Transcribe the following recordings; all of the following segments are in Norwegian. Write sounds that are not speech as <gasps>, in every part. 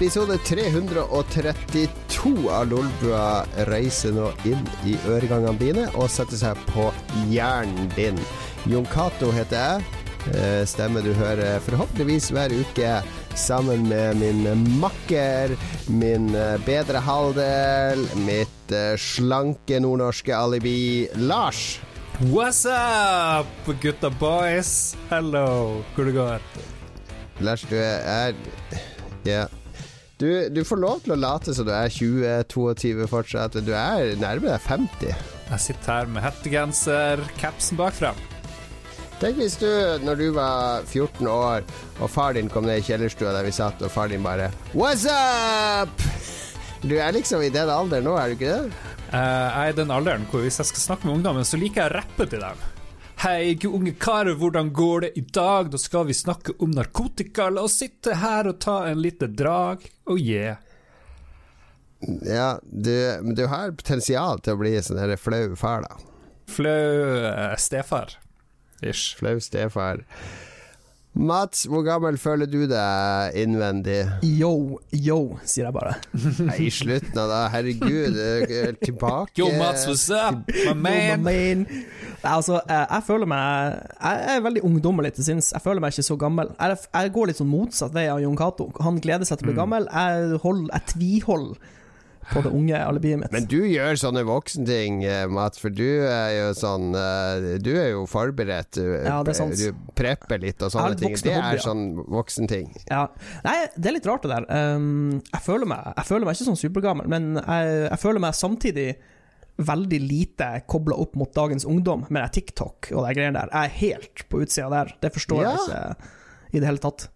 Episode 332 av Lolbua reiser nå inn i øregangene dine og setter seg på hjernen din. Jon Cato heter jeg. Eh, stemme du hører forhåpentligvis hver uke sammen med min makker, min eh, bedre halvdel, mitt eh, slanke nordnorske alibi, Lars. What's up, gutta boys? Hello. Hvor det går? Lars, du er Ja. Du, du, får lov til å late som du er 20-22 fortsatt. Du er nærmere 50. Jeg sitter her med hettegenser, capsen bakfra. Tenk hvis du, når du var 14 år, og far din kom ned i kjellerstua der vi satt, og far din bare What's up? Du er liksom i den alderen nå, er du ikke det? Uh, jeg er i den alderen hvor hvis jeg skal snakke med ungdommen, så liker jeg å rappe til dem. Hei, unge karer, hvordan går det i dag? Da skal vi snakke om narkotika. La oss sitte her og ta en lite drag. Oh yeah. Ja, du, du har potensial til å bli sånn her flau far, da. Flau uh, stefar. Ish. Flau stefar. Mats, hvor gammel føler du deg innvendig? Yo, yo, sier jeg bare. Nei, I slutten av det, herregud. Tilbake Yo, Mats, what's up, my man? Yo, my man. Altså, jeg, jeg, føler meg Jeg er veldig ungdommelig til sinns. Jeg føler meg ikke så gammel. Jeg, jeg går litt sånn motsatt vei av Jon Cato. Han gleder seg til å bli mm. gammel. Jeg, hold, jeg tviholder på det unge alibiet mitt. Men du gjør sånne voksenting, Matt, for du er jo sånn eh, Du er jo forberedt. Du, ja, er sant. du prepper litt og sånne ting. Det er sånn voksenting. Ja. Nei, det er litt rart det der. Um, jeg, føler meg, jeg, føler meg, ikke sånn supergammel, men jeg, jeg føler meg samtidig veldig lite kobla opp mot dagens ungdom med det TikTok og de greiene der. Jeg er helt på utsida der. Det forstår ja. jeg ikke i det hele tatt.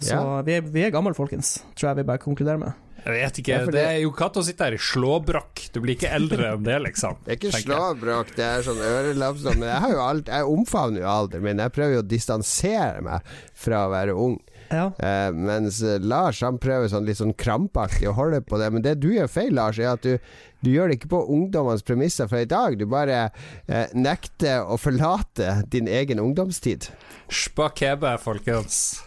Så ja. vi, er, vi er gamle, folkens. Tror jeg vi bare konkluderer med. Jeg vet ikke. Det, det er jo katt å sitte her i slåbrakk. Du blir ikke eldre enn det, liksom. Det er ikke slåbrakk, det er sånn ørelappstånd. Men jeg, har jo alt, jeg omfavner jo alderen min. Jeg prøver jo å distansere meg fra å være ung. Ja. Uh, mens Lars han prøver sånn litt sånn krampaktig å holde på det. Men det du gjør feil, Lars, er at du, du gjør det ikke på ungdommenes premisser fra i dag. Du bare uh, nekter å forlate din egen ungdomstid. Spakebe, folkens.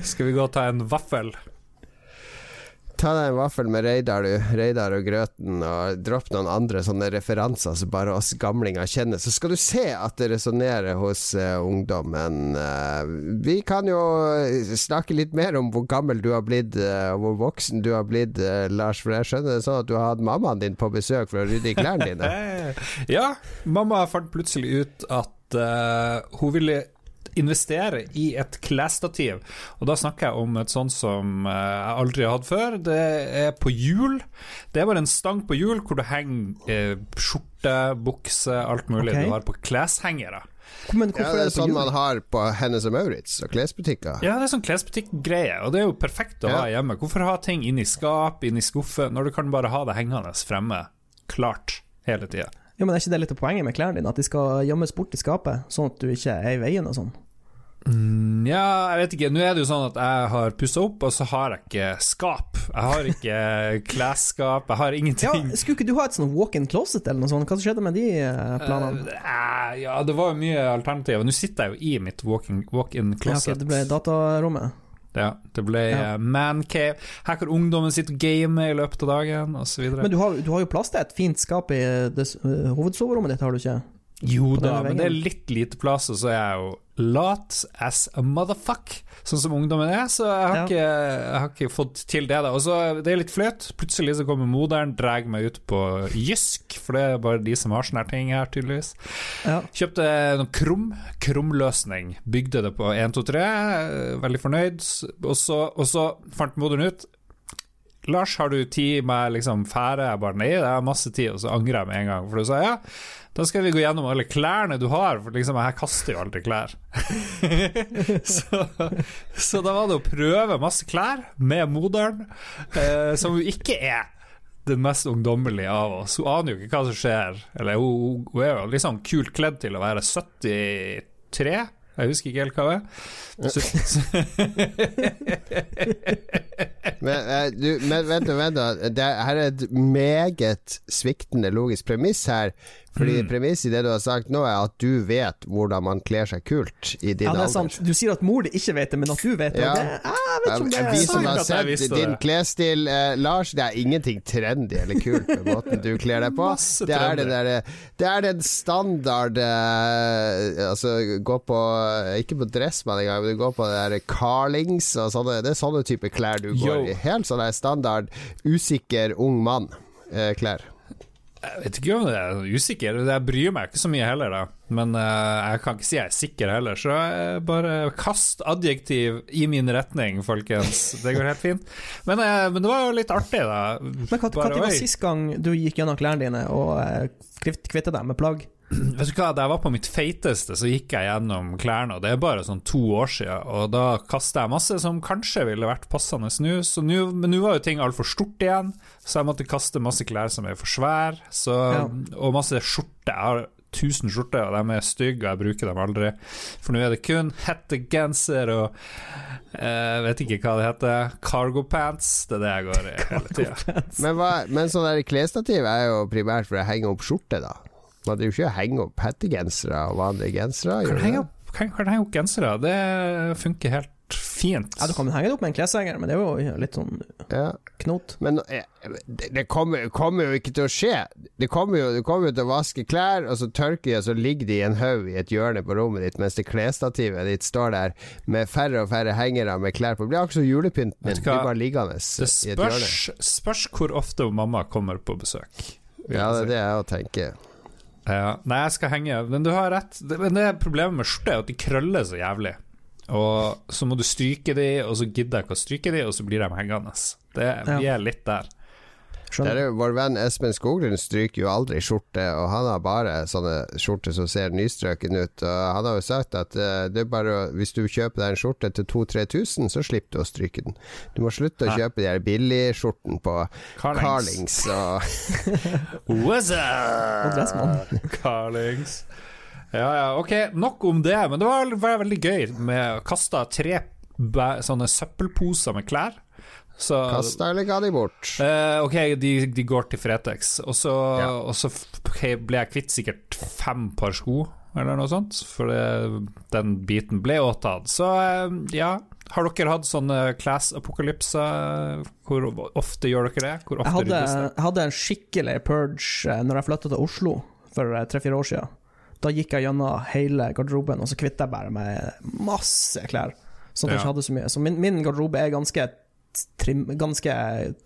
Skal vi gå og ta en vaffel? Ta deg en vaffel med Reidar, du. Reidar og Grøten, og dropp noen andre sånne referanser som bare oss gamlinger kjenner. Så skal du se at det resonnerer hos uh, ungdommen. Uh, vi kan jo snakke litt mer om hvor gammel du har blitt, uh, og hvor voksen du har blitt, Lars. For jeg skjønner det sånn at du har hatt mammaen din på besøk for å rydde i klærne dine. <laughs> ja, mamma fant plutselig ut at hun ville investere i et klesstativ. Og da snakker jeg om et sånt som eh, jeg aldri har hatt før. Det er på hjul. Det er bare en stang på hjul hvor du henger eh, skjorte, bukse, alt mulig okay. du har på kleshengere. Men ja, det er sånn man har på Hennes og Maurits og klesbutikker. Ja, det er sånn klesbutikkgreie, og det er jo perfekt å ja. ha hjemme. Hvorfor ha ting inni skap, inni skuffe, når du kan bare ha det hengende fremme, klart, hele tida? Ja, men Er ikke det litt av poenget med klærne dine? At de skal gjemmes bort i skapet, sånn at du ikke er i veien og sånn? Mm, ja, jeg vet ikke. Nå er det jo sånn at jeg har pussa opp, og så har jeg ikke skap. Jeg har ikke <laughs> klesskap, jeg har ingenting. Ja, skulle ikke du ha et sånn walk-in closet eller noe sånt? Hva skjedde med de eh, planene? Uh, ja, det var jo mye alternativer. Nå sitter jeg jo i mitt walk-in walk closet. Ja, okay, det ble datarommet? Ja, det ble ja. mancave. Her kan ungdommen sitte og game i løpet av dagen, osv. Men du har, du har, jo plass til et fint skap i det, uh, hovedsoverommet ditt, har du ikke? Jo da, men det er litt lite plass, og så er jeg jo lat as a motherfuck, sånn som ungdommen er, så jeg har, ja. ikke, jeg har ikke, fått til det. da Og så Det er litt flaut. Plutselig så kommer moderen, drar meg ut på Jysk, for det er bare de som har sånne ting her, tydeligvis. Ja. Kjøpte noen krum, krumløsning. Bygde det på 1, 2, 3, veldig fornøyd. Og så, og så fant moderen ut Lars, har du tid med liksom fære? Jeg bare nei, det er masse tid, og så angrer jeg med en gang. For du sa ja, da skal vi gå gjennom alle klærne du har, for liksom jeg kaster jo aldri klær. <laughs> så, så, da var det å prøve masse klær med moderen, eh, som jo ikke er den mest ungdommelige av oss. Hun aner jo ikke hva som skjer. Eller hun, hun er jo liksom kult kledd til å være 73. Jeg husker ikke helt hva det er. <laughs> men, eh, du, men vent nå, vent nå. Det her er et meget sviktende logisk premiss her. Fordi Mm. premisset i det du har sagt nå, er at du vet hvordan man kler seg kult i din Ja, det er alder. Du sier at mor di ikke vet det, men at du vet det. Ja. Det, jeg vet ikke om det er Vi som har sett din klesstil, eh, Lars, det er ingenting trendy eller kult med måten du kler deg på. Det er, der, det er den standard eh, Altså, gå på Ikke på dressmann engang, men du går på det der Carlings og sånne. Det er sånne type klær du går Yo. i. Helt sånn standard usikker ung mann-klær. Jeg vet ikke om det er usikker. Jeg bryr meg ikke så mye heller, da. Men uh, jeg kan ikke si jeg er sikker heller, så bare kast adjektiv i min retning, folkens. Det går helt fint. Men, uh, men det var jo litt artig, da. Men hva Bare, var sist gang du gikk gjennom klærne dine og uh, kvittet deg med plagg? <clears throat> Vet du hva, Da jeg var på mitt feiteste, så gikk jeg gjennom klærne, og det er bare sånn to år siden. Og da kasta jeg masse som kanskje ville vært passende nå, så nu, men nå var jo ting altfor stort igjen, så jeg måtte kaste masse klær som er for svære, Ja. og masse skjorter. Jeg har 1000 skjorter, og de er stygge, og jeg bruker dem aldri. For nå er det kun hettegenser og eh, vet ikke hva det heter, cargo pants. Det er det jeg går i hele tida. <laughs> Men, hva, men sånn klesstativ er jo primært for å henge opp skjorte, da. Man jo ikke å henge opp hettegensere og vanlige gensere. Kan du henge opp, kan, kan henge opp gensere? Det funker helt fint. Ja, Du kan henge det opp med en kleshenger, men det er jo litt sånn Ja. knot. Men eh, det, det kommer, kommer jo ikke til å skje. Det kommer jo, kommer jo til å vaske klær, og så tørker de, og så ligger de i en haug i et hjørne på rommet ditt, mens det klesstativet ditt står der med færre og færre hengere med klær på. Det blir akkurat som julepynten din. Blir bare liggende Det i et hjørne. spørs, spørs hvor ofte mamma kommer på besøk. Ja, det er det jeg tenker. Ja. Nei, jeg skal henge, men du har rett. Det, men det problemet med skjorte er at de krøller så jævlig. Og så må du stryke de, og så gidder jeg ikke å stryke de, og så blir de hengende. Det, vi er litt der. Skjønner. er vår venn Espen Skoglund stryker jo aldri skjorte, og han har bare sånne skjorter som ser nystrøken ut. Og han har jo sagt at eh, det er bare hvis du kjøper deg en skjorte til 2000-3000, så slipper du å stryke den. Du må slutte å Hæ? kjøpe de her billigskjortene på Carlings. Carlings og <laughs> What's up? Carlings. Ja, ja, ok, nok om det. Men det var, var veldig gøy med å kaste tre bæ- sånne søppelposer med klær. Så Kasta eller ga de bort? Eh, ok, de, de går til Fretex, og så, Ja. og så okay, ble jeg kvitt sikkert fem par sko, eller noe sånt, for det, den biten ble åtatt. Så eh, ja, har dere hatt sånne class-apokalypser? Hvor ofte gjør dere det? Hvor Jeg ofte hadde, det? jeg hadde en skikkelig purge eh, Når jeg flytta til Oslo for tre-fire år siden. Da gikk jeg gjennom hele garderoben, og så kvittet jeg bare med masse klær. Sånn at jeg Ja. ikke hadde så mye. Så min, min garderobe er ganske, trim, ganske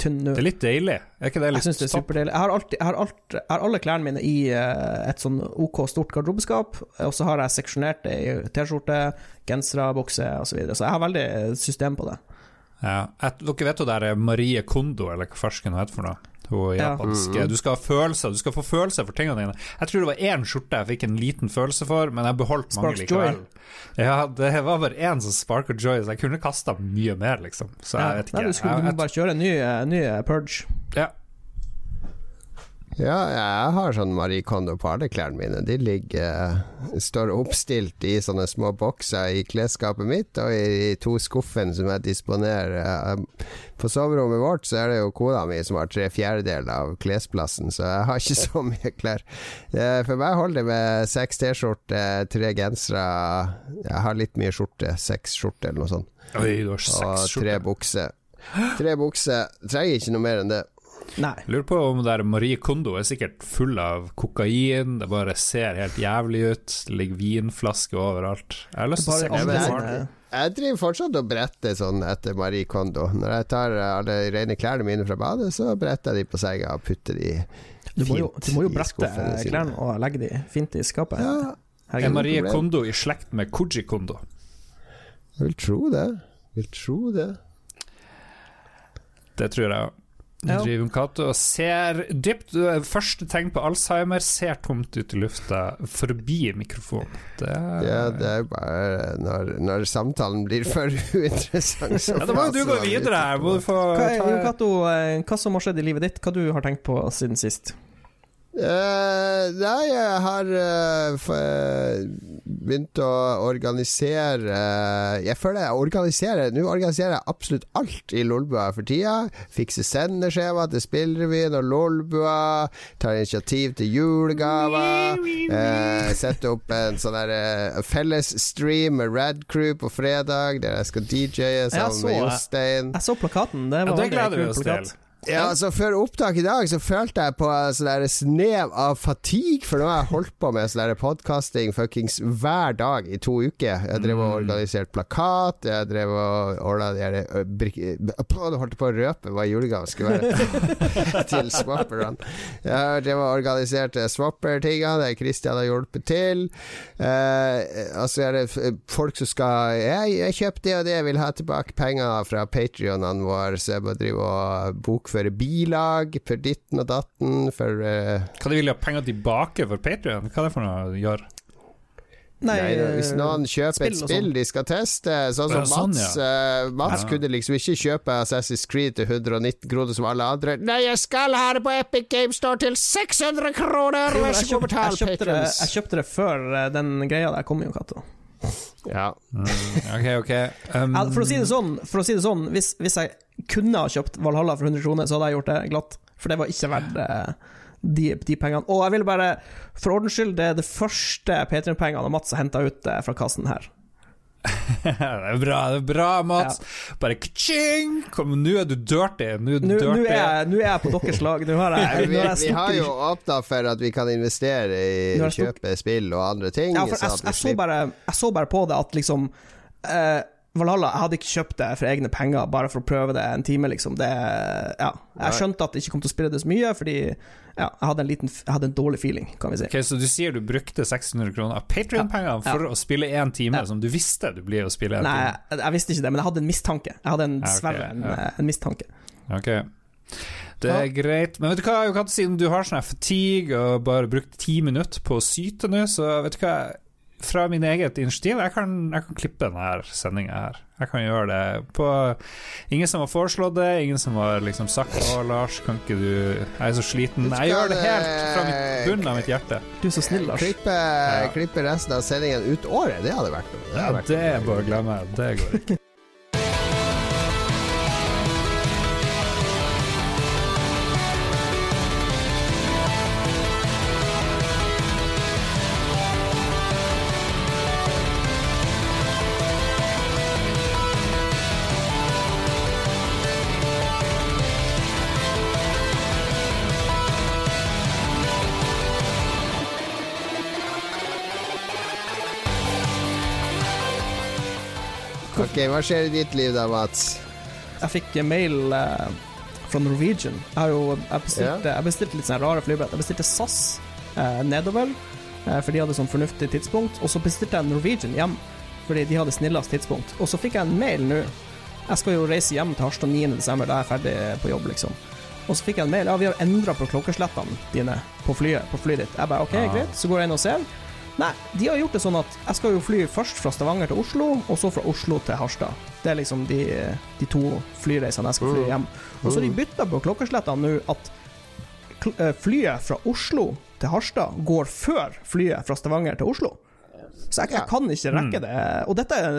tynn nå. Det er litt deilig, er ikke det Jeg synes syns det er superdeilig. Jeg har, alltid, jeg, har alt, jeg har alle klærne mine i eh, et sånn OK stort garderobeskap, og så har jeg seksjonert det i T-skjorte, gensere, bukse osv. Så, videre. så jeg har veldig system på det. Ja. Dere vet jo der er Marie Kondo, eller hva farsken hun heter for noe? Hun Ja. japanske. Du skal ha følelser, du skal få følelser for tingene dine. Jeg tror det var én skjorte jeg fikk en liten følelse for, men jeg beholdt mange Sparks Joy. likevel. Ja, det var bare én som sparker joy, så jeg kunne kasta mye mer, liksom. Så jeg vet ikke. Nei, du, skulle, jeg, Jeg- bare kjøre en ny, uh, ny purge. ja. Ja, jeg har sånn Marie Kondo på alle klærne mine. De ligger står oppstilt i sånne små bokser i klesskapet mitt og i, i to skuffene som jeg disponerer. Eh, På soverommet vårt så er det jo kona mi som har tre fjerdedeler av klesplassen, så jeg har ikke så mye klær. Eh, For meg holder det med seks T-skjorter, tre gensere Jeg har litt mye skjorte, seks skjorter eller noe sånt, Oi, og tre bukser. Tre bukser. Trenger ikke noe mer enn det. Nei. Lurer på om det der Marie Kondo er sikkert full av kokain, det bare ser helt jævlig ut, det ligger vinflasker overalt. Jeg har lyst til å se jeg- er andre Jeg driver fortsatt og bretter sånn etter Marie Kondo. Når jeg tar alle rene klærne mine fra badet, så bretter jeg de på senga og putter de Du må jo, fint du må jo brette klærne og legge de fint i skapet. Ja, Er Marie problem. Kondo i slekt med Koji Kondo? jeg vil tro det. Jeg vil tro det. Det tror jeg òg. Ja. Driver Cato og ser dypt Første tegn på Alzheimer ser tomt ut i lufta forbi mikrofonen. Det er, Ja, det er bare når, når samtalen blir for <laughs> uinteressant, så Ja, da må jo du gå videre her. Få Hva, er, Jon eh, hva som har skjedd i livet ditt? Hva du har tenkt på siden sist? Uh, nei, jeg har uh, for, eh, begynt å organisere Jeg føler jeg organiserer Nå organiserer jeg absolutt alt i Lolbua for tida. Fikser sendeskjema til Spillrevyen og Lolbua. Tar initiativ til julegaver. Eh, setter opp en sånn der uh, fellesstream med Rad Crew på fredag, der jeg skal DJ-e sammen med Jostein. Jeg så plakaten. Det var ja, det gleder vi oss til. Ja, altså Før opptak i dag så følte jeg på sånn snev av fatigue, for nå har jeg holdt på med sånn podkasting fuckings hver dag i to uker. Jeg drev og mm. organiserte plakat, jeg drev og ordna de holdt på å røpe hva julegaven skulle være <laughs> til swapperne. Jeg drev og organiserte swapper-tingene, det Christian har hjulpet til. Eh, altså er det folk som skal Jeg, jeg kjøpte det og det, jeg vil ha tilbake penger fra patrionene våre, så jeg bare driver og bokfører føre bilag for ditten og datten, for uh, Hva de vil ha penger tilbake for Patrion? Hva er det for noe å gjøre? Nei, Nei, hvis eh, noen kjøper spill et spill sånn. de skal teste, sånn som sånn, Mats ja. uh, Mats ja. kunne liksom ikke kjøpe Assassin's Creed til 119 kroner som alle andre. Nei, jeg skal ha det på Epic Games Store til 600 kroner! Så god, betal, jeg, kjøpte det, jeg kjøpte det før den greia der kom, jo, Cato. Ja. Mm, ok, ok. <laughs> Um, for å si det sånn, for å si det sånn hvis, hvis, jeg kunne ha kjøpt Valhalla for 100 kroner, så hadde jeg gjort det glatt. For det var ikke verdt uh, de, de, pengene. Og jeg vil bare, for ordens skyld, det er det første P3-pengene Mats har henta ut uh, fra kassen her. <laughs> det er bra, det er bra, Mats. Ja. Bare ka-ching! Nå er du dirty. Nå er, er, jeg på deres lag. Nå har jeg, <laughs> vi, vi, har jo åpna for at vi kan investere i å kjøpe spill og andre ting. Ja, for jeg, jeg, så bare, jeg, så bare, på det at liksom uh, Valhalla, jeg hadde ikke kjøpt det for egne penger bare for å prøve det en time, liksom. Det, ja. Jeg skjønte at jeg ikke kom til å spille det så mye, fordi ja, jeg, hadde en liten, jeg hadde en dårlig feeling, kan vi si. Okay, så du sier du brukte 600 kroner av Patrion-penger for å spille én time, som du visste du blir å spille en Nei, time? Nei, jeg, visste ikke det, men jeg hadde en mistanke. Jeg hadde en, dessverre okay, en, en, mistanke. Ok det er greit. Men vet du hva, siden du har sånn fatigue og bare brukt ti minutter på å syte nå, så vet du hva fra min eget initiativ. Jeg kan, jeg kan klippe denne sendinga her. Jeg kan gjøre det på Ingen som har foreslått det, ingen som har liksom sagt 'Å, Lars, kan ikke du Jeg er så sliten'. Jeg gjør det helt fra bunnen av mitt hjerte. Du er så snill, Lars. Klippe, ja. klippe resten av sendingen ut året, det hadde vært noe. Det, ja, det bare glemme. Det går ikke. Hva skjer i ditt liv da, Mats? Jeg fikk mail uh, fra Norwegian. Jeg, jo, jeg, bestilte, jeg bestilte litt sånne rare flybillett. Jeg bestilte SAS uh, nedover, uh, for de hadde sånn fornuftig tidspunkt. Og så bestilte jeg Norwegian hjem, fordi de hadde snillest tidspunkt. Og så fikk jeg en mail nå. Jeg skal jo reise hjem til Harstad 9.12., da er jeg ferdig på jobb, liksom. Og så fikk jeg en mail. Ja, vi har endra på klokkeslettene dine på flyet, på flyet ditt. Jeg bare OK, ah. greit. Så går jeg inn og ser. Nei, de har gjort det sånn at jeg skal jo fly først fra Stavanger til Oslo, og så fra Oslo til Harstad. Det er liksom de, de to flyreisene jeg skal fly mm. hjem. Og så har de mm. bytta på klokkeslettene nå at eh, flyet fra Oslo til Harstad går før flyet fra Stavanger til Oslo. Så jeg, jeg kan ikke rekke mm. det. Og dette er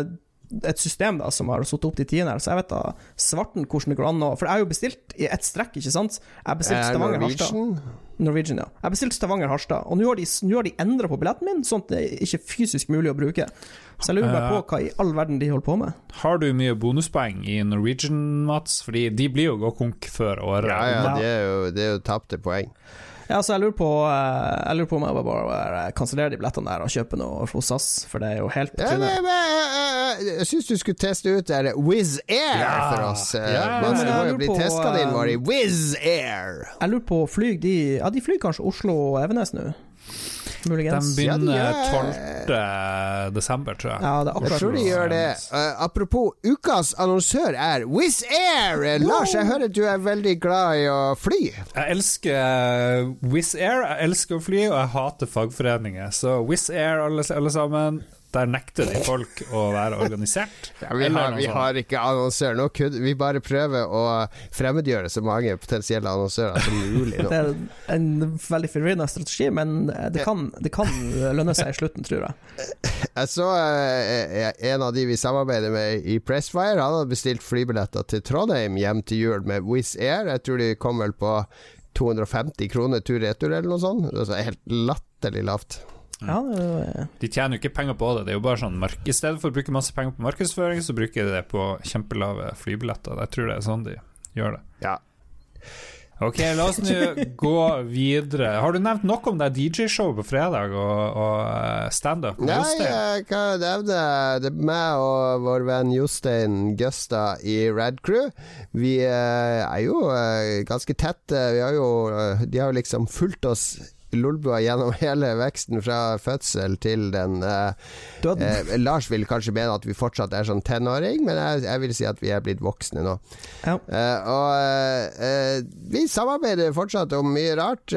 et system da som har satt opp de tidene her, så jeg vet da svarten hvordan det går an å For jeg har jo bestilt i ett strekk, ikke sant? Jeg bestilte Stavanger-Harstad. Norwegian, ja. Jeg bestilte Stavanger-Harstad, og nå har de, nå de endra på billetten min, sånn at det er ikke fysisk mulig å bruke. Så jeg lurer bare på hva i all verden de holder på med. Har du mye bonuspoeng i Norwegian, Mats? Fordi de blir jo gå konk før året. Ja, ja, det er jo, det er jo tapte poeng. Ja, så jeg lurer på eh, Jeg lurer på om jeg bare, bare kansellerer de billettene der og kjøper noe hos SAS, for det er jo helt på trynet. Ja, jeg jeg syns du skulle teste ut der Wizz Air ja. for oss. Eh, ja, du må jo bli testa din, var i Wizz Air. Jeg lurer på, flyr de Ja, de flyr kanskje Oslo og Evenes nå? Muligens. De begynner ja, de 12. desember, tror jeg. Ja, det er akkurat jeg tror de gjør det. Uh, apropos, ukas annonsør er Wizz Air! Lars, jeg hører du er veldig glad i å fly. Jeg elsker Wizz Air, jeg elsker å fly, og jeg hater fagforeninger. Så Wizz Air, alle, alle sammen Der nekter de folk å være organisert. <laughs> Ja, vi, har, vi har, ikke annonsører nå. Vi bare prøver å fremmedgjøre så mange potensielle annonsører som mulig. Nå. <laughs> Det er en veldig forvirrende strategi, men det kan, det kan, lønne seg i slutten, tror jeg. <laughs> Jeg så uh, en av de vi samarbeider med i Pressfire. Han hadde bestilt flybilletter til Trondheim hjem til jul med Wizz Air. Jeg tror de kom vel på 250 kroner tur-retur eller noe sånt. Det er helt latterlig lavt. Ja, det... De tjener jo ikke penger på det. Det er jo bare sånn I stedet for å bruke masse penger på markedsføring, så bruker de det på kjempelave flybilletter. Jeg tror det er sånn de gjør det. Ja. Ok, la oss nå gå videre. Har du nevnt noe om det DJ-showet på fredag og, og eh, standup? Nei, jeg kan nevne det er meg og vår venn Jostein Gusta i Rad Crew. Vi eh, er jo eh, ganske tette. Vi har jo, de har jo liksom fulgt oss Lolbua gjennom <laughs> hele veksten fra fødsel til den uh, uh, Lars vil kanskje mene at vi fortsatt er sånn tenåring, men jeg, jeg vil si at vi er blitt voksne nå. Ja. Uh, og vi samarbeider fortsatt om mye rart.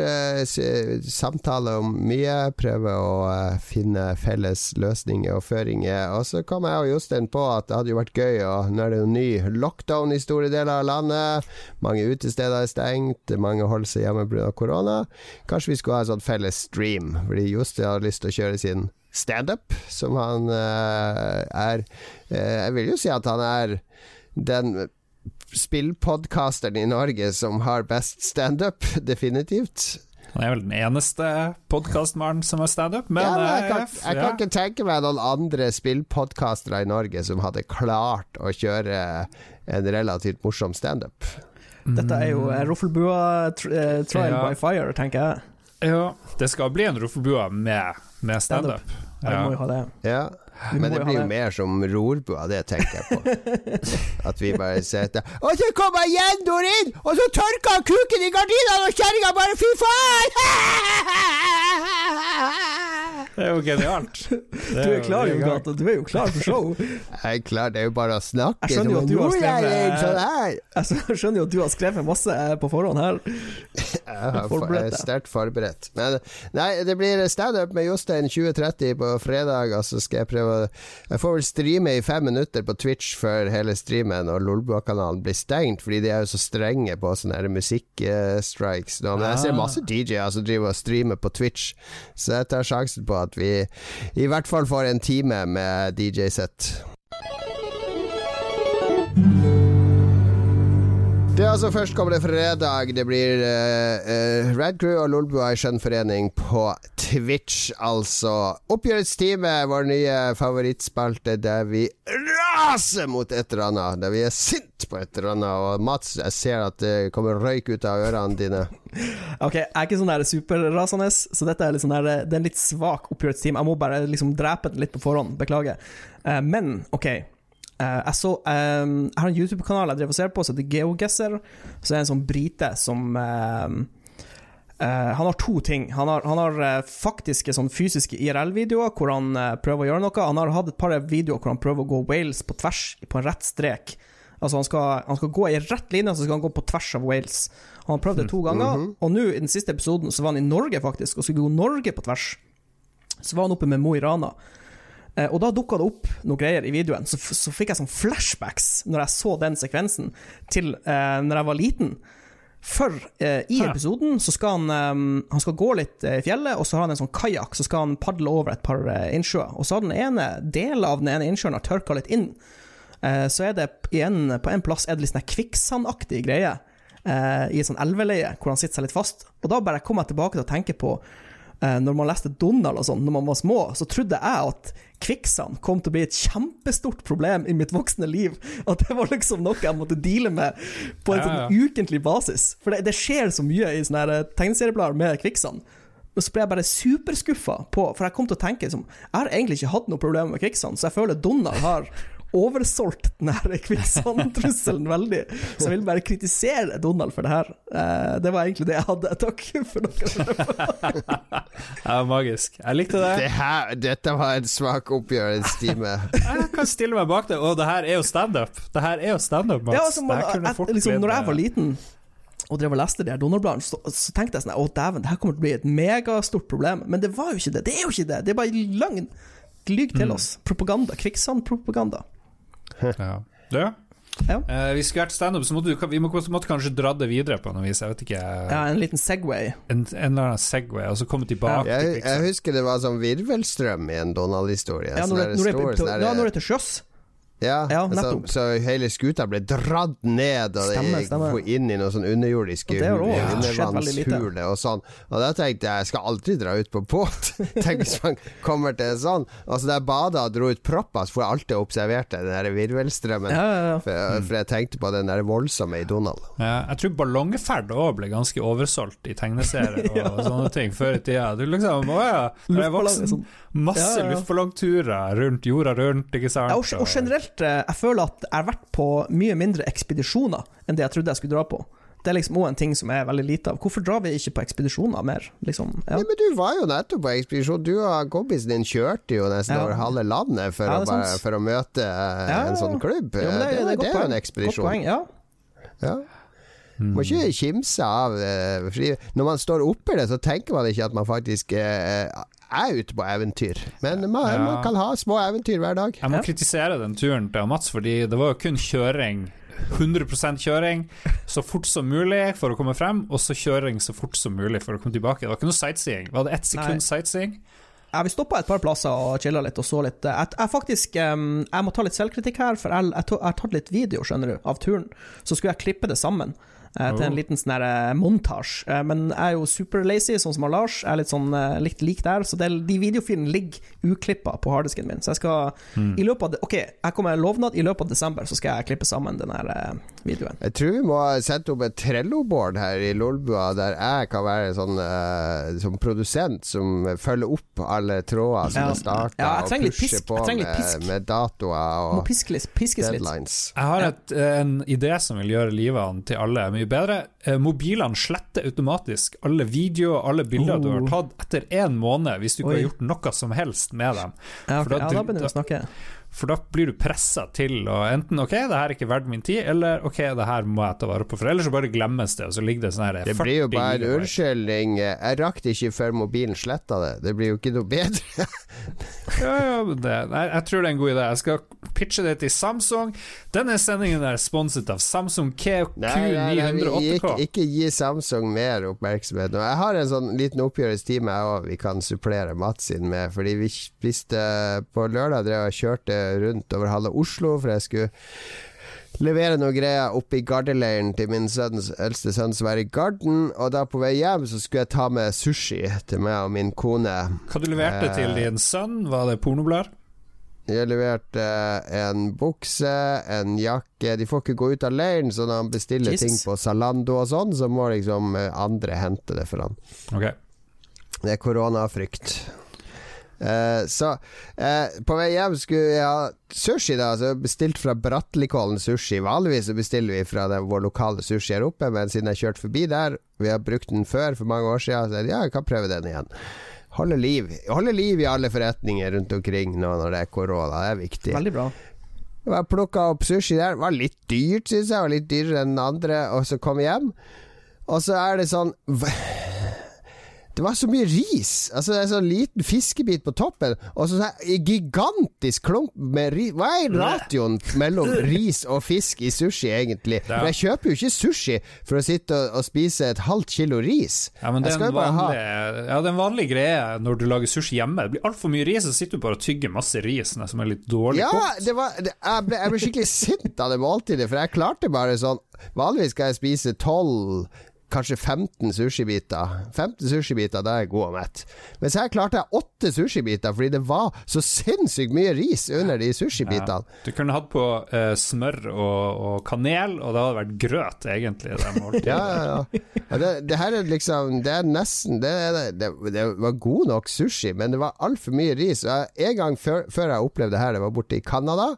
samtaler om mye. Prøver å finne felles løsninger og føringer. Og så kom jeg og Jostein på at det hadde jo vært gøy, og nå er det jo ny lockdown i store deler av landet. Mange utesteder er stengt, mange holder seg hjemme pga. korona. Kanskje vi skulle ha sånn felles stream, fordi Jostein har lyst til å kjøre sin standup, som han uh, er uh, Jeg vil jo si at han er den spillpodkasteren i Norge som har best standup, <laughs> definitivt. Han er vel den eneste podkastmannen som har standup, men, ja, men jeg, kan, jeg ja. kan, ikke tenke meg noen andre spillpodkastere i Norge som hadde klart å kjøre en relativt morsom standup. Dette er jo Roffelbua trial ja. by fire, tenker jeg. Ja, det skal bli en Roffelbua med, med standup. Stand ja. Vi må jo ha det. Ja. Men det blir jo mer som rorbua, det tenker jeg på. <laughs> At vi bare sitter Og så kommer Jendor inn, og så tørker han kuken i gardinene, og kjerringa bare Fy faen! <laughs> Det er jo genialt. <laughs> du er klar, Jon Gata. Du er jo klar for show. Jeg er klar, det er jo bare å snakke. Jeg skjønner jo at du har skrevet sånn <laughs> Jeg skjønner jo at du har skrevet masse på forhånd her. <laughs> Jeg er sterkt forberedt. Men nei, det blir standup med Jostein 2030 på fredag, og så skal jeg prøve Jeg får vel streame i fem minutter på Twitch før hele streamen og Lolbua-kanalen blir stengt, fordi de er jo så strenge på sånne musikkstrikes nå. Men jeg ser ah. masse DJ-er som driver og streamer på Twitch, så jeg tar sjansen på at vi i hvert fall får en time med DJ-sett. Det først kommer det fredag. Det blir uh, uh, Red Crew og Lolbua i skjønn på Twitch, altså. Oppgjørets time, vår nye favorittspalte der vi raser mot et eller annet. Der vi er sint på et eller annet. Og Mats, jeg ser at det kommer røyk ut av ørene dine. <laughs> Ok, jeg er ikke sånn der superrasende, så dette er litt sånn der, det er en litt svak oppgjørets time. Jeg må bare liksom drepe den litt på forhånd. Beklager. Uh, men OK. Uh, jeg, så, um, jeg har en YouTube-kanal jeg driver og ser på som heter GeoGuessr. Så er det en sånn brite som uh, uh, Han har to ting. Han har, han har faktiske sånn fysiske IRL-videoer hvor han prøver å gjøre noe. Han har hatt et par videoer hvor han prøver å gå Wales på tvers, på en rett strek. Altså han skal, han skal, gå i rett linje, så skal han gå på tvers av Wales. Han har prøvd det to ganger, mm -hmm. og nå i den siste episoden så var han i Norge, faktisk, og skulle gå Norge på tvers. Så var han oppe med Mo i Rana. Eh, og da dukka det opp noen greier i videoen. Så, så, fikk jeg sånn flashbacks når jeg så den sekvensen, til uh, når jeg var liten. For uh, i episoden så skal han um, Han skal gå litt i fjellet, og så har han en sånn kajakk, så skal han padle over et par uh, innsjøer. Og så har den ene delen av den ene innsjøen har tørka litt inn. så er det en, på en plass er det litt sånn kvikksandaktig greie i et sånn elveleie hvor han sitter seg litt fast. Og da bare kom jeg tilbake til å tenke på når man leste Donald og sånn, når man var små, så trodde jeg at kvikksand kom til å bli et kjempestort problem i mitt voksne liv. At det var liksom noe jeg måtte deale med på en ja, ja. sånn ukentlig basis. For det, det, skjer så mye i sånne eh, tegneserieblader med kvikksand. Og så ble jeg bare superskuffa på For jeg kom til å tenke liksom, Jeg har egentlig ikke hatt noe problem med kvikksand, så jeg føler Donald har oversolgt den kvikksandtrusselen veldig. Så jeg vil bare kritisere Donald for det her. Eh, det var egentlig det jeg hadde. Takk for dere. <laughs> var magisk. Jeg likte det. det her, dette var en svak oppgjørelsestime. jeg kan stille meg bak det, og det her er jo standup. Det her er jo standup, Mats. Ja, altså, liksom, når jeg var liten og drev og leste de her Donald-bladene, så, så, tenkte jeg sånn Å, dæven, det her kommer til å bli et megastort problem. Men det var jo ikke det. Det er jo ikke det. Det er bare løgn. Lyg til oss. Propaganda. Kvikksandpropaganda. <laughs> Ja. ja. Uh, hvis vi skulle vært standup, så måtte vi, vi må, måtte kanskje dra det videre på noe vis. Jeg vet ikke Ja, en liten Segway. En, en eller annen Segway, og så komme tilbake Jeg, jeg husker det var sånn virvelstrøm i en Donald-historie. Ja, Sånn når, det- når, det ja, når det er til sjøs. Ja, Ja, så, så hele skuta ble dratt ned, og Stemmer, det stemmer. gikk inn i noen sånn underjordiske det undervannshule og sånn. Og da tenkte jeg jeg skal aldri dra ut på båt. <laughs> Tenk hvis man kommer til en sånn. Altså da jeg bada og dro ut propper, så får jeg alltid observert den der virvelstrømmen. Ja, ja, ja. For, for jeg tenkte på den der voldsomme i Donald. Ja, jeg tror ballongferd òg ble ganske oversolgt i tegneserier og <laughs> sånne ting før i tida. Du liksom Å ja, jeg er voksen, masse Ja, ja. luftballongturer rundt jorda rundt, ikke sant? Ja, og, og generelt, eh, jeg føler at jeg har vært på mye mindre ekspedisjoner enn det jeg trodde jeg skulle dra på. Det er liksom òg en ting som er veldig lite av. Hvorfor drar vi ikke på ekspedisjoner mer? Liksom, ja. Nei, men du var jo nettopp på ekspedisjon. Du og kompisen din kjørte jo nesten Ja. over halve landet for, Ja, å, bare, for å møte eh, Ja, en sånn klubb. Jo, det, det, det, det, er er jo en en Godt ekspedisjon. poeng, ja. Ja. Må ikke kimse av eh, fri. Når man står oppi det, så tenker man ikke at man faktisk eh, er ute på eventyr. Men man, Ja. man kan ha små eventyr hver dag. Jeg må kritisere den turen til Mats, fordi det var jo kun kjøring. 100% kjøring så fort som mulig for å komme frem, og så kjøring så fort som mulig for å komme tilbake. Det var ikke noe sightseeing. Var det ett Nei. sekund sightseeing? Ja, vi stoppa et par plasser og chilla litt og så litt. Jeg, jeg faktisk Jeg må ta litt selvkritikk her, for jeg, har tatt litt video, skjønner du, av turen. Så skulle jeg klippe det sammen til Oh. en liten sånn eh, montasje. Eh, men jeg er jo super lazy, sånn som Lars. Jeg er litt sånn eh, litt lik der. Så det, de videofilene ligger uklippa på harddisken min. Så jeg skal i løpet av det, Ok, jeg kommer med lovnad. I løpet av desember så skal jeg klippe sammen den her eh, videoen. Jeg tror vi må sette opp et Trello-board her i Lolbua, der jeg kan være sånn eh, som produsent som følger opp alle tråder som Ja. er starta, Ja, og litt pusher på litt med, med datoer og piske litt, piskes litt. deadlines. Jeg har et, en idé som vil gjøre livene til alle mye bedre. Eh, Mobilene sletter automatisk alle videoer alle bilder du har Oh. tatt etter én måned, hvis du ikke Oi. har gjort noe som helst med dem. Ja, For da- ja, da begynner vi å snakke. For da blir du pressa til å enten OK, det her er ikke verdt min tid, eller OK, det her må jeg ta vare på. For ellers så bare glemmes det, og så ligger det sånn her Det blir jo bare en unnskyldning. Jeg rakk det ikke før mobilen sletta det. Det blir jo ikke noe bedre. <laughs> Ja, ja, men det, nei, jeg tror det er en god idé. Jeg skal pitche det til Samsung. Denne sendingen er sponset av Samsung vi- Q908K. ikke, ikke gi Samsung mer oppmerksomhet nå. Jeg har en sånn liten oppgjørstime jeg òg vi kan supplere Mats inn med. Fordi vi spiste på lørdag drev jeg og kjørte rundt over halve Oslo, for jeg skulle levere noe greier oppe i gardeleiren til min sønns, eldste sønn som er i Garden. Og da på vei hjem så skulle jeg ta med sushi til meg og min kone. Hva du leverte til Eh. din sønn? Var det pornoblader? Jeg leverte en bukse, en jakke De får ikke gå ut av leiren, så når han bestiller Jesus. ting på Zalando og sånn, så må liksom eh, andre hente det for han. Okay. Det er koronafrykt. Eh, så eh, på vei hjem skulle jeg ha sushi, da. Så bestilt fra Bratlikollen sushi. Vanligvis bestiller vi fra den, vår lokale sushi her oppe, men siden jeg kjørte forbi der, vi har brukt den før for mange år siden, så jeg, ja, jeg kan prøve den igjen. Holde liv. Holde liv i alle forretninger rundt omkring nå når det er korona. Det er viktig. Veldig bra. Jeg plukka opp sushi der. Det var litt dyrt, syns jeg. Det Var litt dyrere enn den andre. Og så kom jeg hjem, og så er det sånn Det var så mye ris. Altså Det er sånn liten fiskebit på toppen, og så en gigantisk klump med ris Hva er ratioen mellom <laughs> ris og fisk i sushi, egentlig? Ja. For jeg kjøper jo ikke sushi for å sitte og, og spise et halvt kilo ris. Ja, men det er, en vanlig, ja, det er en vanlig greie når du lager sushi hjemme. Det blir altfor mye ris, så sitter du bare og tygger masse ris som er litt dårlig Ja, kokt. det var, det, jeg, ble, jeg ble skikkelig sint av det måltidet, for jeg klarte bare sånn Vanligvis skal jeg spise 12 Kanskje 15 sushibiter. 15 sushibiter, da er jeg god og mett. Mens her klarte jeg 8 sushibiter, fordi det var så sinnssykt mye ris under de sushibitene. Du kunne hatt på uh, smør og, og kanel, og det hadde vært grøt, egentlig. Det. <laughs> Ja, ja, ja. ja det, det her er liksom Det er nesten Det, det, det var god nok sushi, men det var altfor mye ris. En gang før, før jeg opplevde det her, det var borte i Canada.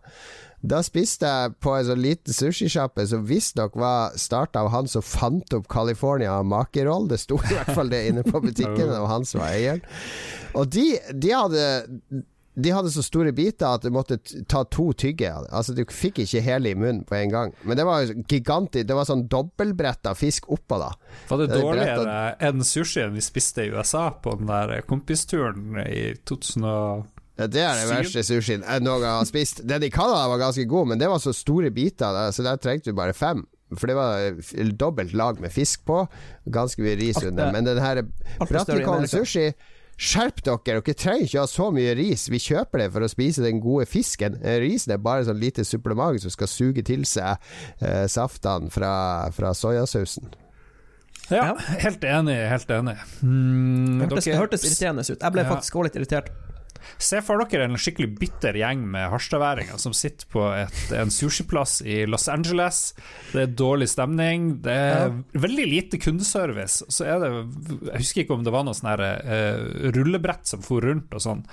Da spiste jeg på en sånn liten sushisjappe som visstnok var starta av han som fant opp California makeroll. Det sto i hvert fall det inne på butikken, og han som var eieren. Og de, de hadde de hadde så store biter at du måtte ta to tygge. Altså Du fikk ikke hele i munnen på en gang. Men det var gigantisk. Det var sånn dobbeltbretta fisk oppå, da. Var det Det er dårligere enn sushien vi spiste i USA på den der kompisturen i 2000 og Det er den verste sushien jeg noen gang har spist. Den i Canada var ganske god, men det var så store biter, så der trengte du bare fem. For det var dobbelt lag med fisk på. Ganske mye ris under. Men den her Bratikon sushi Skjerp dere, dere trenger ikke ha så mye ris. Vi kjøper det for å spise den gode fisken. Risen er bare sånn lite supplement som skal suge til seg eh, saftene fra, fra soyasausen. Ja, helt enig. Helt enig. Mm, det hørtes irriterende ut. Jeg ble ja. faktisk også litt irritert. Se for dere en skikkelig bitter gjeng med harstadværinger som sitter på et, en sushiplass i Los Angeles. Det er dårlig stemning, det er veldig lite kundeservice. Så er det Jeg husker ikke om det var noe sånn uh, rullebrett som for rundt og sånn.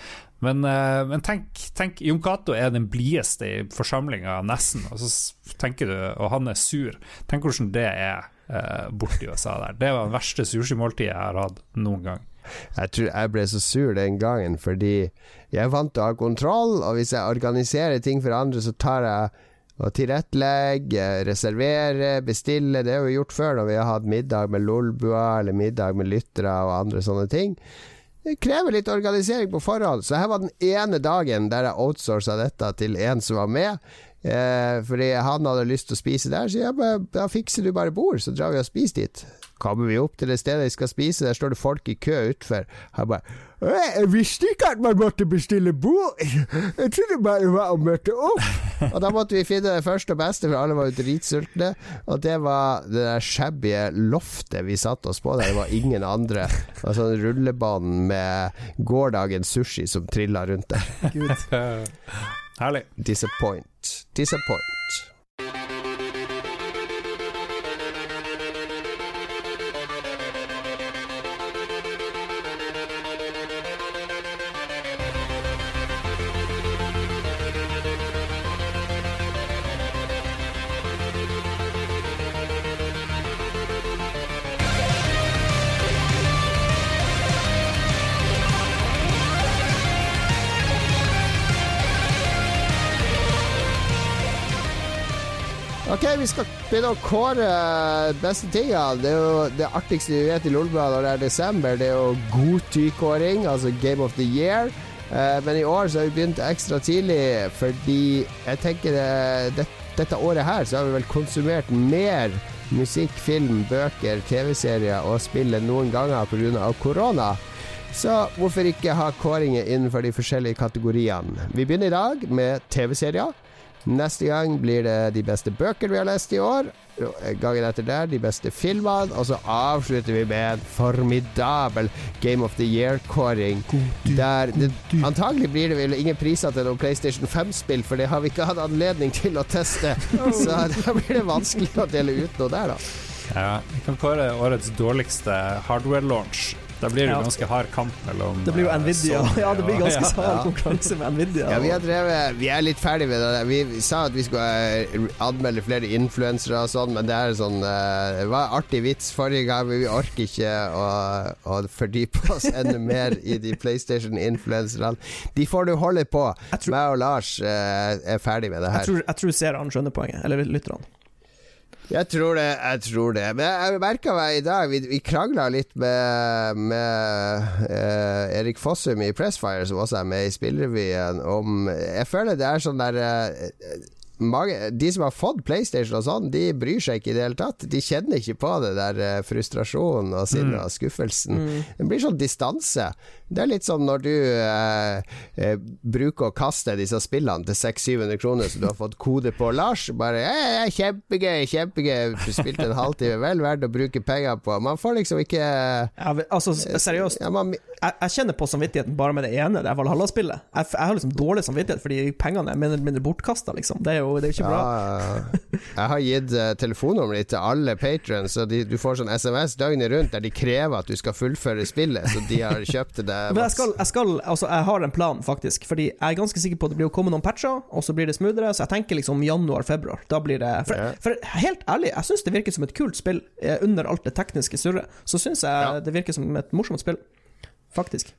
Men, uh, men, tenk, tenk Jon Cato er den blideste i forsamlinga, nesten, og så tenker du Og han er sur. Tenk hvordan det er uh, borti USA der. Det var det verste sushimåltidet jeg har hatt noen gang. Jeg tror jeg ble så sur den gangen fordi jeg er vant til å ha kontroll, og hvis jeg organiserer ting for andre, så tar jeg og tilrettelegge, reservere, bestille. Det har vi gjort før når vi har hatt middag med Lolbua eller middag med lyttere og andre sånne ting. Det krever litt organisering på forhånd. Så her var den ene dagen der jeg outsourca dette til en som var med. Eh, fordi han hadde lyst til å spise der, så jeg bare, da fikser du bare bord, så drar vi og spiser dit. Kommer vi opp til det stedet vi skal spise, der står det folk i kø utfor. Han bare jeg visste ikke at man måtte bestille bord! Jeg trodde bare det var å møte opp! <laughs> Og da måtte vi finne det første og beste, for alle var jo dritsultne. Og det var det der shabby loftet vi satte oss på der. Det var ingen andre. Og sånn rullebanen med gårsdagens sushi som trilla rundt der. <laughs> Herlig. Disappoint. Disappoint. Begynne å kåre beste tingene. Det er jo det artigste vi vet i Lolbua når det er desember. Det er jo godtykåring, altså Game of the Year. Eh, men i år så har vi begynt ekstra tidlig fordi jeg tenker det, det, dette året her så har vi vel konsumert mer musikk, film, bøker, TV-serier og spill enn noen ganger pga. korona. Så hvorfor ikke ha kåringer innenfor de forskjellige kategoriene? Vi begynner i dag med TV-serier. Neste gang blir det de beste bøker vi har lest i år. Gangen etter der de beste filmene. Og så avslutter vi med en formidabel Game of the Year-kåring. Der det, antagelig blir det vel ingen priser til noen PlayStation 5-spill, for det har vi ikke hatt anledning til å teste. Så da blir det vanskelig å dele ut noe der, da. Ja, vi kan kåre årets dårligste hardware-launch. Da blir det jo ganske hard kamp mellom Det blir jo eh, Nvidia. Sony, <laughs> ja, det blir ganske ja, hard konkurranse med Nvidia. Ja, vi, har drevet, vi er litt ferdig med det. Vi sa at vi skulle eh, anmelde flere influensere og sånn, men det er sånn eh, Det var en artig vits forrige gang, men vi orker ikke å, å fordype oss enda mer i de PlayStation-influenserne. De får du holde på. Tror, Meg og Lars er ferdig med det her. Jeg tror, jeg tror seerne skjønner poenget, eller lytterne. Jeg tror det. jeg tror det Men jeg merka meg i dag Vi, vi krangla litt med, med uh, Erik Fossum i Pressfire, som også er med i Spillrevyen, om Jeg føler det er sånn der uh, mange, de som har fått PlayStation og sånn, de bryr seg ikke i det hele tatt. De kjenner ikke på det der uh, frustrasjonen og sinnet mm. og skuffelsen. Mm. Det blir sånn distanse. Det er litt sånn når du uh, uh, bruker å kaste disse spillene til 600-700 kroner som du har fått kode på. Lars bare eh, 'Kjempegøy, kjempegøy'. Du spilte en halvtime. Vel verdt å bruke penger på. Man får liksom ikke ja, Altså, seriøst. Ja, man, jeg, jeg, kjenner på samvittigheten bare med det ene, det er Valhalla-spillet. Jeg, jeg, har liksom dårlig samvittighet fordi pengene er mindre, mindre bortkasta, liksom. Det er jo det er ikke bra. Ja, jeg har gitt uh, telefonnummeret til alle patrons, så de, du får sånn SMS døgnet rundt der de krever at du skal fullføre spillet, så de har kjøpt det. <laughs> Men jeg skal, jeg skal, altså jeg har en plan, faktisk, fordi jeg er ganske sikker på at det blir å komme noen patcher, og så blir det smoothere, så jeg tenker liksom januar-februar. Da blir det for, ja. for, helt ærlig, jeg syns det virker som et kult spill eh, under alt det tekniske surret. Så syns jeg ja. det virker som et morsomt spill, faktisk.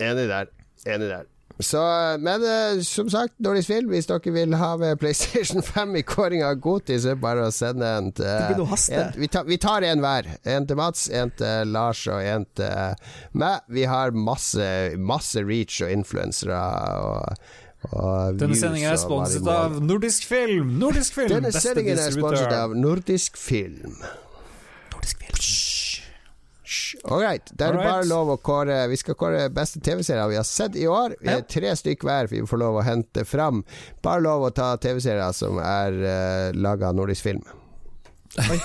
Enig der. Enig der. Så, men uh, som sagt, Nordisk Film, hvis dere vil ha med PlayStation <laughs> 5 i kåring av Goti, så er det bare å sende en til en, vi, tar, vi tar en hver. En til Mats, en til Lars og en til meg. Vi har masse, masse reach og influensere. Og, og Denne sendingen er sponset av Nordisk Film. Nordisk Film Denne sendingen er sponset av Nordisk Film. Nordisk Film. All right. Det er bare lov å kåre Vi skal kåre beste TV-serier vi har sett i år. Vi er tre stykker hver vi får lov å hente fram. Bare lov å ta TV-serier som er uh, eh, laga av nordisk film. Oi.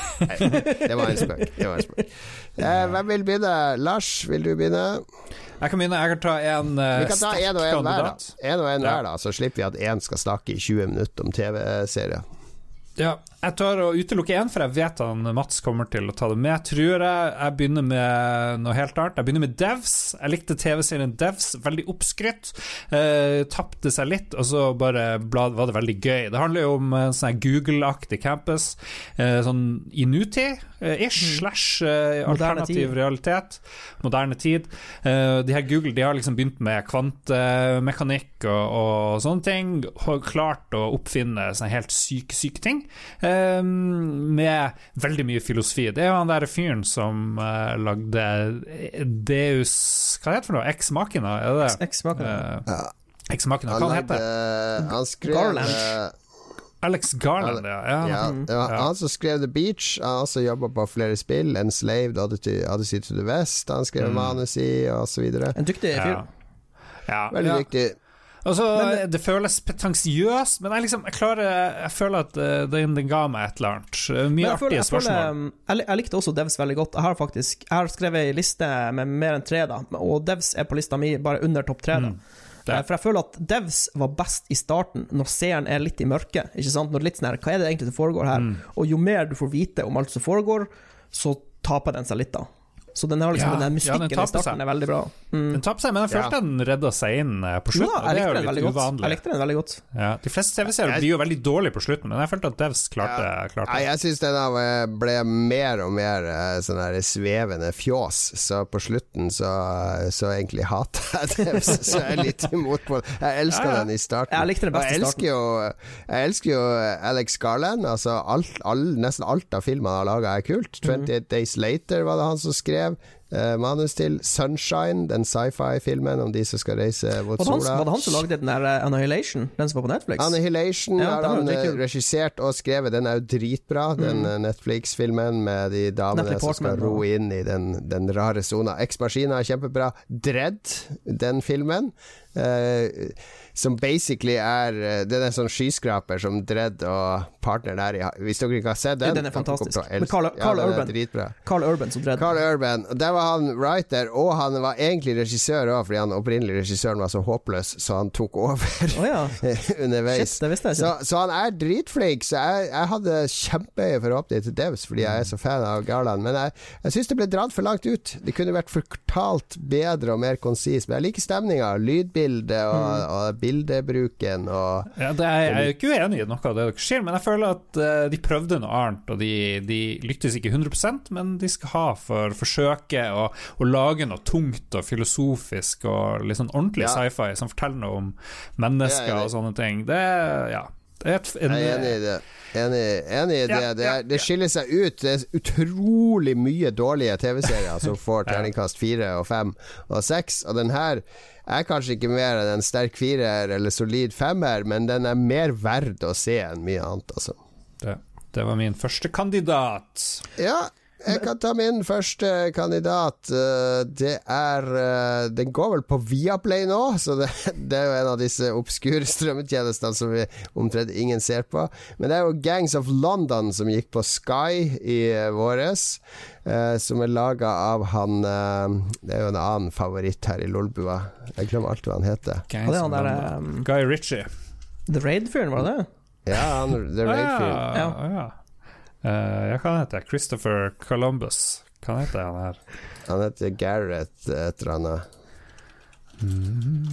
det var en spøk. Det var en spøk. Eh, hvem vil begynne? Lars, vil du begynne? Jeg kan begynne. Jeg kan ta en uh, Vi kan ta en og en hver, da. En og en ja. hver, da. Så slipper vi at én skal snakke i 20 minutter om TV-serier. Ja, jeg tar å utelukke én, for jeg vet han Mats kommer til å ta det med. Tror jeg Jeg begynner med noe helt annet. Jeg begynner med Devs. Jeg likte TV-serien Devs. Veldig oppskrytt. Eh, Tapte seg litt, og så bare var det veldig gøy. Det handler jo om en sånn Google-aktig campus, eh, sånn i nutid, eh, ish, mm. slash eh, alternativ realitet. Moderne tid. Eh, de her Google de har liksom begynt med kvantemekanikk og, og sånne ting. Har klart å oppfinne sånne helt syke, syke ting. Ehm, med veldig mye filosofi. Det er jo han der fyren som uh, lagde Deus Hva heter det for noe? Ex Machina? Er det Ex Machina. Uh, Ex Machina. Hva han heter han? Han skrev Garland. Alex Garland, ja. ja. ja det var han som skrev The Beach. Han har også jobba på flere spill. Enslaved, Odyssey, Odyssey to the West. Han skrev mm. manus i, og så videre. En dyktig fyr. Ja. Veldig dyktig. Altså, men, det føles pretensiøst, men jeg, liksom, jeg, klarer, jeg føler at uh, den, den, ga meg et eller annet. Mye artige føler, spørsmål. Føler, jeg, jeg, likte også Devs veldig godt. Jeg har faktisk Jeg har skrevet ei liste med mer enn tre, da, og Devs er på lista mi bare under topp tre. Mm. Det. for jeg føler at Devs var best i starten, når seeren er litt i mørket. Ikke sant? Når litt sånn her, Hva er det egentlig som foregår her? Mm. Og jo mer du får vite om alt som foregår, så taper den seg litt, da. Så den, har liksom, ja, den mystikken ja, den i starten er veldig bra. Mm. Den tapper seg, men jeg følte ja. den redda seg inn eh, på slutten. Ja, det er jo litt godt. jeg likte den veldig godt. Ja, de fleste TV-seere blir jo veldig dårlige på slutten, men jeg følte at Devs klarte, klarte det. Jeg syns den eh, ble mer og mer eh, sånn her svevende fjås, så på slutten så, så egentlig hater jeg <laughs> Devs, så jeg er litt imot på det. Jeg elsker den i starten. Jeg likte den best i starten. Jo, jeg elsker jo Alex Garland. Altså alt, all, nesten alt av filmene han har laga er kult. 28 mm. Days Later var det han som skrev skrev uh, manus til. Sunshine, den sci-fi-filmen om de som skal reise mot sola. Var det han som lagde den der uh, Annihilation, den som var på Netflix? Annihilation ja, har han uh, regissert og skrevet. Den er jo dritbra, mm. den Netflix-filmen med de damene som skal ro inn i den, den rare sona. Ex Machina er kjempebra. Dredd, den filmen. Som basically er Den Det er en sånn skyskraper som Dredd og partneren er i. Hvis dere ikke har sett den Den er fantastisk. Men Carl, Carl ja, Urban. Carl Urban som Dredd. Carl Urban. Der var han writer, og han var egentlig regissør òg, fordi han opprinnelig regissøren var så håpløs, så han tok over oh, ja. <laughs> underveis. Shit, det visste jeg ikke. Så, så, han er dritflink. Så jeg, jeg hadde kjempehøye forhåpninger til Devs, fordi jeg er så fan av Garland. Men jeg, jeg syns det ble dratt for langt ut. Det kunne vært fortalt bedre og mer konsist. Men jeg liker stemninga, lydbildet og, mm. og bildebruken og ja, er, Jeg er jo ikke uenig i noe av det dere sier, men jeg føler at uh, de prøvde noe annet, og de, de lyktes ikke 100 men de skal ha for forsøket å, å lage noe tungt og filosofisk og litt sånn ordentlig ja. sci-fi som forteller noe om mennesker og sånne ting. Det, ja et, en, jeg er enig i det. Enig, enig i det. Ja, det, er, det, skiller seg ut. Det er utrolig mye dårlige TV-serier som <laughs> får terningkast fire og fem og seks, og den her er kanskje ikke mer enn en sterk firer eller solid femmer, men den er mer verd å se enn mye annet, altså. Det, det var min første kandidat. Ja, jeg kan ta min første kandidat. Eh, det er eh, Den går vel på Viaplay nå, så det, <laughs> det er jo en av disse obskure strømmetjenestene som vi omtrent ingen ser på. Men det er jo Gangs of London som gikk på Sky i eh, våres. Som er laga av han Det er jo en annen favoritt her i Lolbua. Jeg glemmer alltid hva han heter. Gangs det han der, um, Guy Ritchie. The Raid-fyren, var det det? Ja, han, The Raid-fyren. Ah, ja, ja. ja. Uh, ja, hva heter jeg? Christopher Columbus. Hva heter han her? Han heter Gareth et eller annet. Mm.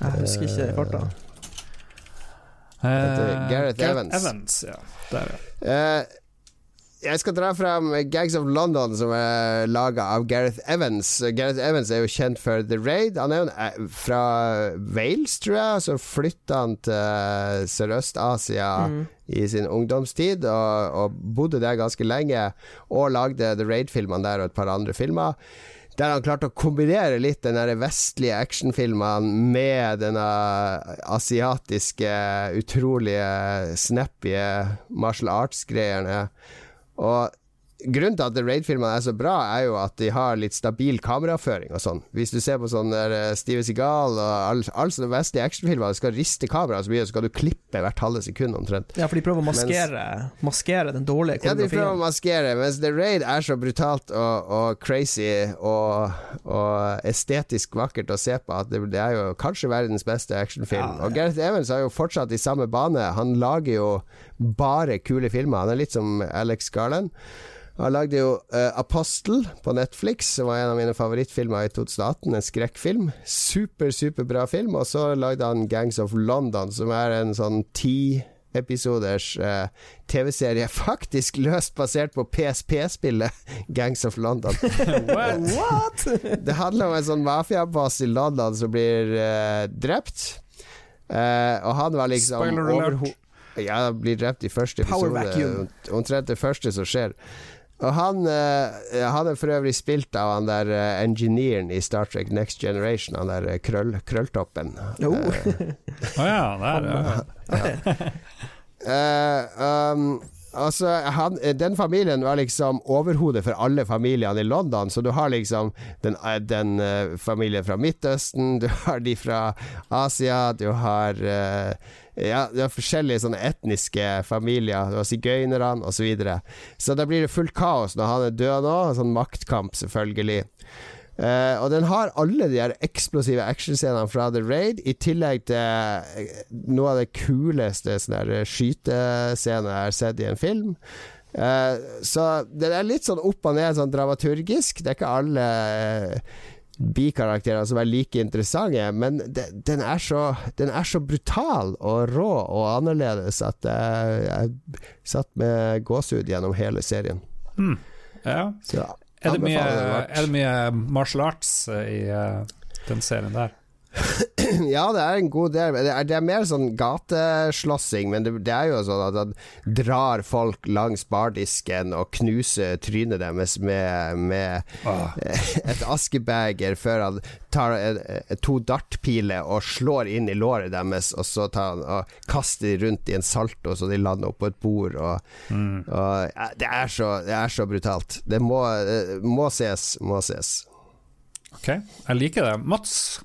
Jeg husker ikke i farta. Uh, Gareth Evans. Evans ja. Der, ja. Uh, jeg skal dra fram Gags of London, som er laga av Gareth Evans. Gareth Evans er jo kjent for The Raid. Han er jo eh, fra Wales, tror jeg. Så flytta han til Sørøst-Asia mm. i sin ungdomstid, og, og, bodde der ganske lenge. Og lagde The Raid-filmene der og et par andre filmer. Der han klarte å kombinere litt den vestlige actionfilmen med denne asiatiske, utrolige, snappy martial arts-greiene. Og Grunnen til at Raid-filmene er så bra, er jo at de har litt stabil kameraføring og sånn. Hvis du ser på sånn der uh, Steve Segal og alle all sånne vestlige actionfilmer, du skal riste kameraet så mye, så skal du klippe hvert halve sekund omtrent. Ja, for de prøver å maskere, mens, maskere den dårlige koreografien. Ja, de prøver å maskere, mens The Raid er så brutalt og, og crazy og, og, estetisk vakkert å se på at det, det er jo kanskje verdens beste actionfilm. Ja, og Gareth Evans har jo fortsatt i samme bane. Han lager jo bare kule filmer. Han er litt som Alex Garland. Han lagde jo uh, Apostel på Netflix, som var en av mine favorittfilmer i 2018. En skrekkfilm. Super, superbra film. Og så lagde han Gangs of London, som er en sånn ti episoders uh, TV-serie, <laughs> faktisk løst basert på PSP-spillet <laughs> Gangs of London. <laughs> What? det handler om en sånn mafiaboss i London som blir uh, drept. og han var liksom Spoiler alert. Ja, blir drept i første episode. Omtrent det første som skjer. Og han, uh, han er for øvrig spilt av han der uh, engineeren i Star Trek Next Generation, han der uh, krøll, krølltoppen. Å oh. oh, ja, der, ja. <laughs> ja. <laughs> um, Altså, han, den familien var liksom overhodet for alle familiene i London. Så du har liksom den, den uh, familien fra Midtøsten, <laughs> du har de fra Asia, du har uh, ja, du har forskjellige sånne etniske familier. du har sigøynerne osv. Så, videre. så da blir det fullt kaos når han er død nå. Sånn maktkamp, selvfølgelig. Uh, og den har alle de her eksplosive actionscenene fra The Raid, i tillegg til uh, noe av det kuleste sånne skytescener jeg har sett i en film. Uh, så den er litt sånn opp og ned, sånn dramaturgisk. Det er ikke alle bikarakterer som er like interessante, men de, den, er så, den, er så, brutal og rå og annerledes at jeg satt med gåsehud gjennom hele serien. Mm. Ja. Så, er, det mye, er, det mye, martial arts i uh, den serien der? <clears throat> ja, det er en god del. Det er, det er mer sånn gateslåssing, men det, det, er jo sånn at han drar folk langs bardisken og knuser trynet deres med, med ah. <laughs> et askebeger før han tar to dartpiler og slår inn i låret deres, og så tar han og kaster de rundt i en salto så de lander oppå et bord. Og, mm. og det, er så, det, er så, brutalt. Det må, må ses, må ses. Ok, jeg liker det. Mats,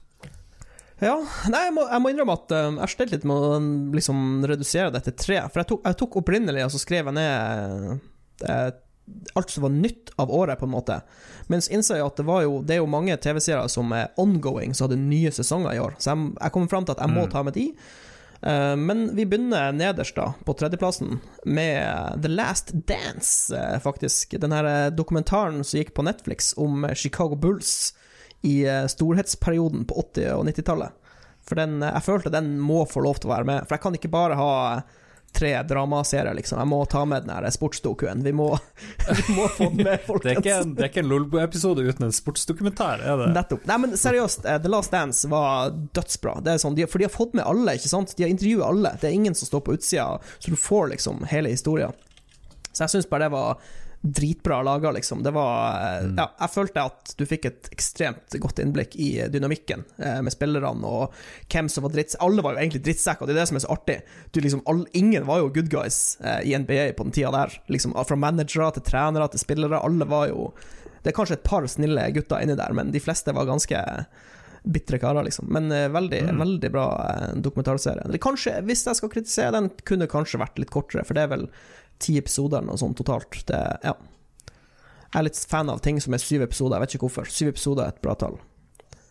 ja, nei, jeg må, jeg må innrømme at uh, jeg slet litt med å liksom, redusere det til tre. For jeg tok, jeg tok opprinnelig og så skrev jeg ned uh, alt som var nytt av året, på en måte. Men så innså jeg at det, var jo, det er jo mange TV-serier som er ongoing, som hadde nye sesonger i år. Så jeg, jeg kom fram til at jeg må mm. ta med de. Uh, men vi begynner nederst, da, på tredjeplassen, med The Last Dance, faktisk. Den her dokumentaren som gikk på Netflix om Chicago Bulls i eh, storhetsperioden på 80- og 90-tallet. For den, eh, jeg følte den må få lov til å være med. For jeg kan ikke bare ha tre dramaserier, liksom. Jeg må ta med den her sportsdokuen. Vi må, <laughs> vi må få den med, folkens. det er ikke en, det en Lolbo-episode uten en sportsdokumentar, er det? Nettopp. Nei, men seriøst, eh, The Last Dance var dødsbra. Det er sånn, de, for de har fått med alle, ikke sant? De har intervjuet alle. Det er ingen som står på utsida, så du får liksom hele historien. Så jeg syns bare det var dritbra laga, liksom. Det var mm. Ja, jeg følte at du fikk et ekstremt godt innblikk i dynamikken eh, med spillerne og hvem som var drittsekk. Alle var jo egentlig drittsekker, og det er det som er så artig. Du, liksom, all, ingen var jo good guys eh, i NBA på den tida der. Liksom, fra managere til trenere til spillere. Alle var jo Det er kanskje et par snille gutter inni der, men de fleste var ganske bitre karer, liksom. Men uh, veldig, mm. veldig bra uh, dokumentarserie. Kanskje, hvis jeg skal kritisere den, kunne kanskje vært litt kortere, for det er vel ti episoder eller noe sånt totalt. Det, ja. Jeg er litt fan av ting som er syv episoder, jeg vet ikke hvorfor. Syv episoder er et bra tall.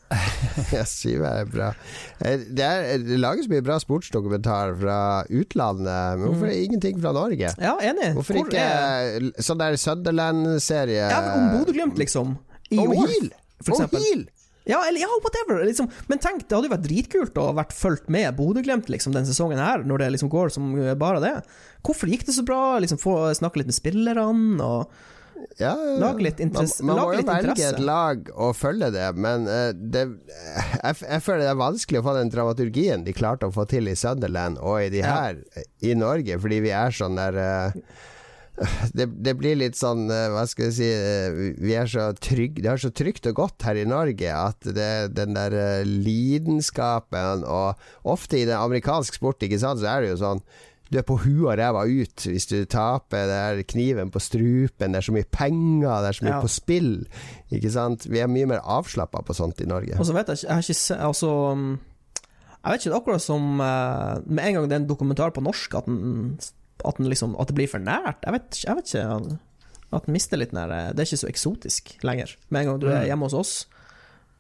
<laughs> ja, syv er bra. Eh, det, er, det lages mye bra sportsdokumentar fra utlandet, men hvorfor er det ingenting fra Norge? Ja, enig. Hvorfor Hvor ikke er... sånn der Sunderland-serie? Ja, om Bodø-Glimt, liksom. I om år, Heal! for eksempel. Heal! Ja, eller ja, whatever. Liksom. Men tenk, det hadde jo vært dritkult å ha vært fulgt med Bodø-Glimt liksom, den sesongen her, når det liksom går som bare det. Hvorfor gikk det så bra? Liksom, få snakke litt med spillerne og ja, Lage litt, interesse, man, man må jo velge et lag og følge det, men uh, det, jeg, jeg føler det er vanskelig å få den dramaturgien de klarte å få til i Sunderland og i de Ja. her i Norge, fordi vi er sånn der uh, det, det blir litt sånn uh, Hva skal jeg si uh, Vi er så trygge Det er så trygt og godt her i Norge at det, den der uh, lidenskapen Og ofte i den amerikanske sport, ikke sant, så er det jo sånn du er på huet og ræva ut hvis du taper. Det er kniven på strupen, det er så mye penger, det er så mye Ja. på spill. Ikke sant? Vi er mye mer avslappa på sånt i Norge. Og så vet jeg ikke, jeg har ikke se, altså um, Jeg vet ikke, det er akkurat som eh, med en gang det er en dokumentar på norsk, at, den, at, den liksom, at det blir for nært. Jeg vet, jeg vet ikke. At den mister litt den der Det er ikke så eksotisk lenger. Med en gang du er Mm. hjemme hos oss.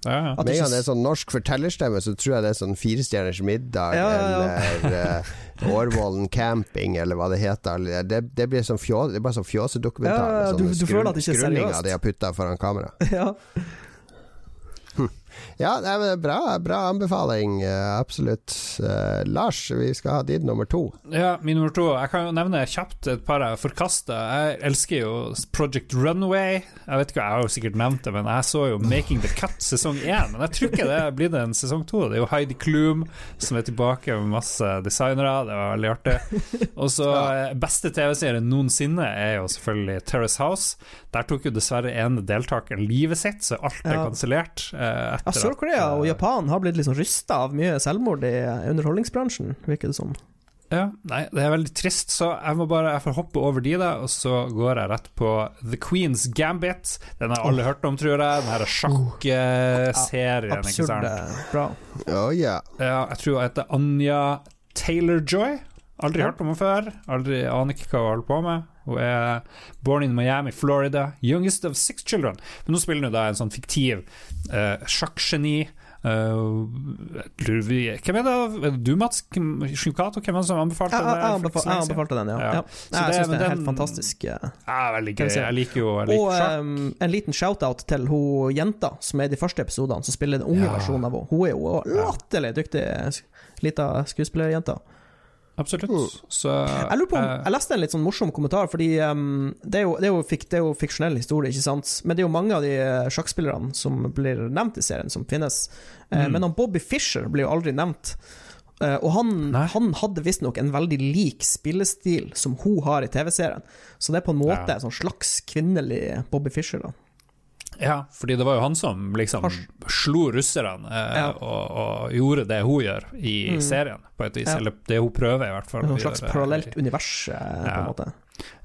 Ja, ja. Med en gang det er sånn norsk fortellerstemme, så tror jeg det er sånn Firestjerners middag Ja, ja, ja. eller uh, <laughs> Årvollen camping, eller hva det heter. Det, det blir sånn fjå, det er bare sånn fjåsedokumentar. Ja, ja, ja, med du- sånne du føler at det ikke er skrullinger seriøst. de har putta foran kamera. <laughs> ja. Ja, det er bra, bra anbefaling, eh, absolutt. Uh, Lars, vi skal ha din nummer to. Ja, min nummer to. Jeg kan jo nevne kjapt et par jeg forkasta. Jeg elsker jo Project Runway. Jeg vet ikke, jeg har jo sikkert nevnt det, men jeg så jo Making the Cut sesong én. Men jeg tror ikke det blir det en sesong to. Det er jo Heidi Klum som er tilbake med masse designere. Det var veldig artig. Og så eh, beste TV-serien noensinne er jo selvfølgelig Terrace House. Der tok jo dessverre ene deltakeren livet sitt, så alt er Ja. kansellert. eh, ja Sør-Korea og eh, Japan har blitt liksom rysta av mye selvmord i underholdningsbransjen, virker det som. Ja, nei, det er veldig trist, så jeg må bare jeg får hoppe over de, da, og så går jeg rett på The Queen's Gambit. Den har alle hørt om, tror jeg. Den her sjakkserien, ikke Absurd sant. eh, bra. Oh, yeah. Ja, jeg tror hun heter Anja Taylor-Joy. Aldri Ja. hørt om henne før. Aldri Aner ikke hva hun holder på med. Hun er born in Miami, Florida. Youngest of six children. Men nå spiller hun da en sånn fiktiv uh, sjakkgeni. Eh, hvem er det? Du, Mats? Shinkato? Hvem er det som anbefalte den? jeg, anbefalte den, ja. Ja. ja. Jeg det- syns det er helt fantastisk. eh. Ja, veldig gøy. jeg liker jo jeg liker Og um, en liten shout-out til hun jenta som er i de første episodene, som spiller den unge versjonen av henne. Hun er jo latterlig dyktig lita skuespillerjente. Absolutt. Så Jeg lurer på om, eh, jeg leste en litt sånn morsom kommentar, fordi um, det, er jo, det, er jo fik, det er jo fiksjonell historie, ikke sant? Men det er jo mange av de eh, sjakkspillerne som blir nevnt i serien, som finnes. Eh, Mm. Men han Bobby Fischer blir jo aldri nevnt. Og han, han hadde visstnok en veldig lik spillestil som hun har i TV-serien. Så det er på en måte Ja. en sånn slags kvinnelig Bobby Fischer. da Ja, fordi det var jo han som liksom slo russerne eh, Ja. og, og gjorde det hun gjør i Mm. serien, på et vis. Ja. Eller det hun prøver, i hvert fall. Noe slags parallelt univers, eh, på Ja. en måte.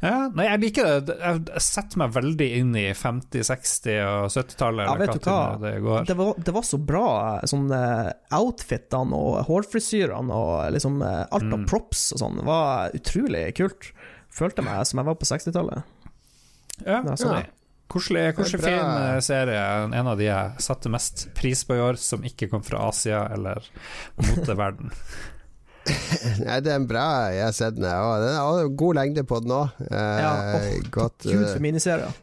Ja, nei, jeg liker det. Jeg setter meg veldig inn i 50-, 60- og 70-tallet. Ja, vet du hva det går. Det var, det var så bra, eh, sånn eh, outfitene og hårfrisyrene og liksom eh, alt av Mm. props og sånn. Var utrolig kult. Følte meg som jeg var på 60-tallet. Ja, Ja. Bra. fin eh, serie. En av de jeg satte mest pris på i år, som ikke kom fra Asia eller moteverden. <laughs> Nei, det er en bra jeg har sett den. Og den har god lengde på den òg. Ja, åh, godt kult eh, for miniserier.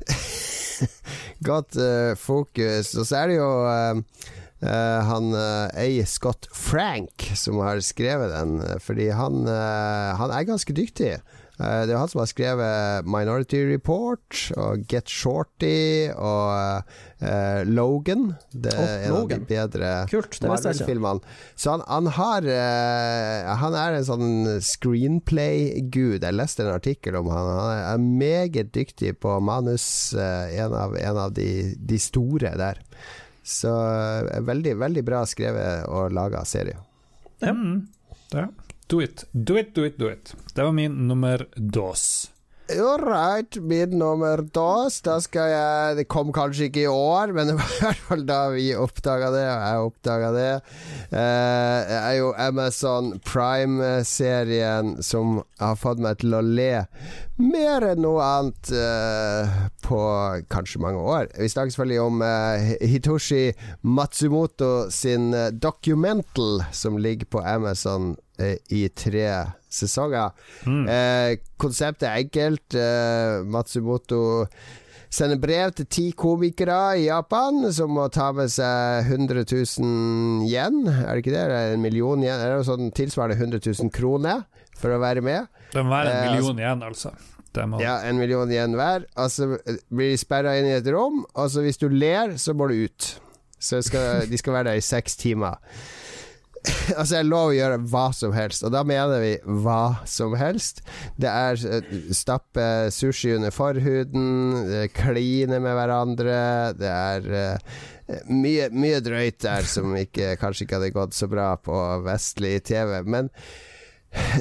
<laughs> godt uh, fokus. Og så er det jo uh, Uh, han uh, A. Scott Frank som har skrevet den, eh, fordi han, uh, han er ganske dyktig. Eh, det er han som har skrevet Minority Report og Get Shorty og uh, Logan. Det oh, er en av de bedre det. Marvel-filmene. Så han, han har uh, Han er en sånn screenplay-gud. Jeg leste en artikkel om han. Han er meget dyktig på manus. Uh, en av, en av de, de store der. Så veldig, veldig bra skrevet og laga serie. Ja. Mm. Ja. Do it, do it, do it, do it. Det var min nummer dos. Right, min nummer dos. Da skal jeg Det kom kanskje ikke i år, men det var i hvert fall da vi oppdaga det, og jeg oppdaga det. Eh, Det er jo Amazon Prime-serien som har fått meg til å le mer enn noe annet eh, på kanskje mange år. Vi snakker selvfølgelig om eh, Hitoshi Matsumoto sin documental som ligger på Amazon eh, i tre sesonger. Mm. Eh, konseptet er enkelt. Eh, Matsumoto sender brev til ti komikere i Japan som må ta med seg 100 000 yen. Er det ikke det? Eller en million yen? Er det sånn tilsvarende 100 000 kroner for å være med? Det må være en eh, million igjen, altså. Må... Ja, en million igjen hver. Og så blir de sperra inn i et rom, og så hvis du ler, så må du ut. Så skal, de skal være der i seks timer. <laughs> altså, jeg lov å gjøre hva som helst, og da mener vi hva som helst. Det er eh, stappe sushi under forhuden, kline med hverandre, det er uh, mye, mye drøyt der som ikke, kanskje ikke hadde gått så bra på vestlig TV. Men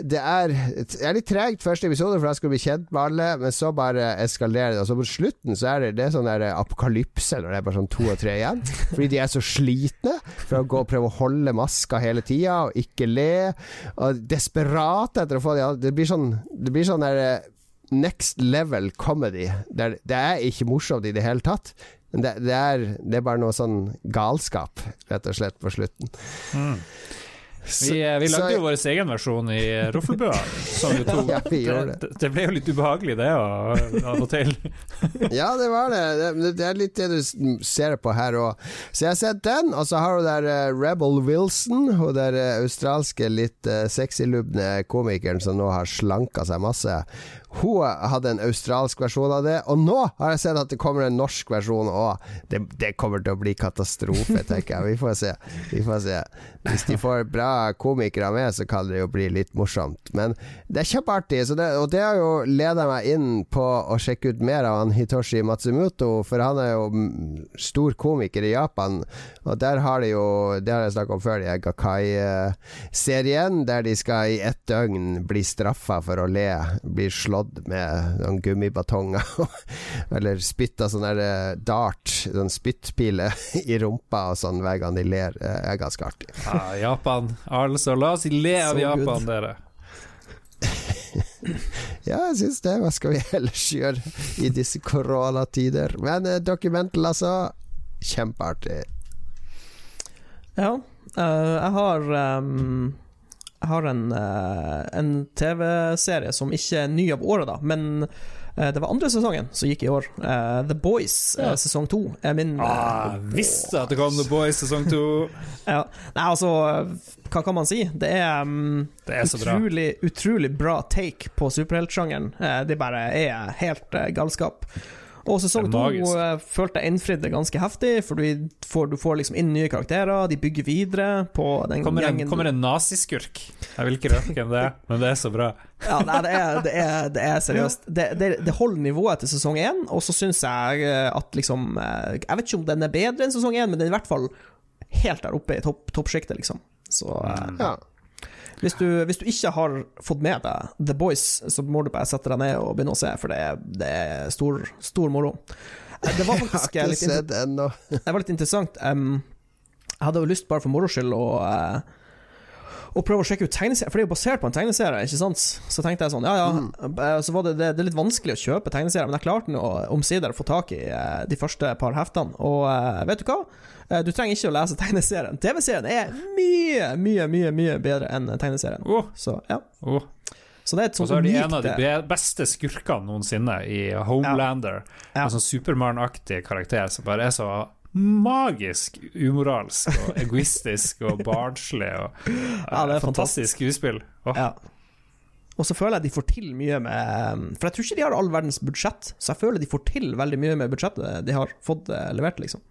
det er, det er litt tregt første episode, for skal du bli kjent med alle, men så bare eskalerer det. Og på slutten så er det, det er sånn der apokalypse når det er bare sånn to og tre igjen. Fordi de er så slitne for å gå og prøve å holde maska hele tida og ikke le. Og desperate etter å få de Det blir sånn Det blir sånn der eh, next level comedy. Det er, det er ikke morsomt i det hele tatt. Det, det, er, det er bare noe sånn galskap, rett og slett, på slutten. Mm. Vi, eh, vi lagde jo vår egen versjon i Roffelbua. <laughs> ja, det. det. ble jo litt ubehagelig, det, av og til. <laughs> ja, det var det. det. Det er litt det du ser på her òg. Så jeg har sett den, og så har du der uh, Rebel Wilson, hun der australske litt sexylubne komikeren som nå har slanka seg masse. Hun hadde en australsk versjon av det, og nå har jeg sett at det kommer en norsk versjon òg. Det, det, kommer til å bli katastrofe, <laughs> tenker jeg. Vi får se. Vi får se. Hvis de får bra komikere med, så kan det jo bli litt morsomt. Men det er kjempeartig, det, og det har jo leda meg inn på å sjekke ut mer av han Hitoshi Matsumoto, for han er jo stor komiker i Japan, og der har de jo Det har jeg snakket om før, de Gakai-serien, der de skal i ett døgn bli straffa for å le, bli slått slått med noen gummibatonger. <laughs> Eller spytta sånn der eh, dart, sånn spyttpile <laughs> i rumpa og sånn hver gang de ler. Det er ganske artig. Ja, Japan. Altså, la oss le av so Japan, good. dere. <laughs> ja, jeg syns det. Hva skal vi ellers gjøre i disse koronatider? Men eh, Documental, altså. Kjempeartig. Ja. Uh, jeg har um har en, uh, en TV-serie som ikke er ny av året, da, men uh, det var andre sesongen som gikk i år. Uh, The Boys ja. sesong to er min ah, Visste at det kom The Boys sesong to! <laughs> ja. Nei, altså, hva kan man si? Det er, um, det er utrolig, bra. utrolig bra take på superheltsjangeren. det bare er helt galskap. Og sesong to uh, følte jeg innfridde ganske heftig, for du får, du får, liksom inn nye karakterer, de bygger videre på den kommer en, gjengen Kommer en naziskurk? Jeg vil ikke røpe hvem det er, men det er så bra. ja, nei, det er, det er, det er seriøst. Det, det, holder nivået til sesong én, og så syns jeg eh, at liksom eh, Jeg vet ikke om den er bedre enn sesong én, men den er i hvert fall helt der oppe i toppsjiktet, topp liksom. Så mm. ja. Hvis du, hvis du, ikke har fått med deg The Boys, så må du bare sette deg ned og begynne å se, for det er, det er stor, stor moro. Eh, det var <laughs> faktisk jeg har ikke sett ennå. <laughs> det var litt interessant. Um, jeg hadde jo lyst, bare for moro skyld, å uh, og prøve å sjekke ut tegneserier, for det er jo basert på en tegneserie. ikke sant? Så tenkte jeg sånn, ja ja, mm. Eh, så var det, det, det, er litt vanskelig å kjøpe tegneserier, men jeg klarte nå omsider å få tak i de første par heftene. Og vet du hva? Eh, du trenger ikke å lese <laughs> tegneserien. TV-serien er mye, mye, mye mye bedre enn tegneserien. Oh. Så ja. Oh. Så det er et sånt Og så er de en av de beste skurkene noensinne i Homelander. Ja. Ja. En sånn Supermann-aktig karakter som bare er så magisk umoralsk og egoistisk og barnslig. Og, ja, det er fantastisk skuespill. Oh. Ja. Og så føler jeg de får til mye med For jeg tror ikke de har all verdens budsjett, så jeg føler de får til veldig mye med budsjettet de har fått eh, levert, liksom.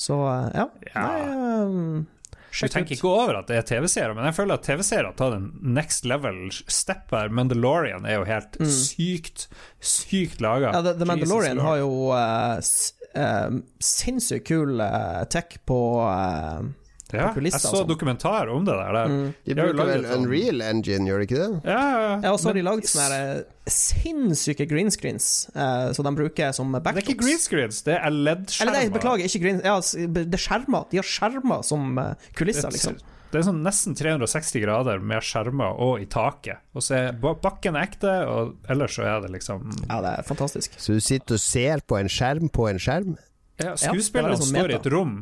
Så ja. ja. Nei, um, du tenker ikke over at det er TV-serier, men jeg føler at TV-serier har tatt en next level step her. Mandalorian er jo helt mm. sykt, sykt laga. Ja, The, The Mandalorian har jo uh, uh, sinnssykt kul uh, tech på uh, ja, jeg så sånn. dokumentar om det der. Mm. De bruker vel sånn- Unreal Engine, gjør de ikke det? Ja, ja, ja. ja og så har de lagd sånne der, sinnssyke green screens uh, som de bruker som backdrops. Det er ikke green screens, det er LED-skjermer. Beklager, ikke green Ja, det er skjermer. De har skjermer som uh, kulisser, liksom. Det er sånn nesten 360 grader med skjermer og i taket. Og så er bakken ekte, og ellers så er det liksom Ja, det er fantastisk. Så du sitter og ser på en skjerm på en skjerm? Ja, skuespillerne ja, sånn står i et rom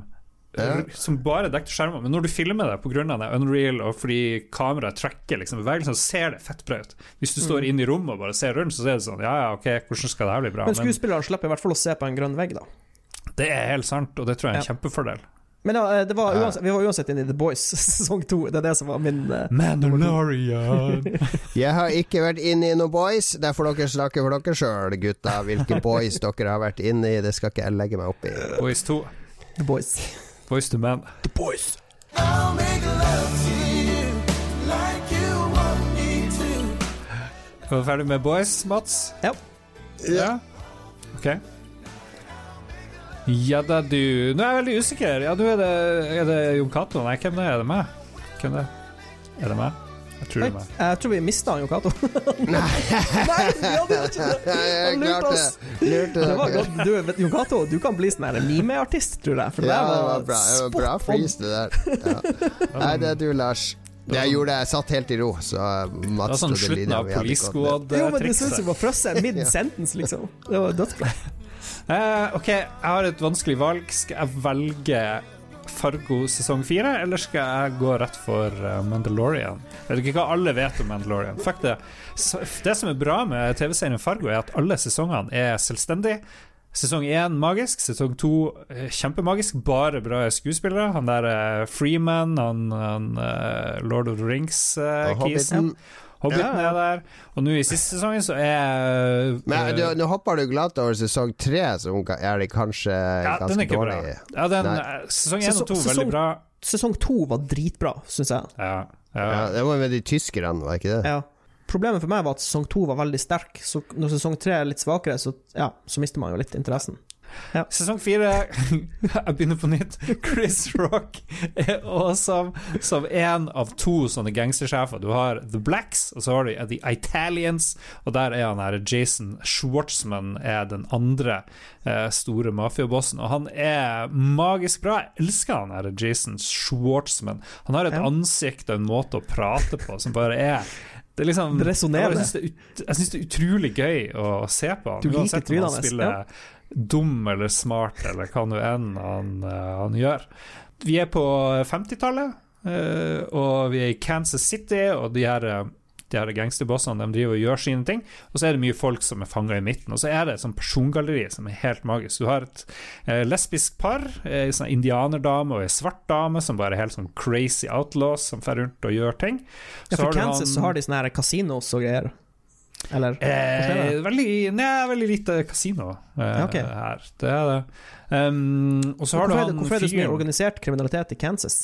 ja. som bare dekker skjermer. Men når du filmer det pga. Unreal og fordi kameraet tracker liksom, bevegelsen, så ser det fett bra ut. Hvis du står mm. inne i rommet og bare ser rundt, så ser det sånn Ja, ja, ok, hvordan skal det her bli bra? Men skuespilleren slipper i hvert fall å se på en grønn vegg, da. Det er helt sant, og det tror jeg er en ja. kjempefordel. Men ja, eh, var uansett, vi var uansett inne i The Boys <laughs> sesong to. Det er det som var min uh, Mandalorian. <laughs> jeg har ikke vært inne i noen boys. Det får dere snakke for dere sjøl, gutta. Hvilke boys dere har vært inne i. Det skal ikke jeg legge meg opp i. Boys 2. The Boys. Boys to Man. The Boys. Er du ferdig med Boys, Mats? Ja. ja. Ok. Ja da, du Nå er jeg veldig usikker. Ja, nå er det, er det Jon Cato. Nei, hvem det er? Er det meg? Hvem det er? Er det meg? Jeg tror, Nei, jeg tror vi mista Jo Cato. <laughs> Nei, vi hadde ikke det! <laughs> Han lurte oss. Det var godt. Du, Jon Cato, du kan bli sånn mimeartist, tror jeg. For ja, det var bra, det var bra freeze, det der. Ja. Nei, det er du, Lars. Jeg gjorde det, jeg satt helt i ro, så Mats Det var sånn slutten av Police Squad-trikset. Jo, men det syns jeg var frøsse <laughs> mid sentence, liksom. Det var dødsbra. Uh, OK, jeg har et vanskelig valg. Skal jeg velge Fargo sesong fire, eller skal jeg gå rett for uh, Mandalorian? Jeg vet ikke hva alle vet om Mandalorian. Fuck det. det som er bra med TV-serien Fargo, er at alle sesongene er selvstendige. Sesong én magisk, sesong to eh, kjempemagisk. Bare bra skuespillere. Han der uh, Freeman, han, han Lord of the Rings-kisen. Uh, Hobbiten ja, er der. Og nå i siste sesongen så er Men du, Nå hopper du glatt over sesong tre, som er det kanskje ja, ganske den er ikke dårlig. Bra. Ja, den, eh, sesong én og to er veldig bra. Sesong to var dritbra, syns jeg. Ja, ja. det var med de tyskerne, var ikke det? Ja. Problemet for meg var at sesong to var veldig sterk, så når sesong tre er litt svakere, så, ja, så mister man jo litt interessen. Ja. Sesong fire <laughs> Jeg begynner på nytt. Chris Rock er awesome som en av to sånne gangstersjefer. Du har The Blacks, og så har du The Italians, og der er han her Jason Schwartzman er den andre eh, store mafiabossen. Og han er magisk bra. Jeg elsker han her Jason Schwartzman. Han har et ansikt og en måte å prate på som bare er det er liksom, Resonnerende. Jeg syns det, er utrolig gøy å se på. Du liker trynet hans. Ja dum eller smart eller hva nå enn han, eh, han, gjør. Vi er på 50-tallet, eh, og vi er i Kansas City, og de her, de her gangsterbossene de driver og gjør sine ting. Og så er det mye folk som er fanga i midten. Og så er det et sånt persongalleri som er helt magisk. Du har et eh, lesbisk par, ei sånn indianerdame og ei svart dame som bare er helt sånn crazy outlaws som drar rundt og gjør ting. Så ja, for Kansas han, så har de sånne her kasinos og greier. Eller? Eh, veldig, nei, veldig lite kasino eh, okay. her. Det er det. Um, og så har hvorfor du han Hvorfor er det så mye organisert kriminalitet i Kansas?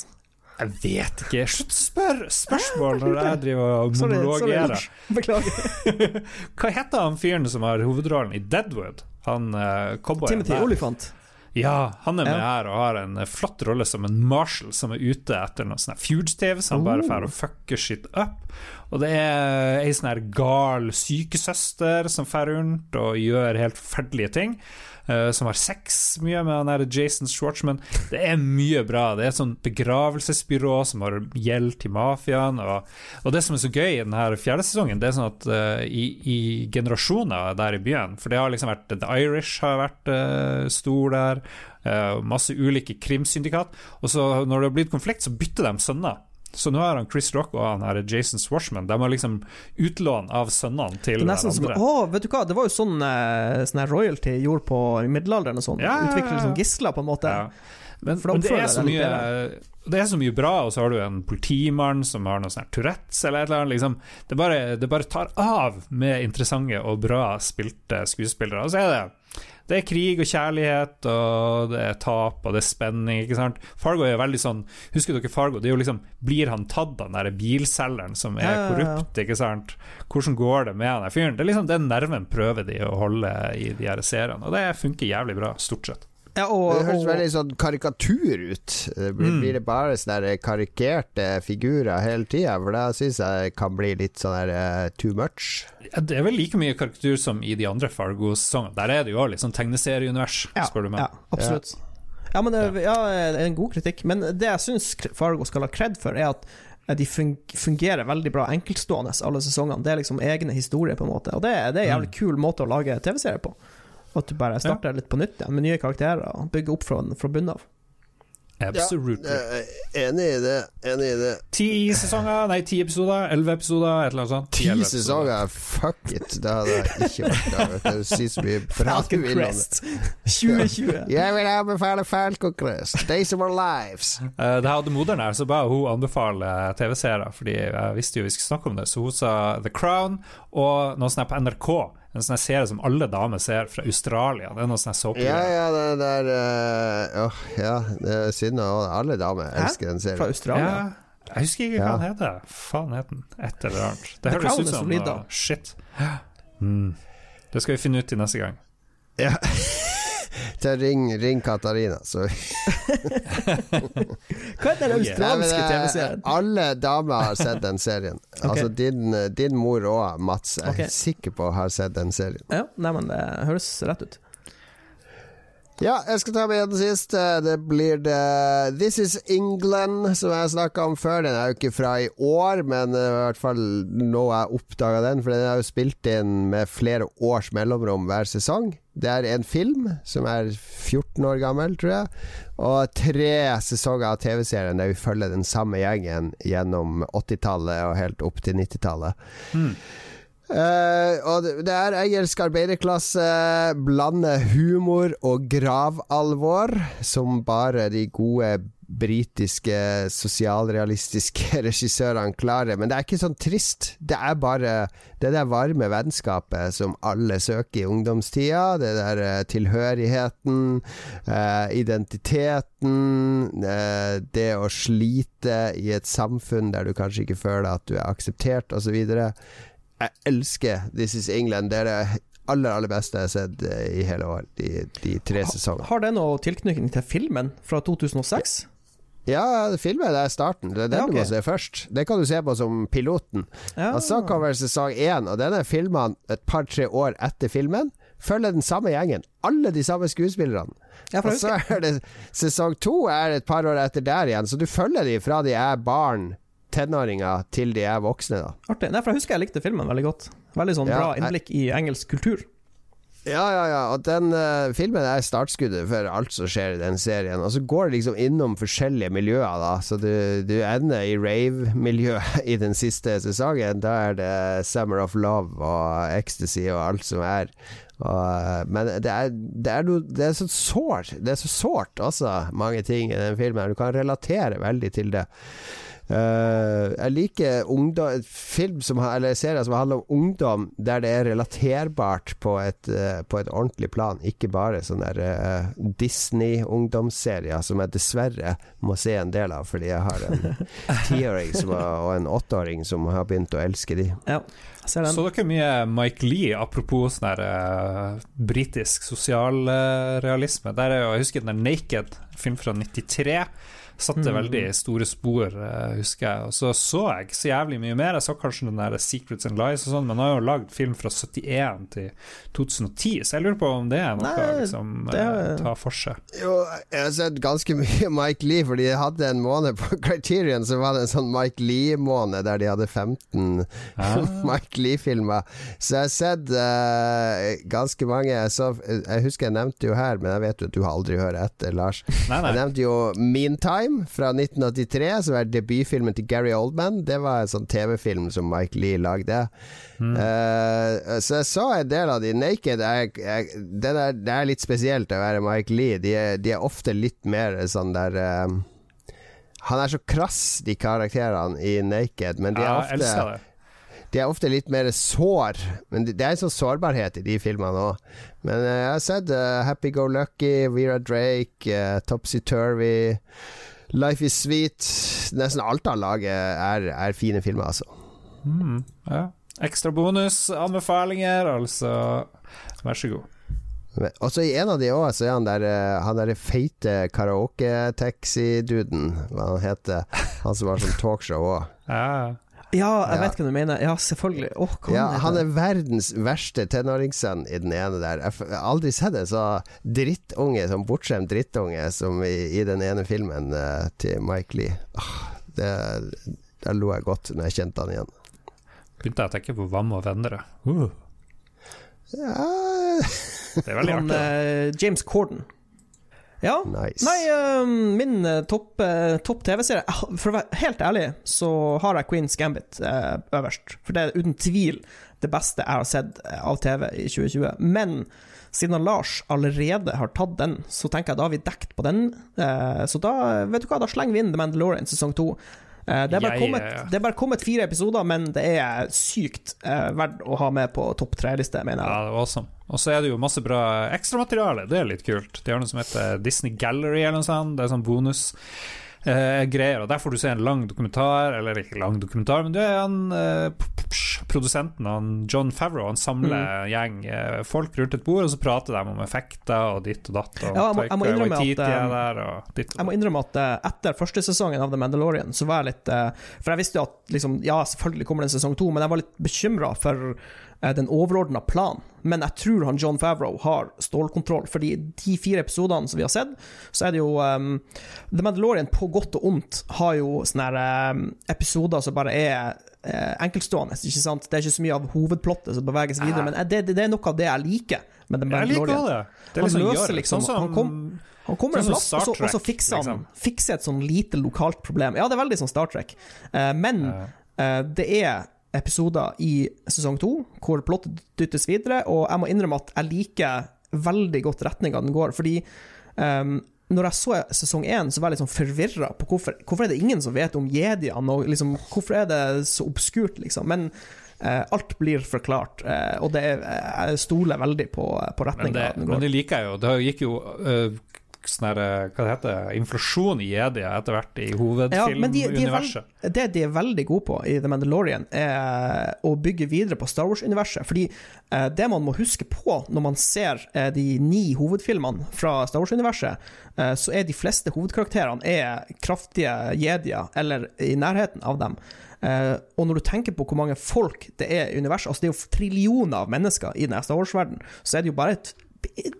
Jeg vet ikke. Slutt å spørre spørsmål <laughs> når jeg driver og <laughs> monologerer. Beklager. <laughs> Hva heter han fyren som har hovedrollen i Deadwood? Han uh, cowboyen Timothy Olifant. Ja, han er med ja. her og har en flott rolle som en marshal som er ute etter noe sånn fugitive, så han oh. bare drar og fucker shit up. Og det er ei sånn her gal sykesøster som drar rundt og gjør helt forferdelige ting. Uh, som har sex mye med han Jason Schwartzman. Det er mye bra. Det er et sånt begravelsesbyrå som har gjeld til mafiaen. Og, og, det som er så gøy i denne fjerde sesongen, det er sånn at uh, i, i, generasjoner der i byen For det har liksom vært The Irish har vært uh, stor der. masse ulike krimsyndikat. Og så når det har blitt konflikt, så bytter de sønner. Så nå har han Chris Rock og han her Jason Swashman De har liksom utlån av sønnene til hverandre. Som, å, vet du hva, det var jo sånn, eh, sånn royalty gjorde på middelalderen og sånn. Ja, Utvikle liksom gisler, på en måte. Ja. Men, men det, er så mye, det er så mye bra, og så har du en politimann som har noe sånn Tourettes eller et eller annet. Liksom. Det, bare, det bare tar av med interessante og bra spilte skuespillere. Og så er det det er krig og kjærlighet, og det er tap, og det er spenning. ikke sant? Fargo er jo veldig sånn Husker dere Fargo? Det er jo liksom Blir han tatt av den der bilselgeren som er ja, korrupt? ikke sant? Hvordan går det med han der fyren? Det er liksom Den nerven prøver de å holde i de her seriene, og det funker jævlig bra, stort sett. Ja, og, det høres veldig sånn karikatur ut. Blir, mm. blir det bare sånne karikerte figurer hele tida? For det syns jeg kan bli litt sånn her uh, too much. Ja, det er vel like mye karikatur som i de andre Fargo-sesongene. Der er det jo litt sånn tegneserieunivers, ja, spør du meg. Ja, absolutt. Ja, men det, ja, en god kritikk. Men det jeg syns Fargo skal ha kred for, er at de fungerer veldig bra enkeltstående, alle sesongene. Det er liksom egne historier, på en måte. Og det, det er en jævlig kul måte å lage TV-serie på. At du bare starter ja. litt på nytt igjen, med nye karakterer og bygger opp fra, fra bunnen av. Absolutely. Ja, enig i det. Enig i det. Ti sesonger, nei, ti episoder, elleve episoder, et eller annet sånt. Ti sesonger, fuck it! Det hadde jeg ikke vært av. Du sier så mye bra du vil om det. 2020. Jeg vil anbefale Falcon Crest. Days of Our Lives. Uh, det hadde moderen her, så ba hun anbefale TV-seere, fordi jeg visste jo vi skulle snakke om det. Så hun sa The Crown og noe sånt på NRK. En sånn serie som alle damer ser, fra Australia. Det er noe sånn såpe. Ja, ja, det der uh, oh, Ja, det er synd at alle damer elsker den serien. Fra Australia? Ja, jeg husker ikke hva ja. den heter. Faen het den? Et eller annet. Det høres ut som noe shit. Mm. Det skal vi finne ut til neste gang. Ja til ring, ring Katarina, så <laughs> Hva er den australske TV-serien? Alle damer har sett den serien. <laughs> Okay. Altså din, din mor òg, Mats, Jeg er okay. sikker på har sett den serien. Ja, nei, men det høres rett ut. Ja, jeg skal ta med en sist. Det blir det This Is England, som jeg snakka om før. Den er jo ikke fra i år, men i hvert fall nå jeg oppdaga den. For den er jo spilt inn med flere års mellomrom hver sesong. Det er en film som er 14 år gammel, tror jeg. Og tre sesonger av TV-serien der vi følger den samme gjengen gjennom 80-tallet og helt opp til 90-tallet. Mm. Uh, og det er engelsk arbeiderklasse blander humor og gravalvor, som bare de gode britiske sosialrealistiske <laughs> regissørene klarer. Men det er ikke sånn trist. Det er bare det der varme vennskapet som alle søker i ungdomstida. Det der uh, tilhørigheten, uh, identiteten, det å slite i et samfunn der du kanskje ikke føler at du er akseptert, osv jeg elsker This Is England. Det er det aller aller beste jeg har sett eh, i hele år. De, de tre sesongene. Har det noe tilknytning til filmen fra 2006? Ja, filmen er starten. Det er den ja, okay. du må se først. Det kan du se på som piloten. Ja. Og så kommer sesong én, og den er filma et par-tre år etter filmen. Følger den samme gjengen. Alle de samme skuespillerne. Ja, og så er det sesong to er et par år etter der igjen, så du følger de fra de er barn tenåringer til de er voksne. da Artig. Nei, for Jeg husker jeg likte filmen veldig godt. Veldig sånn ja, bra innblikk i engelsk kultur. Ja, ja, ja. Og den uh, filmen er startskuddet for alt som skjer i den serien. Og så går det liksom innom forskjellige miljøer, da. Så du, du ender i rave-miljøet <laughs> i den siste sesongen. Da er det Summer of Love og Ecstasy og alt som er. Og, uh, men det er, det er, no, det er så sårt. Det er så sårt også, mange ting i den filmen. Du kan relatere veldig til det. Uh, jeg liker ungdom, film som, eller serier som handler om ungdom, der det er relaterbart på et, uh, på et ordentlig plan. Ikke bare sånne uh, Disney-ungdomsserier som jeg dessverre må se en del av, fordi jeg har en <laughs> tiåring og en åtteåring som har begynt å elske de. Ja. Så dere mye Mike Lee, apropos sånn uh, britisk sosialrealisme? Der er jo, jeg husker den der Naked, film fra 93 satte mm. veldig store spor, uh, husker jeg. Og så så jeg så jævlig mye mer. Jeg så kanskje den der Secrets and Lies og sånn, men han har jo lagd film fra 71 til 2010, så jeg lurer på om det er noe Nei, liksom det er... uh, ta for seg. Jo, jeg har sett ganske <laughs> mye Mike Lee, fordi jeg hadde en måned på <laughs> Criterion, så var det en sånn Mike Lee-måned der de hadde 15 ah. <laughs> Mike Lee-filmer. Så jeg har sett uh, ganske mange. Så, jeg husker jeg nevnte jo her, men jeg vet jo at du har aldri hørt etter, Lars. Nei, nei. Jeg nevnte jo Meantime. Time fra 1983, som er debutfilmen til Gary Oldman. Det var en sånn TV-film som Mike Lee lagde. Mm. Uh, så jeg så en del av de. Naked Jeg, jeg, det, er, det, er, litt spesielt å være Mike Lee. De er, de er ofte litt mer sånn der uh, Han er så krass, de karakterene i Naked, men de er ofte de er ofte litt mer sår, men det er en sånn sårbarhet i de filmene òg. Men uh, jeg har sett uh, Happy Go Lucky, Vera Drake, uh, Topsy Turvy Life is Sweet Nesten alt av laget er, er fine filmer, altså. Mm, ja. Ekstra bonus, anbefalinger, altså. Vær så god. Også i en av de òg, så er han der eh, Han derre feite karaoke-taxi-duden, hva han heter. Han som har sånn talkshow òg. Ja. Ja, jeg ja. vet hva du mener. Ja, selvfølgelig. Oh, ja, han er verdens verste tenåringssønn i den ene der. Jeg har aldri sett en så drittunge, sånn bortskjemt drittunge som i, i, den ene filmen uh, til Mike Lee. Oh, det, der lo jeg godt når jeg kjente han igjen. Begynte jeg å tenke på Vam og venner. Uh. Ja Det er veldig artig. Uh, James Corden. Ja. Nice. Nei, uh, min uh, topp uh, top TV-serie For å være helt ærlig, så har jeg Queen's Gambit øverst. For det er uten tvil det beste jeg har sett av TV i 2020. Men siden Lars allerede har tatt den, så tenker jeg da har vi dekt på den. så da vet du hva, da slenger vi inn The Mandalorian sesong to. Eh, det er, bare kommet, det er bare kommet fire episoder, men det er sykt uh, verdt å ha med på topp tre-liste, mener jeg. Ja, det var awesome. Og så er det jo masse bra ekstramateriale, det er litt kult. De har noe som heter Disney Gallery eller noe sånt, det er sånn bonus eh, greier. Og Der får du se en lang dokumentar, eller ikke lang dokumentar, men du er han eh, produsenten, han John Favreau, han samler mm. gjeng eh, folk rundt et bord, og så prater de om effekter og ditt og datt. Og ja, jeg, må, jeg, må innrømme at, eh, der, og ditt og jeg må innrømme at uh, etter første sesongen av The Mandalorian, så var jeg litt uh, For jeg visste jo at liksom, ja, selvfølgelig kommer det en sesong to, men jeg var litt bekymra for Eh, den overordna planen. Men jeg tror han John Favreau har stålkontroll, fordi de fire episodene som vi har sett, så er det jo um, The Mandalorian på godt og ondt har jo sånne um, episoder som bare er uh, enkeltstående. ikke sant? Det er ikke så mye av hovedplottet som beveges videre, men det, det, det, er noe av det jeg liker med The Mandalorian. Jeg liker det. det er liksom han løser liksom sånn Han, kom, han kommer en plass, og så, og så fikser han liksom. fikser et sånn lite lokalt problem. Ja, det er veldig sånn Star Trek, uh, men uh, det er episoder i sesong to hvor plottet dyttes videre, og jeg må innrømme at jeg liker veldig godt retninga den går. Fordi um, når jeg så sesong én, så var jeg litt sånn forvirra på hvorfor, hvorfor er det ingen som vet om jediene, og liksom, hvorfor er det så obskurt, liksom. Men uh, alt blir forklart, uh, og det er, jeg stoler veldig på, på retninga den går. Men det liker jeg jo. Det gikk jo uh, sånn her, eh, hva det heter, inflasjon i jedier etter hvert i hovedfilmuniverset. Ja, de, de det de er veldig gode på i The Mandalorian, er å bygge videre på Star Wars-universet. Fordi eh, det man må huske på når man ser eh, de ni hovedfilmene fra Star Wars-universet, eh, så er de fleste hovedkarakterene er kraftige jedier, eller i nærheten av dem. Uh, og når du tenker på hvor mange folk det er i universet, altså det er jo trillioner av mennesker i denne Star Wars-verden, så er det jo bare et,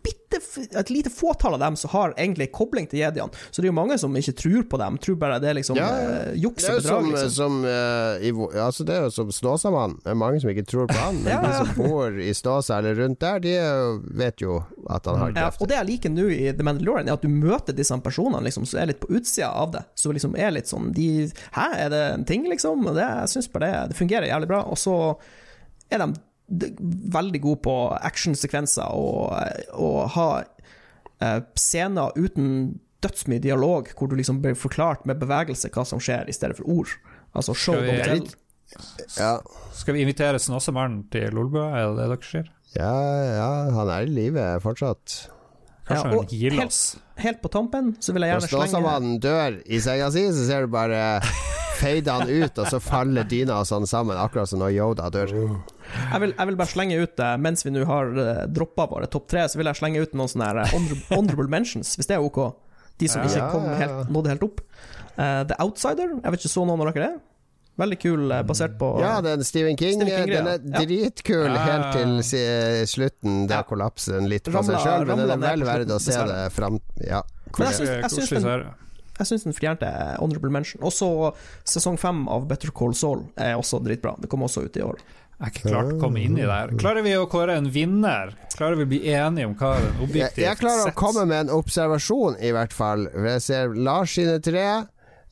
bitte, et lite fåtall av dem som har egentlig kobling til jediene. Så det er jo mange som ikke tror på dem, tror bare det er liksom ja, uh, juks og bedrag. Liksom. Som, uh, i, altså det er jo som Snåsamannen. Det er mange som ikke tror på han. Men ja, <laughs> ja. de som bor i Snåsa eller rundt der, de vet jo at han har krefter. og det jeg liker nå i The Mandalorian, er at du møter disse personene liksom, som er litt på utsida av det. Så liksom er litt sånn de, Hæ, er det en ting, liksom? Det, jeg syns bare det, det fungerer jævlig bra. Og så er de veldig god på actionsekvenser og, og ha uh, scener uten dødsmye dialog, hvor du liksom blir forklart med bevegelse hva som skjer, i stedet for ord. Altså show Skal vi, tell. Ja. Skal vi invitere Snåsamannen til Lolbua, er det det dere sier? Ja, ja, han er i live fortsatt. Kanskje ja, han gir oss. Helt, helt, på tampen så vil jeg gjerne slenge Når Snåsamannen dør i senga si, så ser du bare fader han ut, og så faller dyna og sånn sammen, akkurat som når Yoda dør. Jeg vil, jeg vil bare slenge ut, det mens vi nå har eh, droppa våre topp tre, så vil jeg slenge ut noen sånne uh, <laughs> honorable, mentions, hvis det er OK. De som ikke kom helt, nådde helt opp. Uh, The Outsider, jeg vet ikke så noen av dere det? Veldig kul, basert på Ja, den Stephen King. Stephen King den er dritkul ja. helt til slutten. Der ja. kollapser den litt på seg sjøl, men den er vel verdt å se det fram Ja. Men jeg syns, jeg syns den, jeg syns den fortjente honorable mention. Også sesong fem av Better Call Saul er også dritbra. Det kom også ut i år. Jeg har ikke klart å komme inn i det her. Klarer vi å kåre en vinner? Klarer vi å bli enige om hva den objektivt Jeg, jeg klarer å komme med en observasjon, i hvert fall. Jeg ser Lars sine tre.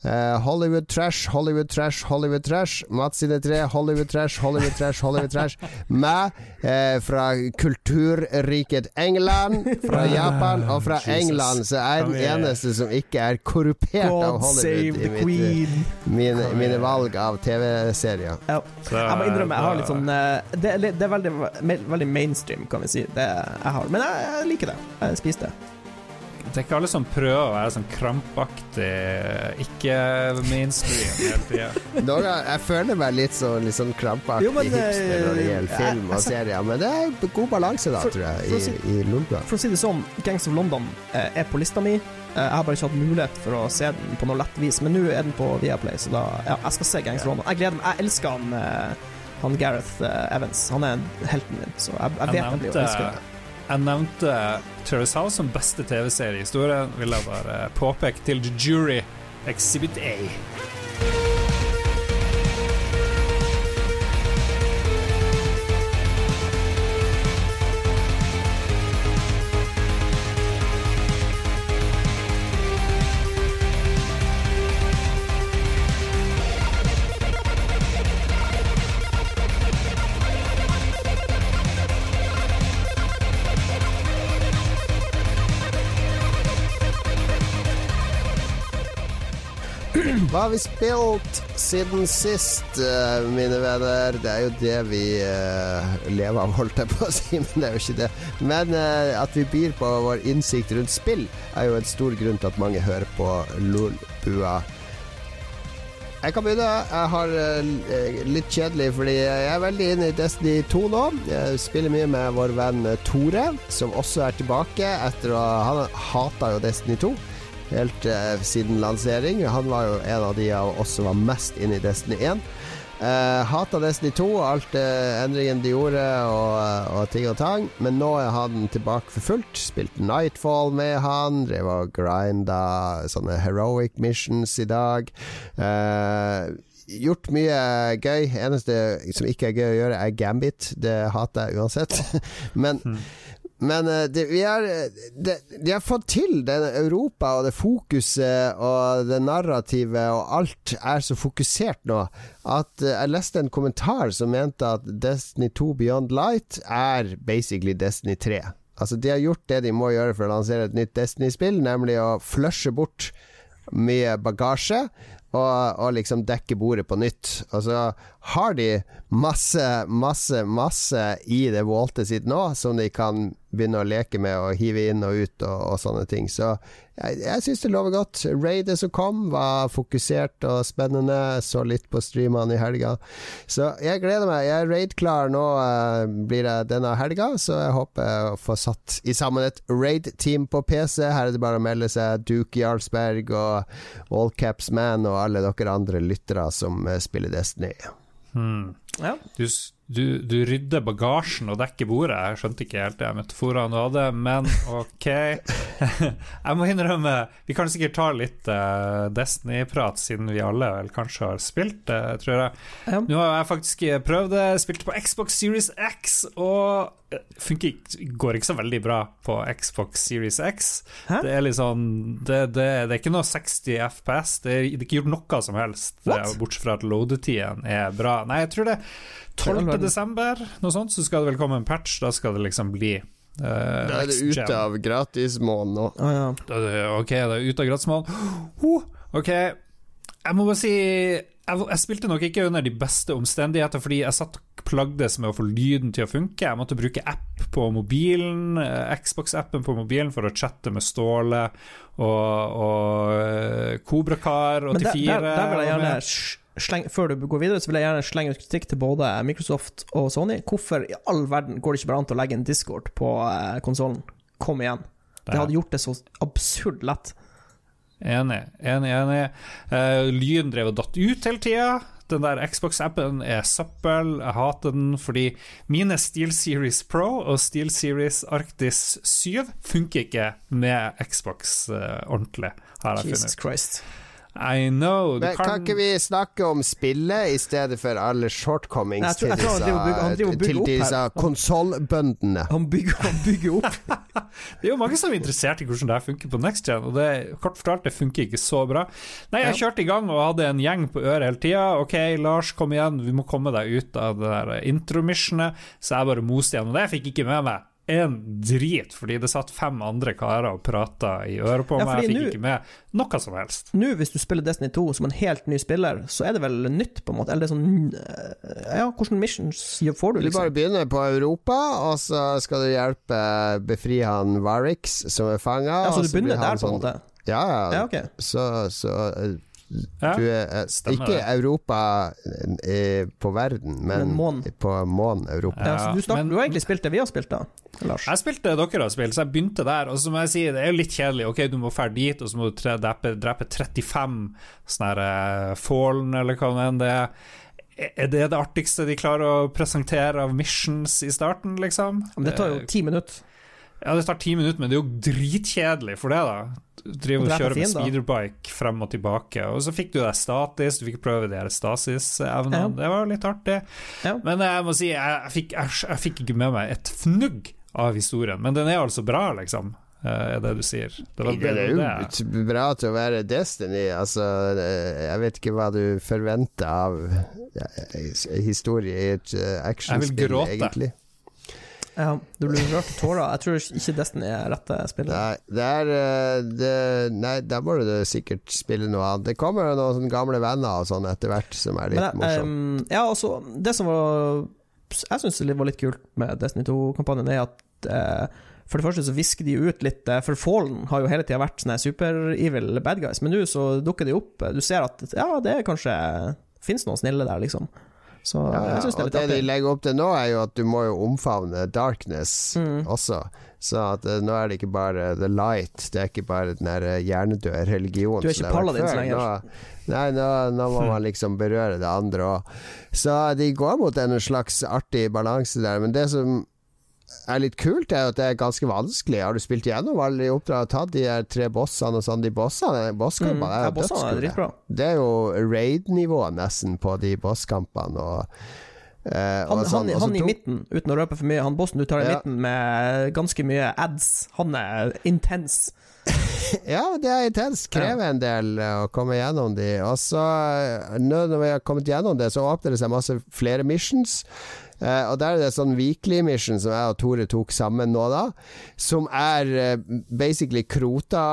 Uh, Hollywood trash, Hollywood trash, Hollywood trash. Mats sine tre. Hollywood trash, Hollywood trash, Hollywood trash. Meg uh, fra kulturriket England, fra Japan og fra England. Så jeg er den eneste som ikke er korrupert God av Hollywood i mitt, mine, mine, valg av TV-serier. Ja. Jeg må innrømme, jeg har litt sånn uh, det, det, er veldig, veldig mainstream, kan vi si, det jeg har. Men jeg, jeg liker det. Jeg spiser det. Det er ikke alle som prøver å være sånn krampaktig, ikke mainstream hele tida. <laughs> jeg føler meg litt sånn, litt sånn krampaktig jo, men, hipster når det gjelder film og serier, men det er god balanse, da, for, tror jeg, i, si, i Lolbua. For å si det sånn, Gangs of London eh, er på lista mi. Eh, jeg har bare ikke hatt mulighet for å se den på noe lett vis, men nå er den på Viaplay, så da Ja, jeg skal se Gangs of London. Jeg gleder meg. Jeg elsker han, eh, han Gareth Evans. Han er helten min, så jeg, jeg vet jeg blir å elske det. Jeg nevnte Terrace House som beste TV-serie i historien. Vil jeg bare påpeke til The Jury Exhibit A. Hva har vi spilt siden sist, eh, mine venner? Det er jo det vi uh, lever av, holdt jeg på å si, <laughs> men det er jo ikke det. Men uh, at vi byr på vår innsikt rundt spill, er jo en stor grunn til at mange hører på Lolbua. Jeg kan begynne. Jeg har litt kjedelig, fordi jeg er veldig inne i Destiny 2 nå. Jeg spiller mye med vår venn Tore, som også er tilbake etter å Han hata jo Destiny 2 helt uh, siden lansering. Han var jo en av de av oss som var mest inne i Destiny 1. Uh, eh, Hata Destiny 2 og alt uh, endringene de gjorde, og, og, ting og tang. Men nå er han tilbake for fullt. Spilte Nightfall med han. Drev og grinda sånne heroic missions i dag. Uh, gjort mye gøy. Eneste som ikke er gøy å gjøre, er Gambit. Det hater jeg uansett. <laughs> Men mm. Men uh, det, vi har, det, de har fått til denne Europa og det fokuset og det narrativet og alt er så fokusert nå at jeg leste en kommentar som mente at Destiny 2 Beyond Light er basically Destiny 3. Altså De har gjort det de må gjøre for å lansere et nytt Destiny-spill, nemlig å flushe bort mye bagasje og, og, liksom dekke bordet på nytt. Og så har de masse, masse, masse i det vaultet sitt nå som de kan begynne å leke med og hive inn og ut og, og sånne ting. Så jeg, jeg syns det lover godt. Raidet som kom, var fokusert og spennende. Så litt på streamene i helga. Så jeg gleder meg. Jeg er raid-klar nå, uh, blir det denne helga, så jeg håper å få satt i sammen et raid-team på PC. Her er det bare å melde seg Duke Jarlsberg og Allcaps Man og alle dere andre lyttere som uh, spiller Destiny. Hmm. Ja. Du, du, du, rydder bagasjen og dekker bordet. Jeg skjønte ikke helt det metaforene du hadde, men <laughs> ok. <laughs> jeg må innrømme, vi kan sikkert ta litt uh, Destiny-prat, siden vi alle vel kanskje har spilt det, uh, tror jeg. Ja. Nå har jeg faktisk prøvd det, spilte på Xbox Series X, og funker, går ikke så veldig bra på Xbox Series X. Hæ? Det er liksom det, det, det, er ikke noe 60 FPS, det er, det er ikke gjort noe som helst, What? bortsett fra at loadetiden er bra. Nei, jeg tror det er 12. desember, noe sånt, så skal det vel komme en patch. Da skal det liksom bli Uh, da er det ute av gratismåneden nå. Ah, ja. ok, det er ute av gratismåneden. Oh, ok, jeg må bare si jeg, jeg, spilte nok ikke under de beste omstendigheter, fordi jeg satt plagdes med å få lyden til å funke. Jeg måtte bruke app på mobilen, eh, Xbox-appen på mobilen, for å chatte med Ståle og, og Kobrakar eh, 84. Der, der, der vil jeg gjerne sleng, før du går videre, så vil jeg gjerne slenge ut kritikk til både Microsoft og Sony. Hvorfor i all verden går det ikke bare an til å legge en Discord på eh, konsollen? Kom igjen. Det hadde gjort det så absurd lett. Enig, enig, enig. Uh, lyden drev og datt ut hele tida. Den der Xbox-appen er søppel. Jeg hater den fordi mine Steel Series Pro og Steel Series Arctis 7 funker ikke med Xbox uh, ordentlig, har jeg Jesus funnet. Christ. I know. Men, kan... kan... ikke vi snakke om spillet i stedet for alle shortcomings Nei, tror, til disse, til disse konsollbøndene? Han bygger, han bygger opp. <laughs> det er jo mange som er interessert i hvordan det her funker på next gen, og det, kort fortalt, det funker ikke så bra. Nei, jeg kjørte i gang og hadde en gjeng på øret hele tida. Ok, Lars, kom igjen, vi må komme deg ut av det der intromissionet. Så jeg bare moste gjennom det. Jeg fikk ikke med meg en drit, fordi det satt fem andre karer og prata i øret på ja, meg. Jeg fikk nu, ikke med noe som helst. Nå, hvis du spiller Destiny 2 som en helt ny spiller, så er det vel nytt, på en måte? Eller det er sånn eh, Ja, hvordan missions får du, liksom? Du bare begynner på Europa, og så skal du hjelpe befri han Varix, som er fanga. Ja, så du begynner der, på en sånn, måte? Ja, ja. ja okay. Så, så eh, ja, du er Stemmer ikke det. Europa eh, på verden, men, men på månen Europa. Ja, du, snakker, men, du, har egentlig spilt det vi har spilt, da? Lars? Jeg spilte det dere har spilt, så jeg begynte der. Og så må jeg si, det er jo litt kjedelig. Ok, du må dra dit, og så må du drepe, drepe 35 sånne uh, fallen, eller hva det er. Er det det artigste de klarer å presentere av missions i starten, liksom? Men det tar jo ti minutter. Ja, det tar ti minutter, men det er jo dritkjedelig for det, da. Driver og kjøre med speederbike frem og tilbake. Og så fikk du deg statis, du fikk prøve de stasis-evnene. Ja. Det var litt artig. Ja. Men jeg må si, jeg, jeg, fikk, jeg, jeg, fikk, ikke med meg et fnugg av historien. Men den er altså bra, liksom. Eh, er det du sier. Det, var, det, er jo bra til å være Destiny. Altså, jeg vet ikke hva du forventer av historie i et eh, actionspill, egentlig. Ja, du blir rørt til tårer. Jeg tror ikke Destiny er rette spillet. Nei, det er eh, det, Nei, der må du sikkert spille noe annet. Det kommer jo noen gamle venner og sånn etter hvert, som er litt Men, morsomt. um, ja, altså, det som var Jeg syns det var litt kult med Destiny 2-kampanjen, er at eh, for det første så visker de ut litt eh, For Fallen har jo hele tida vært sånne super-evil bad guys, men nå så dukker de opp. Du ser at ja, det er kanskje Fins noen snille der, liksom. Så Ja, ja, jeg syns det er og litt det de legger opp til nå, er jo at du må jo omfavne darkness Mm. også. Så at eh, nå er det ikke bare the light, det er ikke bare den der eh, hjernedøde religionen Du er ikke paladins lenger. Nå, nei, nå, nå må man liksom berøre det andre òg. Så de går mot en slags artig balanse der. Men det som er litt kult, er at det er ganske vanskelig. Har du spilt gjennom alle de oppdragene og tatt de her tre bossene og sånn? De bossene, bosskampene Mm, er jo dødskule. Det er jo raid-nivå nesten på de bosskampene. Og, eh, Han, sånn. han, han i midten, uten å røpe for mye, han bossen du tar i Ja. midten med ganske mye ads, han er intens. <laughs> <laughs> Ja, det er intenst. Krever en del eh, å komme gjennom de. Og så, eh, når vi har kommet gjennom det, så åpner det seg masse flere missions. Uh, og der er det sånn weekly mission som jeg og Tore tok sammen nå, da. Som er uh, basically Krota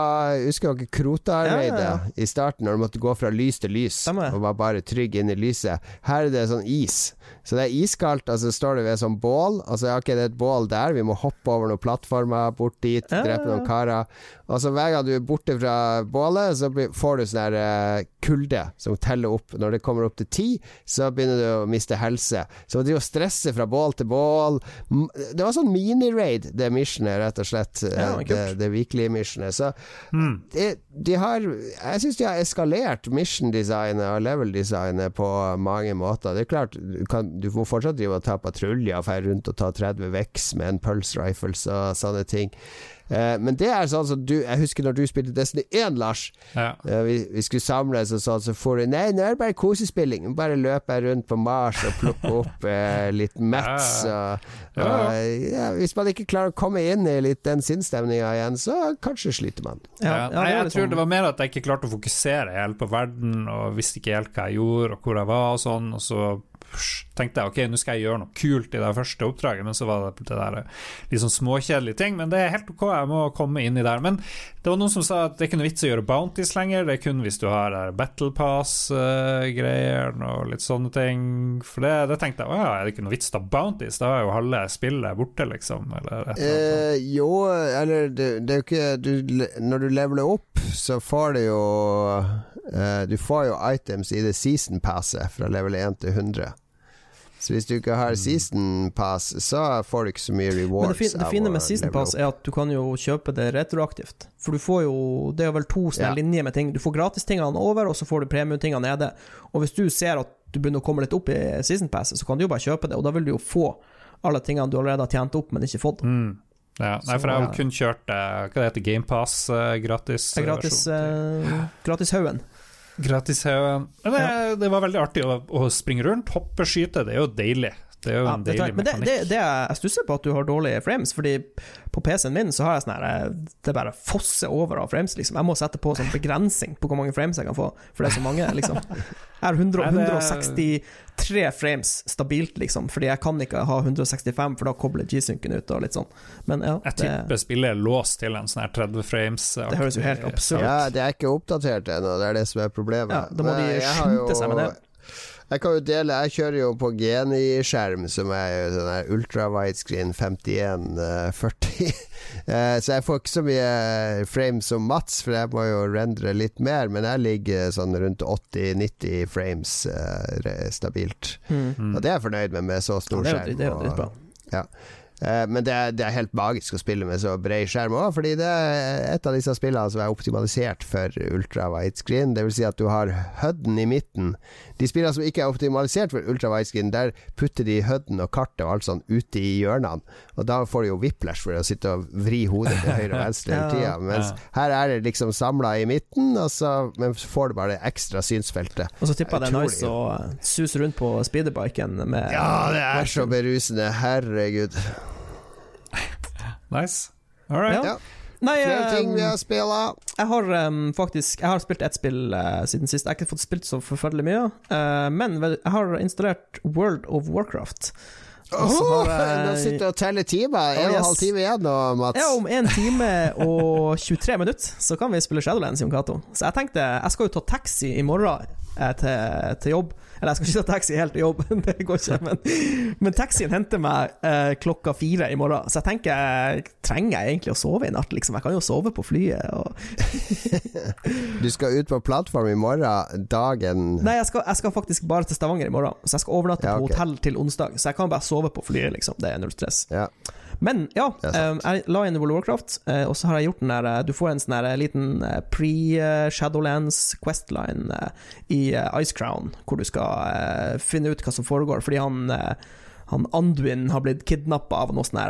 Husker dere Krota-raidet Ja, ja, i starten, når du måtte gå fra lys til lys Stemmer. og var bare trygg inn i lyset? Her er det sånn is. Så det er iskaldt, og så står du ved sånn bål. Altså, ja, ok, det er et bål der, vi må hoppe over noen plattformer, bort dit, Ja, drepe ja, noen karer. Og så hver gang du er borte fra bålet, så får du sånn her eh, kulde som teller opp. Når det kommer opp til ti, så begynner du å miste helse. Så det er å stresse fra bål til bål Det var sånn mini-raid, det missionet, rett og slett. eh, Ja, det, kult. det weekly missionet. Så Mm. de, de har Jeg syns de har eskalert mission-designet og level-designet på mange måter. Det er klart, du, kan, du må fortsatt drive og ta patruljer og dra rundt og ta 30 veks med en pulse rifles og sånne ting. Eh, men det er sånn som du Jeg husker når du spilte Destiny 1, Lars. Ja. Eh, vi, vi skulle samles og sånn, så får du Nei, nå er det bare kosespilling. Bare løper jeg rundt på Mars og plukker opp eh, litt mats. Og, Ja, og, ja, hvis man ikke klarer å komme inn i litt den sinnsstemninga igjen, så kanskje sliter man. Nei, jeg tror sånn- det var mer at jeg ikke klarte å fokusere helt på verden, og visste ikke helt hva jeg gjorde, og hvor jeg var, og sånn, og så tenkte jeg ok, nå skal jeg gjøre noe kult i det første oppdraget, men så var det det der liksom småkjedelige ting, men det er helt ok, jeg må komme inn i der. Men det var noen som sa at det er ikke noe vits å gjøre bounties lenger, det er kun hvis du har der Battle Pass-greier og litt sånne ting, for det, det tenkte jeg, å ja, er det ikke noe vits å ta bounties, da er jo halve spillet borte, liksom, eller. Eh, jo, eller det, det er jo ikke du, Når du leveler opp, så får du jo eh, Du får jo items i det season passet fra level 1 til 100. Så hvis du ikke har season pass, så får du ikke så mye Men rewards. det, fin, det fine med Season Pass er at du kan jo kjøpe det retroaktivt. For du får jo Det er vel to sånne Ja. linjer med ting. Du får gratistingene over, og så får du premietingene nede. Og hvis du ser at du begynner å komme litt opp i Season Passet, så kan du jo bare kjøpe det, og da vil du jo få alle tingene du allerede har tjent opp, men ikke fått. Mm. Ja, nei, for jeg har kun kjørt eh, hva det heter, GamePass uh, gratis. Det er gratis, versjon. gratis Haugen. Gratishaugen. Men det, det var veldig artig å, å springe rundt, hoppe, skyte. Det er jo deilig. Det er jo Ja, en deilig men det, det, det jeg stusser på at du har dårlige frames, fordi på PC-en min så har jeg sånn her eh, Det bare fosser over av frames, liksom. Jeg må sette på sånn begrensning på hvor mange frames jeg kan få, for det er så mange, liksom. Jeg har 100, 163 frames stabilt, liksom, fordi jeg kan ikke ha 165, for da kobler G-synken ut og litt sånn. Men ja, Jeg det, tipper spillet er låst til en sånn her 30 frames. det høres jo helt absurd Ja, det er ikke oppdatert ennå, det er det som er problemet. Ja, da må de skynde seg med det. Jeg kan jo dele Jeg kjører jo på Geni-skjerm, som er sånn her ultra widescreen 5140. <laughs> Eh, så jeg får ikke så mye frames som Mats, for jeg må jo rendre litt mer. Men jeg ligger sånn rundt 80-90 frames eh, stabilt. Mm. Og det er jeg fornøyd med med så Ja, stor det er skjerm. det er jo og- dritbra. ja. Eh, Men det er, det er helt magisk å spille med så bred skjerm òg, fordi det er et av disse spillene som er optimalisert for ultra screen. Vil si at du har HUD-en i midten. De spillene som ikke er optimalisert for ultra widescreen, der putter de HUD-en og kartet og alt sånn ute i hjørnene. Og da får du jo whiplash for å sitte og vri hodet til høyre og venstre hele <laughs> tida. Mens Ja. her er det liksom samla i midten, og så, men får du bare det ekstra synsfeltet. Og så tipper jeg det er nice å eh, suse rundt på speederbiken med Ja, det er så berusende. Herregud. Nice. All right. Ja. Nei, Flere ting vi eh, har spilla. Jeg har um, faktisk Jeg har spilt ett spill uh, siden sist. Jeg har ikke fått spilt så forferdelig mye. uh, men jeg har installert World of Warcraft. Oh, Nå sitter du og teller timer. En og en halv time igjen nå, Mats. Ja, om en time og 23 minutter så kan vi spille Shadowlands, Jon Cato. Så jeg tenkte Jeg skal jo ta taxi i morgen til, til jobb. Eller jeg skal ikke ta taxi helt til jobb, <laughs> det går ikke. Men, men taxien henter meg eh, klokka fire i morgen, så jeg tenker trenger jeg egentlig å sove i natt? Liksom? Jeg kan jo sove på flyet. <laughs> du skal ut på plattform i morgen, dagen Nei, jeg skal, jeg skal, faktisk bare til Stavanger i morgen. Så jeg skal overnatte ja, okay. på hotell til onsdag. Så jeg kan bare sove på flyet, liksom. Det er null stress. Ja. Men ja, um, jeg la inn World of Warcraft, og så har jeg gjort den der Du får en sånn liten pre-Shadowlands Questline i Ice Crown, hvor du skal finne ut hva som foregår, fordi han han Anduin har blitt kidnappa av noen sånne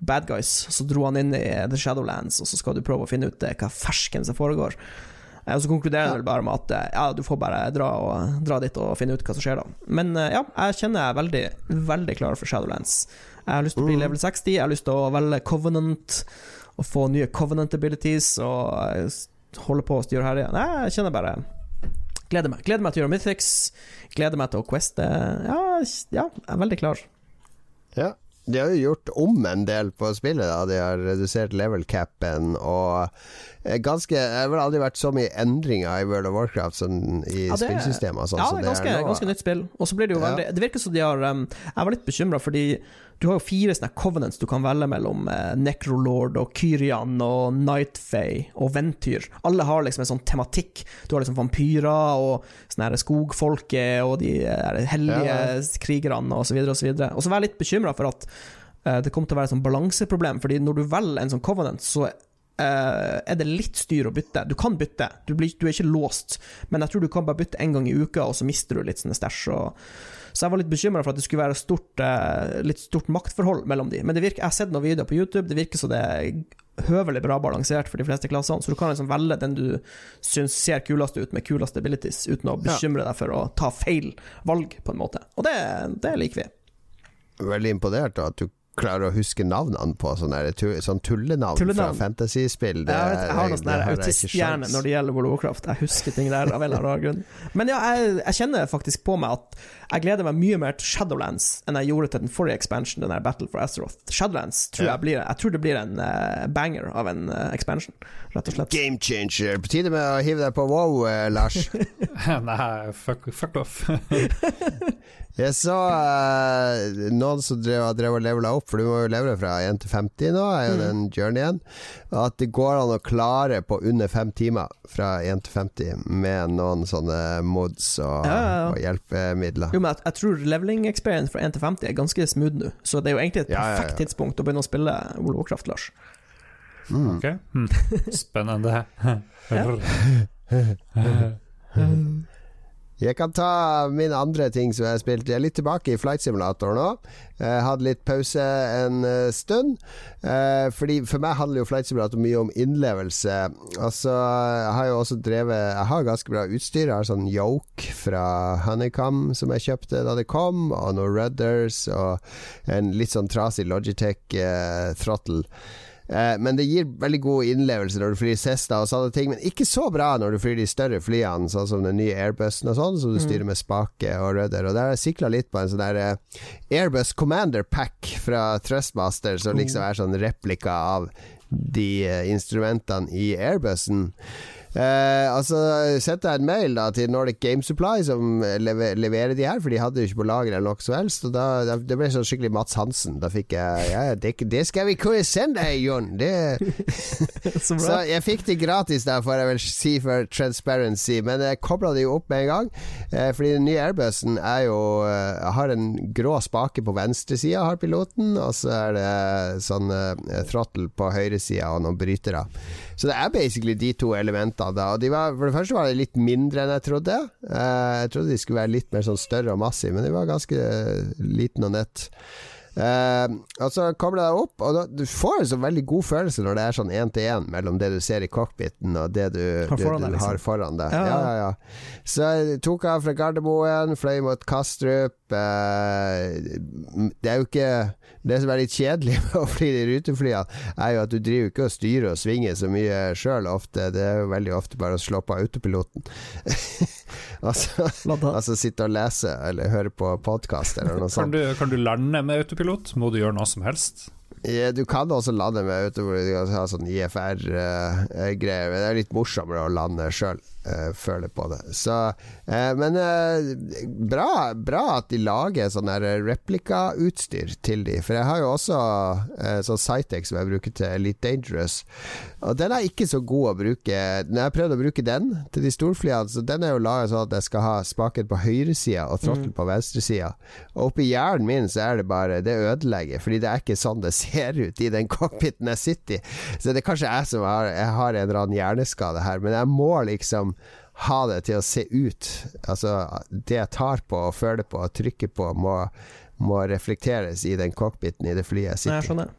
bad guys. Så dro han inn i The Shadowlands, og så skal du prøve å finne ut hva fersken som foregår. Og så konkluderer jeg vel bare med at ja, du får bare dra, og, dra dit og finne ut hva som skjer da. Men ja, jeg kjenner jeg er veldig, veldig klar for Shadowlands. Jeg har lyst til å bli mm. level 60, jeg har lyst til å velge Covenant og få nye Covenant abilities og holde på å styre her igjen. Jeg kjenner bare Gleder meg. Gleder meg til Mythics. Gleder meg til å queste. Ja, ja jeg er veldig klar. Ja. De har jo gjort om en del på spillet. Da. De har redusert level capen og ganske Det har vel aldri vært så mye endringer i World of Warcraft sånn, i ja, det, spillsystemet. Sånn, ja, det er ganske, ganske nytt spill. Og så blir det jo veldig Det virker som de har um, Jeg var litt bekymra, fordi du har jo fire sånne covenants du kan velge mellom. Eh, Necrolord og Kyrian og Nightfay og Ventyr. Alle har liksom en sånn tematikk. Du har liksom vampyrer og sånne skogfolket og de hellige ja, ja. krigerne osv. Og så videre. Og så var jeg litt bekymra for at uh, det kommer til å være et sånn balanseproblem, fordi når du velger en sånn covenant, så Uh, er det litt styr å bytte. Du kan bytte, du, blir, du, er ikke låst, men jeg tror du kan bare bytte én gang i uka, og så mister du litt sånne stæsj. Så jeg var litt bekymra for at det skulle være stort, uh, litt stort maktforhold mellom de. Men det virker, jeg har sett noen videoer på YouTube, det virker som det er høvelig bra balansert for de fleste klassene, så du kan liksom velge den du syns ser kulest ut med kulest abilities, uten å bekymre deg for å ta feil valg, på en måte. Og det, det liker vi. Veldig imponert da, at du klarer å huske navnene på sånne, sånn tullenavn, tullenavn. fra fantasyspill. Det, jeg, jeg, har noe sånn autisthjerne når det gjelder World of Warcraft. Jeg husker ting der av en eller annen grunn. Men ja, jeg, jeg, kjenner faktisk på meg at jeg gleder meg mye mer til Shadowlands enn jeg gjorde til den forrige expansion, den der Battle for Azeroth. Shadowlands tror jeg blir Jeg tror det blir en uh, banger av en uh, expansion, rett og slett. Game changer. På tide med å hive deg på wow, uh, Lars. <laughs> Nei, fuck, fuck off. <laughs> Jeg så uh, noen som drev, drev og levela opp, for du må jo levele fra 1 til 50 nå, er jo mm. den journeyen. At det går an å klare på under fem timer fra 1 til 50 med noen sånne mods og, ja, ja, ja. og hjelpemidler. Jo, men jeg, jeg, tror leveling experience fra 1 til 50 er ganske smooth nå, så det er jo egentlig et perfekt tidspunkt å begynne å spille Ole of Warcraft, Lars. Mm. Ok, <laughs> <laughs> <laughs> mm. spennende. Jeg kan ta min andre ting som jeg har spilt. Jeg er litt tilbake i Flight Simulator nå. Jeg hadde litt pause en eh, stund. Eh, fordi For meg handler jo Flight Simulator mye om innlevelse. Altså, jeg har jo også drevet Jeg har ganske bra utstyr. Jeg har sånn yoke fra Honeycomb som jeg kjøpte da det kom, og noen rudders og en litt sånn trasig Logitech eh, throttle. Eh, men det gir veldig god innlevelse når du flyr Cesta og sånne ting, men ikke så bra når du flyr de større flyene, sånn som den nye Airbusen og sånn, som du mm. styrer med spake og rudder. Og der har jeg sikla litt på en sånn der eh, Airbus Commander Pack fra Thrustmaster, som liksom er sånn replika av de eh, instrumentene i Airbusen. Eh, altså sendte jeg en mail da til Nordic Game Supply, som lever, leverer de her, for de hadde jo ikke på lager eller noe som helst. Og da, det ble sånn skikkelig Mats Hansen. Da fikk jeg Ja, det, det skal vi kunne sende deg, Jon! <laughs> så, så, jeg fikk de gratis, da, får jeg vel si for transparency, men jeg kobla de jo opp med en gang. Eh, fordi den nye Airbusen er jo uh, har en grå spake på venstresida, har piloten, og så er det sånn eh, throttle på høyresida og noen brytere. Så det er basically de to elementene. Da. Og de var, for det første var de litt mindre enn jeg trodde. Uh, jeg trodde de skulle være litt mer sånn større og massive, men de var ganske liten og nett. Uh, og så kommer du deg opp, og da, du får en så veldig god følelse når det er sånn én til én mellom det du ser i cockpiten og det du har foran, du, du liksom. har foran deg. Ja. Ja, ja. Så jeg tok av fra Gardermoen, fløy mot Kastrup. Uh, det er jo ikke Det som er litt kjedelig med å fly de ruteflyene, er jo at du driver ikke og styrer og svinger så mye sjøl ofte. Det er jo veldig ofte bare å slå på autopiloten. <laughs> Altså, altså sitte og lese eller høre på podkast eller noe sånt. Kan du, kan du lande med autopilot? Må du gjøre noe som helst? Ja, du kan også lande med autopilot, du, ha sånn IFR-greier. Uh, det er litt morsommere å lande sjøl uh, føler på det. Så, uh, men uh, bra, bra, at de lager sånn replikautstyr til de. For jeg har jo også sånn Cytex som jeg bruker til Elite Dangerous. Og den er ikke så god å bruke. Når jeg prøvde å bruke den til de storflyene, så den er jo laga sånn at jeg skal ha spaken på høyresida og trottel mm. på venstresida. Og oppi hjernen min så er det bare Det ødelegger, fordi det er ikke sånn det ser ut i den cockpiten jeg sitter i. Så det er kanskje jeg som har, jeg har en eller annen hjerneskade her, men jeg må liksom ha det til å se ut. Altså, det jeg tar på og føler på og trykker på, må, må reflekteres i den cockpiten i det flyet jeg sitter i. Jeg skjønner.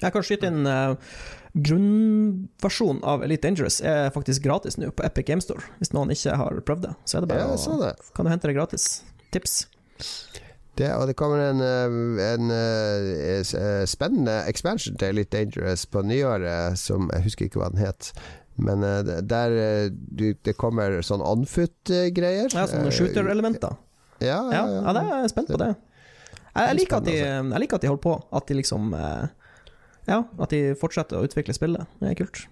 Jeg kan skyte inn uh, grunnversjonen av Elite Dangerous er faktisk gratis nå på Epic Game Store. Hvis noen ikke har prøvd det, så er det bare ja, det. kan du hente det gratis. Tips. Det, og det kommer en, eh, en, en, eh, spennende expansion til Elite Dangerous på nyåret, som jeg husker ikke hva den het. Men der du, det kommer sånn unfoot-greier. Ja, sånne shooter-elementer. Ja, ja, ja, ja, det er jeg spent på det. Jeg, jeg, liker de, jeg, liker at de, holder på. At de liksom Ja, at de fortsetter å utvikle spillet. Det er kult.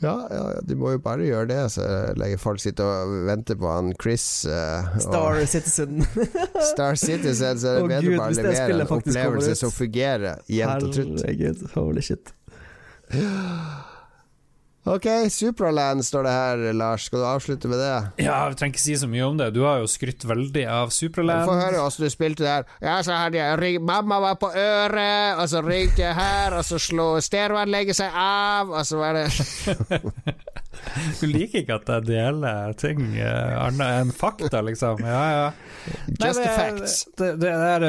Ja, ja, de må jo bare gjøre det, så lenge folk sitter og venter på han Chris. Uh, Star Citizen. <laughs> Star Citizen, så er det oh, bedre bare å levere en opplevelse som fungerer jevnt og trutt. Herregud, holy shit. <laughs> Ok, Supraland står det her, Lars. Skal du avslutte med det? Ja, vi trenger ikke si så mye om det. Du har jo skrytt veldig av Supraland. Få høre åssen du spilte der. Ja, så hadde jeg ring, Mamma var på øret, og så ringte jeg her, og så slo stereoanlegget seg av, og så var det <laughs> Du liker ikke at jeg deler ting uh, annet enn fakta, liksom? Ja, ja. Just Nei, det, the facts. Det, det, det er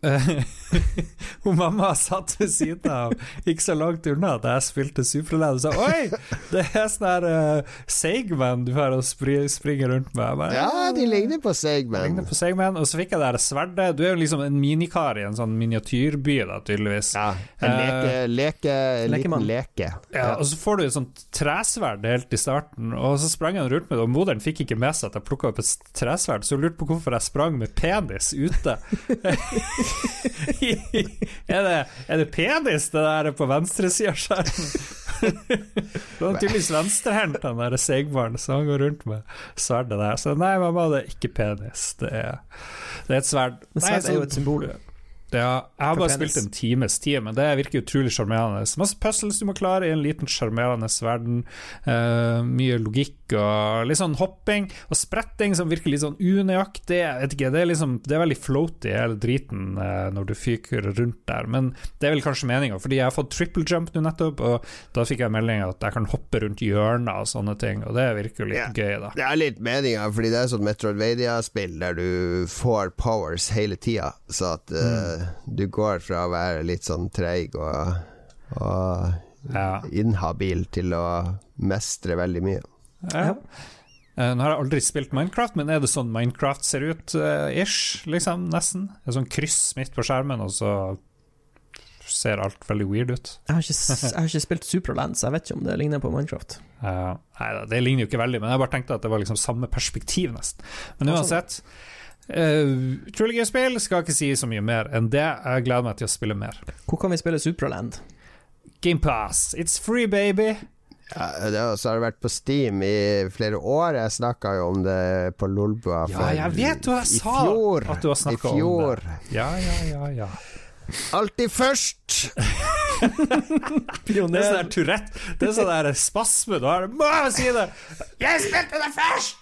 <laughs> Hun mamma satt ved siden av, ikke så langt unna, da jeg spilte Superland og sa Oi, det er sånn her uh, Seigman du har å spri, springe rundt med. Bare, ja, de ligner på Seigman. Ligner på Seigman. Og så fikk jeg det her sverdet. Du er jo liksom en minikar i en sånn miniatyrby, da, tydeligvis. Ja, en leke, uh, leke en liten leke. Ja, og så får du et sånt tresverd helt i starten, og så sprang han rundt med det, og moderen fikk ikke med seg at jeg plukka opp et tresverd, så hun lurte på hvorfor jeg sprang med penis ute. <laughs> <laughs> er, det, er det penis, det der på venstresida av skjermen? <laughs> det er tydeligvis venstrehendt, han der Seigbarn, så han går rundt med sverdet der. Så nei, mamma, det er ikke penis. Det er, det er et sverd. sverd er jo et symbol. Ja, jeg har bare spilt en times tid, men det virker utrolig sjarmerende. Masse puzzles du må klare i en liten sjarmerende verden. Uh, mye logikk og litt sånn hopping og spretting som virker litt sånn unøyaktig. Jeg vet ikke, det er, liksom, det er veldig floaty hele driten uh, når du fyker rundt der, men det er vel kanskje meninga, fordi jeg har fått triple jump nå nettopp, og da fikk jeg melding at jeg kan hoppe rundt hjørner og sånne ting, og det virker jo litt yeah. gøy, da. Det er litt meninga, fordi det er sånn Metroidvania-spill der du får powers hele tida, så at uh, mm du går fra å være litt sånn treig og, og ja. inhabil til å mestre veldig mye. Ja. Uh, nå har jeg aldri spilt Minecraft, men er det sånn Minecraft ser ut, uh, ish, liksom, nesten? Et sånn kryss midt på skjermen, og så ser alt veldig weird ut. Jeg har ikke, <laughs> jeg har ikke spilt Superland, så jeg vet ikke om det ligner på Minecraft. Uh, nei, det ligner jo ikke veldig, men jeg bare tenkte at det var liksom samme perspektiv, nesten. Men uansett. Uh, Utrolig gøy spill. Skal ikke si så mye mer enn det. Jeg gleder meg til å spille mer. Hvor kan vi spille Superland? Gamepass. It's free, baby. Ja, så har det vært på Steam i flere år. Jeg snakka jo om det på Lolbua ja, jeg vet du, jeg sa fjor. at du har snakka om det. Ja, ja, ja, ja. Alltid først! <laughs> det er sånn der Tourette. Det er sånn der spasme. Da er det Må si det! Jeg spilte det først!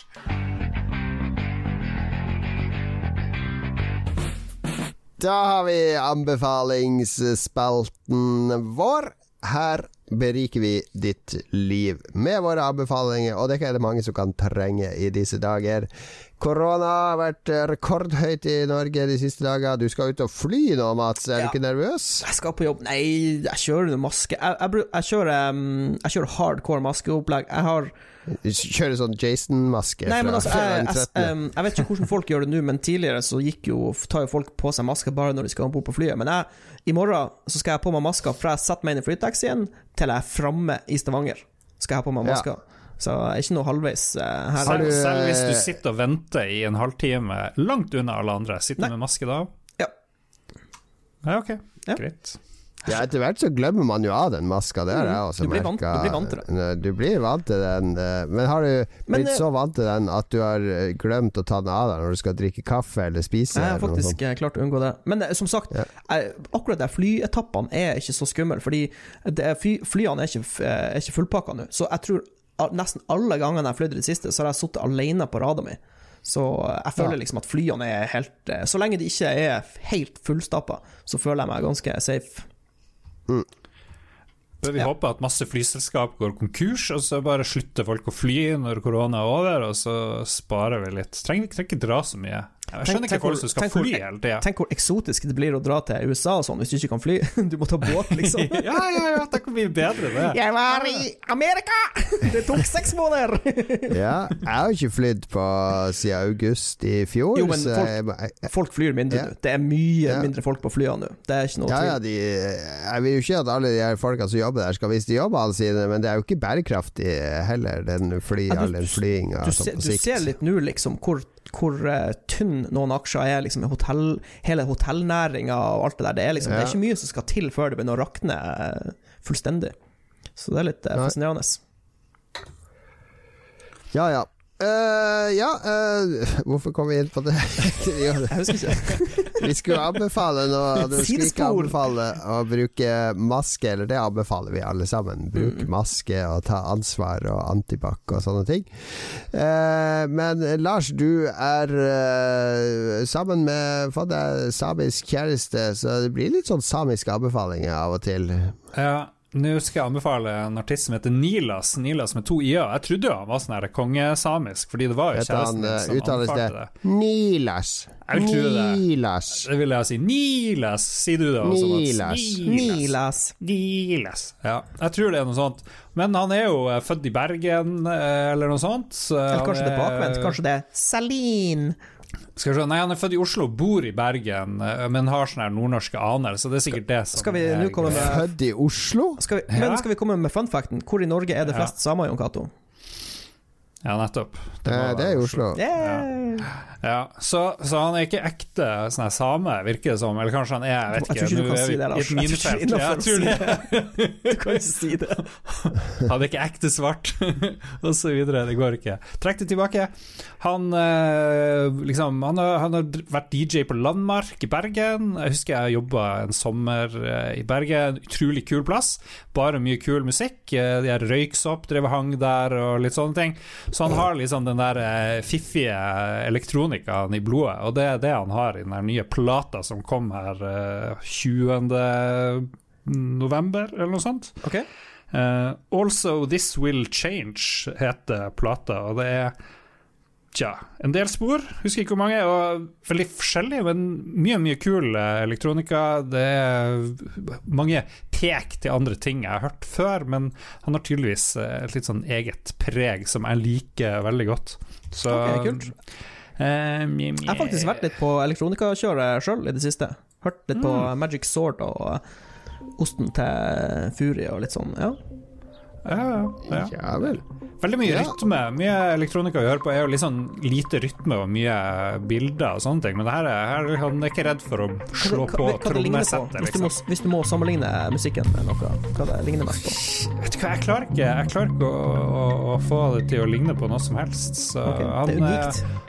Da har vi anbefalingsspalten vår. Her beriker vi ditt liv med våre anbefalinger, og det er det mange som kan trenge i disse dager. Korona har vært rekordhøyt i Norge de siste dager. Du skal ut og fly nå, Mats. Er ja. du ikke nervøs? Jeg skal på jobb. Nei, jeg kjører maske. Jeg, jeg, jeg, kjører, um, jeg kjører hardcore maskeopplegg. Jeg har Kjører sånn Jason-maske Nei, men altså, jeg, jeg, jeg, vet ikke hvordan folk gjør det nå, men tidligere så gikk jo, tar jo folk på seg maske bare når de skal om bord på flyet. Men jeg, i morgen så skal jeg på meg maska fra jeg setter meg inn i flytaxien til jeg er framme i Stavanger. Skal jeg ha på meg maska. Ja. Så jeg er ikke noe halvveis uh, her. Selv, selv, hvis du sitter og venter i en halvtime langt unna alle andre, sitter du med maske da? Ja. Ja, ok. Ja. Greit. Ja, etter hvert så glemmer man jo av den maska, det har jeg også merka. Du, du blir vant til det. Du blir vant til den, eh, men har du blitt men, så vant til den at du har eh, glemt å ta den av deg når du skal drikke kaffe eller spise? Jeg har faktisk klart å unngå det. Men eh, som sagt, ja. akkurat de flyetappene er ikke så skumle, fordi fly, flyene er ikke, er ikke fullpakka nå. Så jeg tror nesten alle gangene jeg har flydd i det siste, så har jeg sittet alene på rada mi. Så jeg føler liksom at flyene er helt Så lenge de ikke er helt fullstappa, så føler jeg meg ganske safe. Mm. Bør vi ja. håpe at masse flyselskap går konkurs, og så bare slutter folk å fly når korona er over, og så sparer vi litt. Trenger, trenger ikke dra så mye. Jeg skjønner tenk, ikke hvordan du skal fly hele tida. Tenk hvor eksotisk det blir å dra til USA og sånn, hvis du ikke kan fly. <laughs> Du må ta båt, liksom. <laughs> ja, ja, ja, tenk hvor mye bedre det er. Jeg var i Amerika! <laughs> Det tok seks måneder! ja, jeg har ikke flydd på siden august i fjor. Jo, men folk, folk flyr mindre nå. Ja. Det er mye ja. mindre folk på flyene nå. Det er ikke noe ja, ja, de, Jeg vil jo ikke at alle de her folka som jobber der, skal vise de jobbene sine, men det er jo ikke bærekraftig heller, den fly, all den flyinga. Du, du, du ser litt nå, liksom, hvor hvor uh, tynn noen aksjer er, liksom, hotell, hele hotellnæringa og alt det der. Det er, liksom, ja. det er ikke mye som skal til før det begynner å rakne uh, fullstendig. Så det er litt uh, fascinerende. Ja, ja. Uh, ja, uh, hvorfor kom vi inn på <laughs> det? jeg husker ikke. vi skulle anbefale noe Du <laughs> skulle ikke anbefale å bruke maske, eller det anbefaler vi alle sammen. Bruk mm. maske og ta ansvar og antibac og sånne ting. Uh, men Lars, du er sammen med fått deg samisk kjæreste, så det blir litt sånn samiske anbefalinger av og til. Ja nå skal jeg anbefale en artist som heter Nilas. Nilas med to i-er. Jeg trodde jo han var sånn her kongesamisk, fordi det var jo kjæresten min som anbefalte det. Nilas. Jeg vil tro det. Nilas. Det vil jeg si. Nilas, sier du det også, Nilas. Nilas. Nilas. Ja, jeg tror det er noe sånt. Men han er jo eh, født i Bergen, eh, eller noe sånt. Eller kanskje det er bakvendt. Kanskje det er Salin. Skal vi se, Nei, han er født i Oslo, bor i Bergen, eh, men har sånne nordnorske aner. Så det er sikkert det som skal vi nå komme med Født i Oslo? Skal vi, men skal vi komme med funfacten? Hvor i Norge er det flest ja. samer, Jon Cato? Ja, nettopp. Det, det, det er i Oslo. Yeah. Ja. Så, så, han er ikke ekte sånn same, virker det som. Eller kanskje han er, jeg vet ikke. Jeg tror ikke du kan si det, Lars. Jeg tror ikke, jeg tror det. <laughs> du kan ikke si det. <laughs> han er ikke ekte svart, <laughs> og så videre. Det går ikke. Trekk det tilbake. Han, eh, liksom, han, har, han har vært DJ på Landmark i Bergen. Jeg husker jeg jobba en sommer eh, i Bergen. Utrolig kul plass. Bare mye kul musikk. Eh, de her Røyksopp drev og hang der, og litt sånne ting. Så han har liksom den der fiffige elektronikaen i blodet, og det er det han har i den nye plata som kom her uh, 20. november, eller noe sånt. Okay. Uh, also This Will Change heter plata, og det er Tja, en del spor, husker ikke hvor mange, og veldig forskjellige, men mye, mye kul eh, elektronika. Det er mange pek til andre ting jeg har hørt før, men han har tydeligvis eh, et litt sånn eget preg som jeg liker veldig godt. Så okay, kult. Um, jeg har faktisk vært litt på elektronikakjøret sjøl i det siste. Hørt litt på mm. Magic Sword og osten til Fury og litt sånn, ja. Ja, ja. ja vel. Veldig mye ja. rytme. Mye elektronika vi hører på, er jo litt sånn lite rytme og mye bilder og sånne ting, men det her er, her, han er ikke redd for å slå hva, på trommesettet. Hvis, liksom. hvis, du må sammenligne musikken med noe, hva det ligner mest på? Vet du hva, jeg klarer ikke, jeg klarer ikke å, å, å, få det til å ligne på noe som helst. Så okay, det er unikt.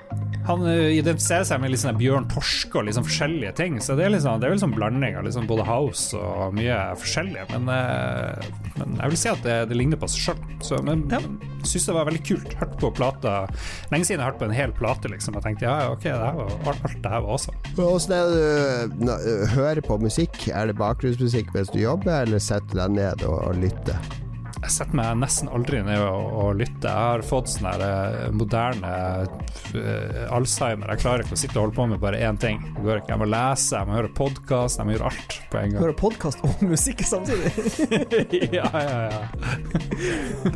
Han eh, identifiserer seg med sånn Bjørn Torske og liksom forskjellige ting. Så det er, liksom, det er vel sånn blanding av liksom både house og mye forskjellig. Men, eh, men jeg vil si at det, det ligner på seg sjøl. Men ja. syns det var veldig kult. Hørt på plata Lenge siden jeg har hørt på en hel plate, liksom. Jeg tenkte ja, ok, det her var, alt det her var også. Åssen er det du hører på musikk? Er det bakgrunnsmusikk mens du jobber, eller setter du deg ned og, og lytter? Jeg setter meg nesten aldri ned og, og lytter. Jeg har fått sånn her eh, moderne uh, Alzheimer. Jeg klarer ikke å sitte og holde på med bare én ting. Det går ikke. Jeg må lese, jeg må høre podkast, jeg må gjøre alt på en gang. Høre podkast og musikk samtidig? <laughs> ja, ja, ja.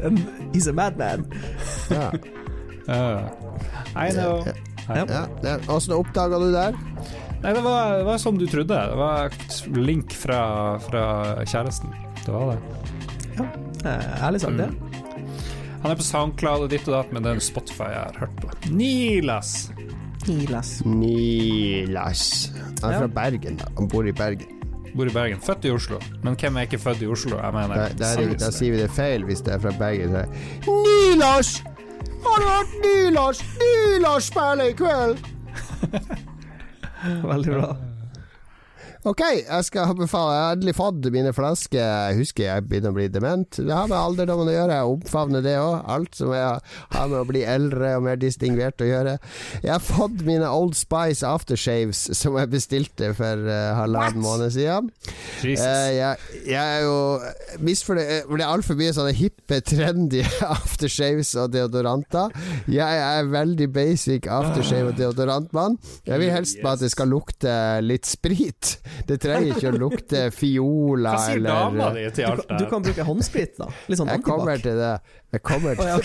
And he's a madman. Ja. Uh, I know. Åssen ja. oppdaga du der? Nei, det var, det var, som du trodde. Det var link fra, fra kjæresten. Det var det. Ja. Eh, ærlig sagt, det. Mm. Han er på SoundCloud og ditt og datt, men det er en Spotify jeg har hørt på. Nilas. Nilas. Nilas. Han er Ja. fra Bergen. Han bor i Bergen. Bor i Bergen. Født i Oslo. Men hvem er ikke født i Oslo? Jeg mener Da, der, er det- da sier vi det feil hvis det er fra Bergen. Er Nilas! Har du hørt Nilas? Nilas spiller i kveld! <laughs> Veldig bra. Ok, jeg skal anbefale. Jeg har endelig fått mine flasker. Jeg husker jeg begynner å bli dement. Det har med alderdommen å gjøre. Jeg omfavner det òg. Alt som jeg har med å bli eldre og mer distingvert å gjøre. Jeg har fått mine Old Spice aftershaves som jeg bestilte for uh, halvannen måned siden. Jesus. Eh, jeg, jeg er jo misfornøyd det er altfor mye sånne hippe, trendy <laughs> aftershaves og deodoranter. Jeg er veldig basic aftershave og deodorantmann. Jeg vil helst bare at det skal lukte litt sprit. Det trenger ikke å lukte <laughs> fiola Hva sier eller dama di til alt det Du kan bruke håndsprit, da. Litt sånn Jeg kommer til det. Jeg kommer til ja, <laughs>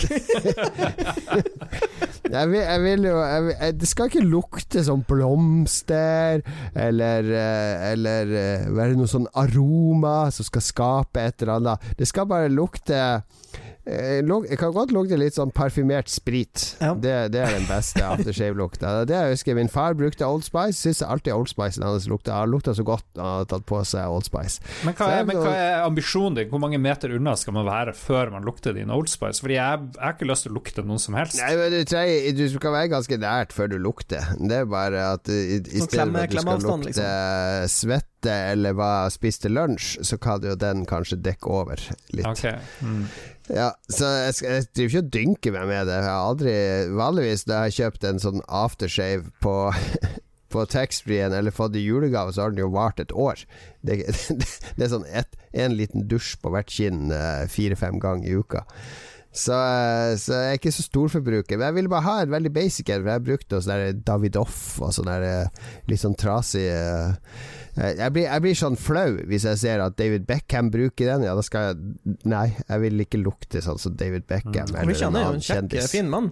jeg vil, jeg vil jo jeg vil, jeg, Det skal ikke lukte som blomster, eller, eh, eller eh, være noe sånn aroma som skal skape et eller annet. Det skal bare lukte eh, Det kan godt lukte litt sånn parfymert sprit. Ja. Det, det er den beste aftershave-lukta. Det jeg husker Min far brukte Old Spice. Syns alltid Old Spice hans lukta Han lukta så godt når han hadde tatt på seg Old Spice. Men hva, er, men hva er ambisjonen din? Hvor mange meter unna skal man være før man lukter din Old Spice? Fordi jeg, jeg har ikke lyst til å lukte noen som helst. Nei, men du, trenger, du skal være ganske nært før du lukter. Det er bare at i, i stedet klemme- for at du skal lukte liksom. svette eller hva spiste lunsj, så kan jo den kanskje dekke over litt. Okay. Mm. Ja, så jeg, jeg driver ikke og dynker meg med det. Jeg har aldri Vanligvis når jeg har kjøpt en sånn aftershave på <laughs> på taxfree-en eller fått i julegave, så har den jo vart et år. Det, <laughs> det, det er sånn ett- en liten dusj på hvert kinn eh, fire-fem ganger i uka. Så, eh, så jeg er ikke så storforbruker. Men jeg ville bare ha en veldig basic en, for jeg brukte sånn der Davidoff og sånn der eh, litt sånn trasig eh, jeg blir, jeg blir sånn flau hvis jeg ser at David Beckham bruker den. Ja, da skal jeg Nei, jeg vil ikke lukte sånn som David Beckham. Mm. eller en jo annen en kjekk, fin mann.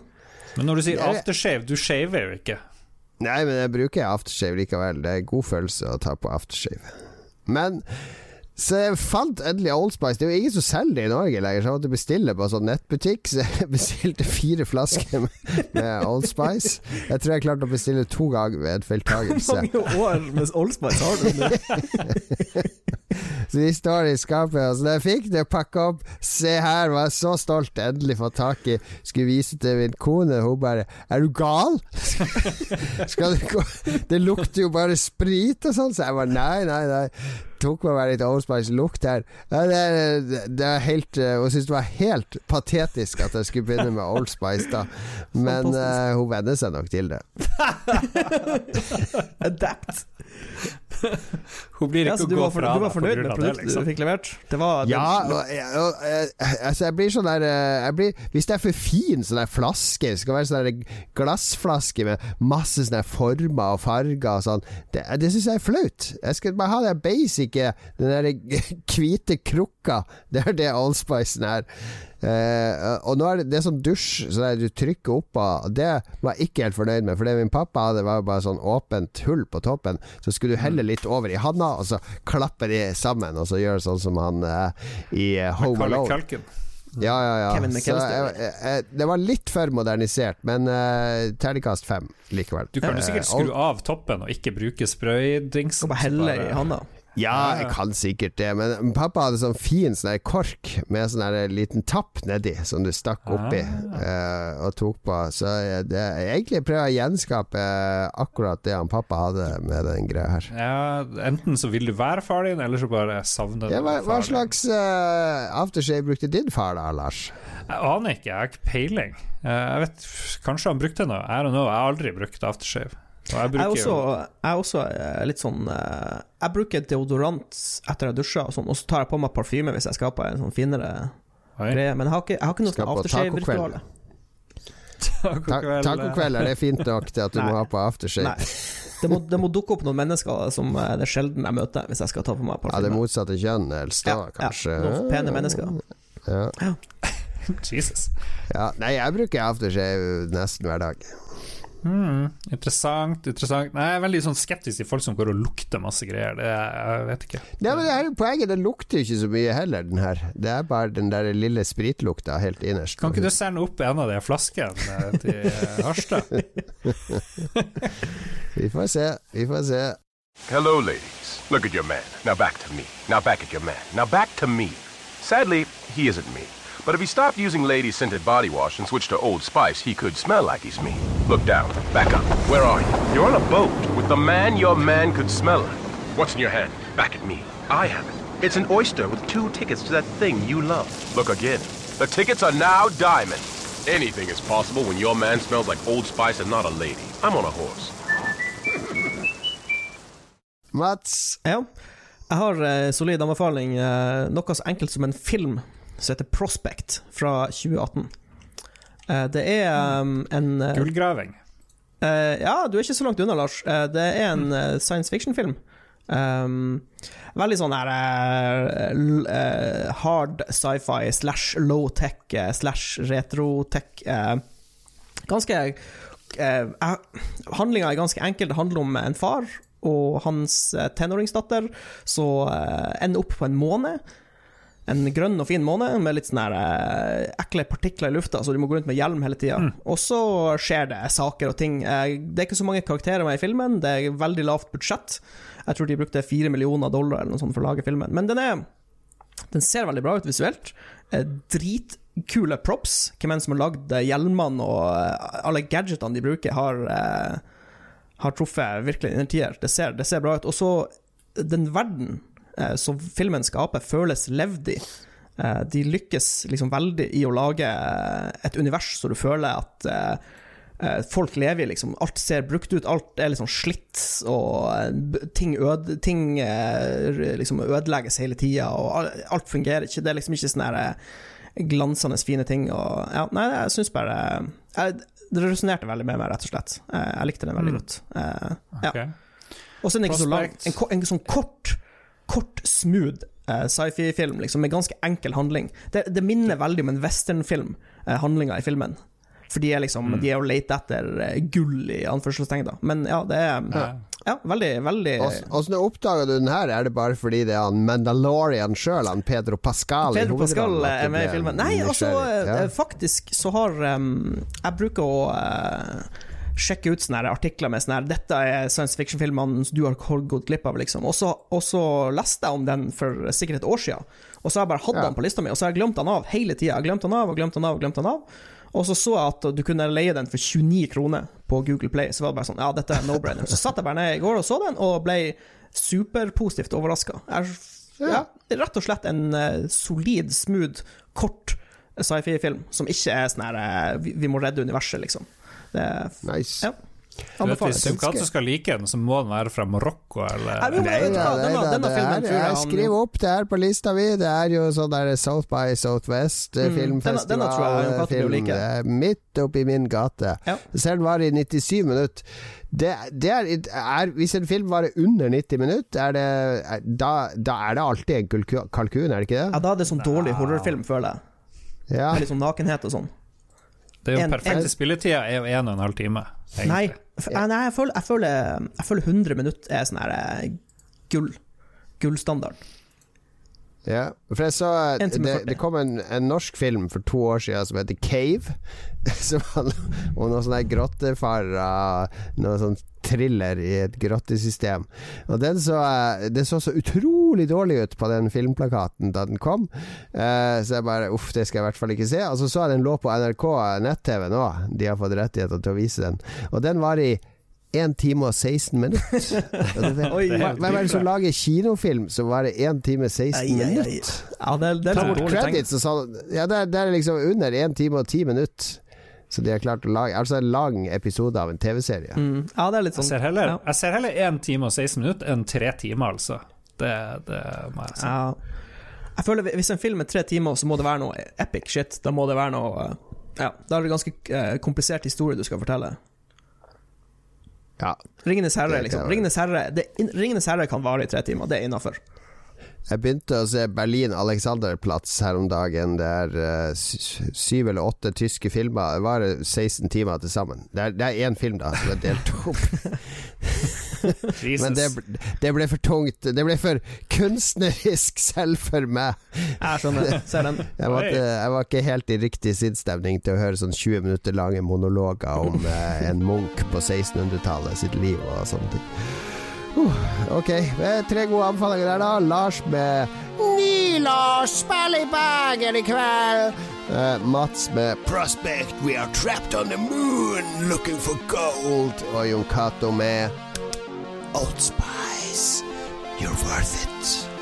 Men når du sier aftershave, du shaver jo ikke. Nei, men jeg bruker aftershave likevel. Det er god følelse å ta på aftershave. Men så jeg fant endelig Old Spice. Det er jo ingen som selger det i Norge lenger, så jeg måtte bestille på en sånn nettbutikk. Så jeg <laughs> bestilte fire flasker med, med Old Spice. Jeg tror jeg klarte å bestille to ganger ved en Hvor mange år med Old Spice har du nå? <laughs> Så de står i skapet. Og så da jeg fikk det pakka opp Se her, var jeg så stolt. Endelig fått tak i. Skulle vise til min kone. Hun bare Er du gal? <laughs> Skal du gå Det lukter jo bare sprit og sånn. Så jeg bare Nei, nei, nei. Tok meg bare litt Old Spice lukt her. Det, er, det er helt uh, Hun syntes det var helt patetisk at jeg skulle begynne med Old Spice da. <laughs> Men eh, hun venner seg nok til det. <laughs> Adapt. Hun blir ikke ja, å gå for, fra du var fornøyd med det, produktet liksom. du fikk levert? Det var Ja, og, og, og, altså jeg blir sånn der eh, jeg blir, Hvis det er for fin sånn der flaske Det skal være sånn der glassflaske med masse sånne former og farger og sånn Det, det syns jeg er flaut. Jeg skal bare ha den basic Den der <laughs> hvite krukka. Det er det Allspicen er. Eh, og nå er det, det er sånn dusj så der du trykker opp av Det var jeg ikke helt fornøyd med, for det min pappa hadde, var jo bare sånn åpent hull på toppen. Så skulle du helle litt over i handa, og så klappe de sammen, og så gjøre sånn som han eh, i eh, Home Alone. Kalken. Ja, ja, ja. Så jeg, jeg, det var litt for modernisert, men uh, terningkast fem likevel. Du kan jo sikkert skru av toppen og ikke bruke sprøydings. Skal bare helle i handa. Ja, jeg kan sikkert det, men pappa hadde sånn fin sånn kork med sånn liten tapp nedi, som du stakk oppi uh, og tok på. Så jeg, det, egentlig prøver å gjenskape akkurat det han pappa hadde med den greia her. Ja, enten så vil du være far din, eller så bare savner du Ja, hva, hva slags uh, aftershave brukte din far da, Lars? Jeg aner ikke, jeg har ikke peiling. Uh, Jeg vet, Kanskje han brukte noe, I don't know. Jeg har aldri brukt aftershave. Og jeg Jeg er bruker også, jo jeg er også litt sånn eh, Jeg bruker deodorant etter jeg dusjer, og sånn, og så tar jeg på meg parfyme hvis jeg skal på en sånn finere Oi. greie. Men jeg har ikke, jeg har ikke noe sånn på aftershave-ritual. Tacokveld, Taco er det fint nok til at du <laughs> Nei. må ha på aftershave? Det må, det må dukke opp noen mennesker som eh, det er sjelden jeg møter, hvis jeg skal ta på meg Ja, det parfyme. motsatte kjønn helst da, Ja, ja. Noen pene mennesker. Ja. <laughs> Jesus. Ja, nei, jeg bruker aftershave nesten hver dag. Mm, interessant, interessant. Nei, jeg er veldig sånn skeptisk til folk som går og lukter masse greier. Det, jeg vet ikke. Nei, men det er jo Poenget den lukter ikke så mye heller, den her. Det er bare den der lille spritlukta helt innerst. Kan ikke du sende opp en av de flaskene eh, til eh, Harstad? <laughs> vi får se, vi får se. Hello, ladies. Look at your man. Now back to me. Now back at your man. Now back to me. Sadly, he isn't me. But if he stopped using lady scented body wash and switched to Old Spice, he could smell like he's me. Look down. Back up. Where are you? You're on a boat with the man your man could smell like. What's in your hand? Back at me. I have it. It's an oyster with two tickets to that thing you love. Look again. The tickets are now diamond. Anything is possible when your man smells like Old Spice and not a lady. I'm on a horse. Mats? Ja. Jeg har uh, solid anbefaling. Uh, noe så enkelt som en film som heter Prospect fra 2018. Uh, det er um, en uh, Gullgraving. Uh, ja, du er ikke så langt unna, Lars. det er en science fiction-film. Um, veldig sånn her hard sci-fi slash low-tech slash retro-tech. ganske Handlinga er ganske enkel. Det handler om en far og hans tenåringsdatter som ender opp på en måne en grønn og fin måne med litt sånne her, ekle partikler i lufta, så de må gå rundt med hjelm hele tida. Mm. Og så skjer det saker og ting. Uh, det er ikke så mange karakterer med i filmen, det er veldig lavt budsjett. Jeg tror de brukte fire millioner dollar eller noe sånt for å lage filmen. Men den, er, den ser veldig bra ut visuelt. Uh, dritkule props. Hvem enn som har lagd hjelmene og alle gadgetene de bruker, har, har truffet virkelig innertier. Det, det ser bra ut. Og så den verden Eh, som filmen skaper, føles levd i. Eh, de lykkes liksom veldig i å lage eh, et univers så du føler at folk lever i. Liksom. Alt ser brukt ut, alt er liksom slitt, og ting, øde, ting liksom ødelegges hele tida, og alt fungerer ikke. Det er liksom ikke sånne glansende fine ting. Og, ja, nei, jeg syns bare jeg, Det resonnerte veldig med meg, rett og slett. Jeg likte den veldig mm. godt. Ja. Okay. Og så er den ikke så lang. En, en, sånn kort kort, smooth uh, sci-fi-film liksom, med ganske enkel handling. Det, det minner veldig om en westernfilm, uh, handlinga i filmen. For de er liksom mm. De er å lete etter uh, gull, i anførselstegn. Men ja, det er ja. ja veldig, veldig Åssen oppdaga du den her? Er det bare fordi det er han Mandalorian sjøl, han Pedro Pascal? Pedro Pascal er med i filmen. Nei, altså, ja. faktisk så har um, Jeg bruker å sjekke ut sånne artikler med sånn her 'Dette er science fiction-filmene du har gått glipp av', liksom. Og så, og så, leste jeg om den for sikkert et år siden, og så har jeg bare hatt ja. den på lista mi, og så har jeg glemt den av hele tida. Glemt den av og glemt den av og glemt den av. Og så så jeg at du kunne leie den for 29 kroner på Google Play. Så var det bare sånn Ja, dette er no-brainer. Så satt jeg bare ned i går og så den, og ble superpositivt overraska. Ja, rett og slett en uh, solid, smooth, kort sci-fi-film som ikke er sånn her vi, vi må redde universet, liksom. Det, nice. Ja. Du vet, hvis Ducato skal like den, så må den være fra Marokko, eller? Nei, nei, nei, nei er, jeg skriver opp det her på lista mi. Det er jo sånn der South by Southwest mm, filmfestival. Film, like. midt oppi min gate. Ja. Selv var det i 97 minutter. Det, det er, er, hvis en film varer under 90 minutter, er det, er, da, da, er det alltid en kalkun, er det ikke det? Ja, da er det sånn dårlig horrorfilm, føler jeg. Ja. Med litt sånn nakenhet og sånn. Det er jo en, perfekte spilletida er jo en og en halv time. Nei, nei jeg, føler, jeg, føler, jeg, føler, 100 minutter er sånn her eh, gull. Gullstandard. Ja, for jeg så det, det, kom en, en, norsk film for to år siden som heter Cave. <laughs> Som handler om noen sånne grottefarere, noe sånn thriller i et grottesystem. Og den så, Det så så utrolig dårlig ut på den filmplakaten da den kom. Uh, så jeg bare Uff, det skal jeg i hvert fall ikke se. Og så så jeg den lå på NRK nett-TV nå. De har fått rettigheter til å vise den. Og den var i 1 time og 16 minutter. Hvem er det som lager kinofilm som varer 1 time og 16 minutter? Ja, det, det er bort credits og sånn. Ja, det, det er liksom under 1 time og 10 minutter. Så de har klart å lage Altså en lang episode av en TV-serie. Mm. Ja, det er litt sånn Jeg ser heller, ja. jeg ser heller 1 time og 16 minutter enn 3 timer, altså. Det, det må jeg si. Ja. Jeg føler Hvis en film er tre timer, så må det være noe epic shit. Da må det være noe Ja, da er det ganske eh, komplisert historie du skal fortelle. Ja. Ringenes herre, liksom. Ringenes herre, det, Ringenes herre kan vare i tre timer, det er innafor. Jeg begynte å se Berlin Alexanderplatz her om dagen. Det er uh, syv eller åtte tyske filmer. Det var 16 timer til sammen. Det det er én film, da, som er delt opp. <laughs> Men det, det, ble for tungt. Det ble for kunstnerisk selv for meg. Jeg skjønner. <laughs> Ser den. Jeg var, jeg var ikke helt i riktig sinnsstemning til å høre sånn 20 minutter lange monologer om uh, en munk på 1600-tallet sitt liv og sånne ting. Uh, ok, tre gode anbefalinger der, da. Lars med Lars spiller i Bergen i kveld. Uh, Mats med Prospect, we are trapped on the moon looking for gold. Og Jon Cato med Old Spice, you're worth it.